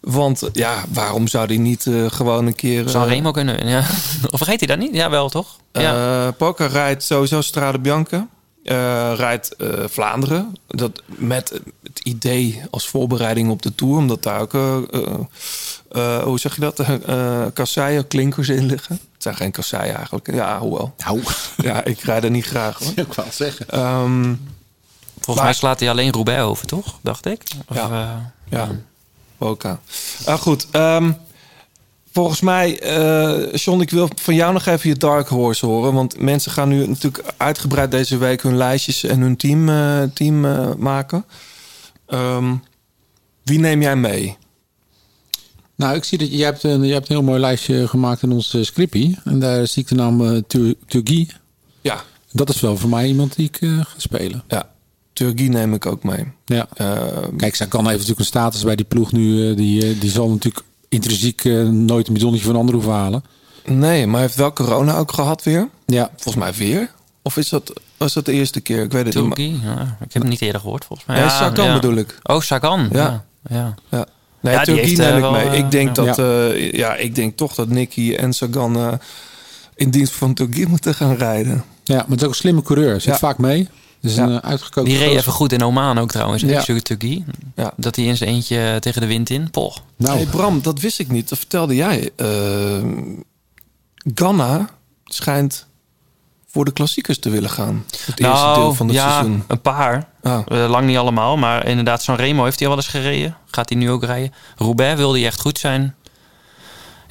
S2: Want eh, ja, waarom zou hij niet eh, gewoon een keer...
S7: Zou
S2: eh,
S7: Remo kunnen, ja. Of vergeet hij dat niet? Ja, wel toch? Ja.
S2: Eh Poca rijdt sowieso Strade Bianca. Eh, rijdt eh, Vlaanderen. Dat met het idee als voorbereiding op de Tour. Omdat daar ook, eh, eh, eh, hoe zeg je dat, kasseien, klinkers in liggen. Het zijn geen kasseien eigenlijk. Ja, hoewel.
S9: Nou,
S2: Ja, ik rijd er niet graag hoor.
S9: ik wou het zeggen.
S2: Ehm,
S7: Volgens
S2: maar-
S7: mij slaat hij alleen Roubaix over, toch? Dacht ik. Of,
S2: Ja.
S7: eh,
S2: Ja, Boca. Ah, goed. ehm, volgens mij, eh John, ik wil van jou nog even je Dark Horse horen. Want mensen gaan nu natuurlijk uitgebreid deze week hun lijstjes en hun team, eh, team eh, maken. Ehm, wie neem jij mee?
S1: Nou, ik zie dat je, jij hebt, een, jij hebt een heel mooi lijstje gemaakt in ons uh, scriptie. En daar zie ik de naam uh, Turgi.
S2: Ja.
S1: Dat is wel voor mij iemand die ik uh, ga spelen.
S2: Ja, Turgi neem ik ook mee.
S1: Ja.
S2: Ehm,
S1: Kijk, zij kan heeft natuurlijk een status bij die ploeg nu. die, die zal natuurlijk intrinsiek eh, nooit een bidonnetje van een ander hoeven halen.
S2: nee, maar heeft wel corona ook gehad weer?
S1: Ja.
S2: Volgens mij weer. Of is dat, was dat de eerste keer? Ik weet het niet. maar-?
S7: Ja, ik heb hem niet eerder gehoord, volgens mij.
S2: Nee, Sagan bedoel ik.
S7: Oh, Sagan.
S2: Ja.
S7: Ja. ja.
S2: Ja. Nee,
S7: Ja, heeft,
S2: neem
S7: eh,
S2: ik mee.
S7: eh,
S2: ik denk
S7: ja.
S2: dat, eh, ja, ik denk toch dat Nicky en Sagan eh, in dienst van Turkije moeten gaan rijden.
S1: Ja, maar het is ook een slimme coureur. Zit
S2: Ja.
S1: vaak mee. Dus
S2: Ja.
S1: een uh, uitgekozen
S7: Die reed even goed in Oman ook trouwens.
S1: Ja.
S7: Ja. Turkije.
S2: Ja.
S7: Dat hij in zijn eentje tegen de wind in. Poh.
S1: Nou,
S2: Hey Bram, dat wist ik niet. Dat vertelde jij. Eh, Ganna schijnt voor de klassiekers te willen gaan. Het eerste
S7: nou,
S2: deel van het
S7: ja,
S2: seizoen.
S7: een paar.
S2: Ah.
S7: Eh, lang niet allemaal. Maar inderdaad, San Remo heeft hij al wel eens gereden. Gaat hij nu ook rijden. Roubaix wilde hij echt goed zijn.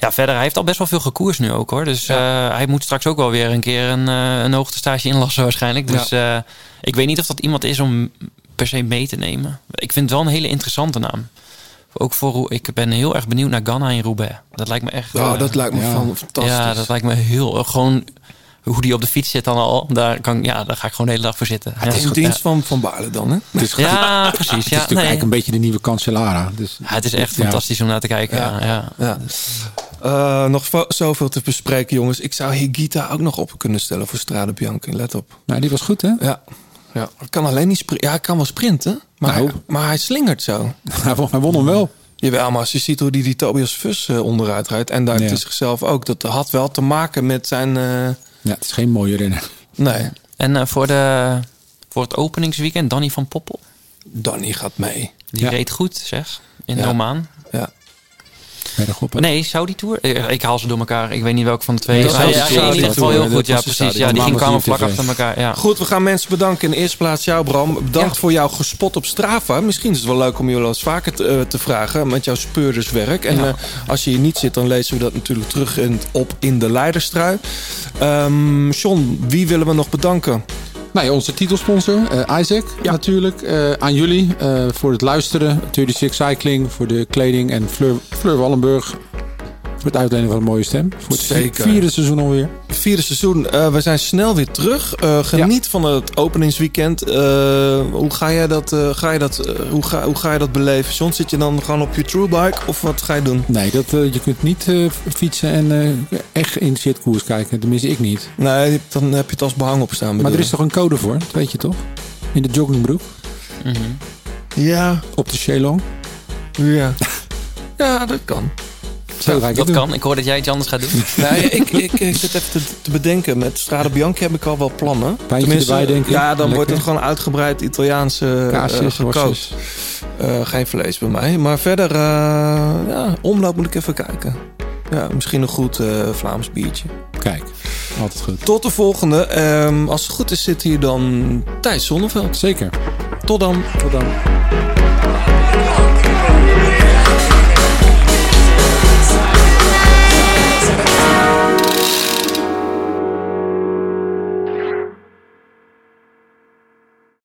S7: Ja, verder, hij heeft al best wel veel gekoers nu ook hoor. Dus eh, hij moet straks ook wel weer een keer een, eh, een hoogtestage inlassen waarschijnlijk. Dus eh, ik weet niet of dat iemand is om per se mee te nemen. Ik vind het wel een hele interessante naam. Ook voor, ik ben heel erg benieuwd naar Ganna in Roubaix. Dat lijkt me echt...
S2: Ja,
S7: eh,
S2: dat lijkt me van fantastisch.
S7: ja, dat lijkt me heel... Gewoon hoe die op de fiets zit dan al. Daar, kan, ja, daar ga ik gewoon de hele dag voor zitten. Ja,
S2: in dienst van Van Baarle dan, hè?
S1: het is,
S7: ja
S1: het
S7: precies.
S1: is
S7: Ja,
S1: natuurlijk
S7: nee.
S1: eigenlijk een beetje de nieuwe Cancellara. Dus,
S7: Ja, het is echt
S1: Ja.
S7: fantastisch om naar te kijken. Ja. Ja,
S2: Ja. Eh, nog zoveel te bespreken, jongens. Ik zou Higita ook nog op kunnen stellen voor Strade Bianchi. Let op.
S1: Nou, die was goed, hè?
S2: Ja. ja. Hij kan alleen niet sprinten. Ja, hij kan wel sprinten. Maar,
S1: Nou.
S2: hij, maar hij slingert zo.
S1: Hij won, hem wel.
S2: Jawel, maar als je ziet hoe die, die Tobias Vus eh, onderuit rijdt... en daar
S1: Ja.
S2: ja. zichzelf ook... dat had wel te maken met zijn... eh,
S1: Ja, het is geen mooie renner.
S2: nee,
S7: En eh, voor, de, voor het openingsweekend, Danny van Poppel.
S2: Danny gaat mee.
S7: Die
S1: Ja.
S7: reed goed, zeg. In
S2: Ja.
S7: Oman.
S2: Ja.
S1: Bergop, hè?
S7: Nee, Saudi Tour? Eh, Ik haal ze door elkaar. Ik weet niet welke van de twee.
S2: Dat
S7: Ja,
S2: was
S7: ja, in ieder geval heel goed. Ja, precies. Ja, die ging kwamen vlak
S1: die
S7: achter elkaar. Ja.
S2: Goed, we gaan mensen bedanken. In de eerste plaats jou, Bram. Bedankt
S7: Ja.
S2: voor jouw gespot op Strava. Misschien is het wel leuk om je wel eens vaker te, eh, te vragen met jouw speurderswerk. En
S7: Ja.
S2: eh, als je hier niet zit, dan lezen we dat natuurlijk terug in, op in de Leiderstrui. Ehm John, wie willen we nog bedanken?
S1: Nou ja, onze titelsponsor, eh, Isaac, natuurlijk. Eh, aan jullie eh, voor het luisteren. 36 Cycling voor de kleding. En Fleur, Fleur Wallenburg het uitlenen van een mooie stem. Voor het
S2: Zeker.
S1: vierde seizoen alweer.
S2: Vierde seizoen. Eh, we zijn snel weer terug. Eh, geniet van het openingsweekend. Eh, hoe ga jij dat, ga je dat, hoe ga, hoe ga je dat beleven? John, zit je dan gewoon op je truebike of wat ga je doen?
S1: Nee, dat, je kunt niet fietsen en echt in shitkoers kijken. Tenminste, ik niet.
S2: Nee, dan heb je het als behang op staan.
S1: Maar er is toch een code voor? Dat weet je toch? In de joggingbroek.
S7: Mhm.
S2: Ja,
S1: Op de Shelong.
S2: ja. ja, dat kan.
S1: Zo ga ik
S7: Dat
S1: doen.
S7: kan. Ik hoor dat jij iets anders gaat doen.
S2: Nee, ik, ik, ik zit even te, te bedenken. Met Strade Bianchi heb ik al wel plannen.
S1: Pijntje erbij, denk ik.
S2: Ja, dan
S1: Lekker.
S2: wordt het gewoon uitgebreid Italiaanse eh,
S1: Kaasjes,
S2: gekookt. Eh, geen vlees bij mij. Maar verder, eh, ja, omloop moet ik even kijken. Ja, misschien een goed Vlaams biertje.
S1: Kijk, altijd goed.
S2: Tot de volgende. Ehm, als het goed is, zit hier dan Thijs Zonneveld.
S1: Zeker.
S2: Tot dan.
S1: Tot dan.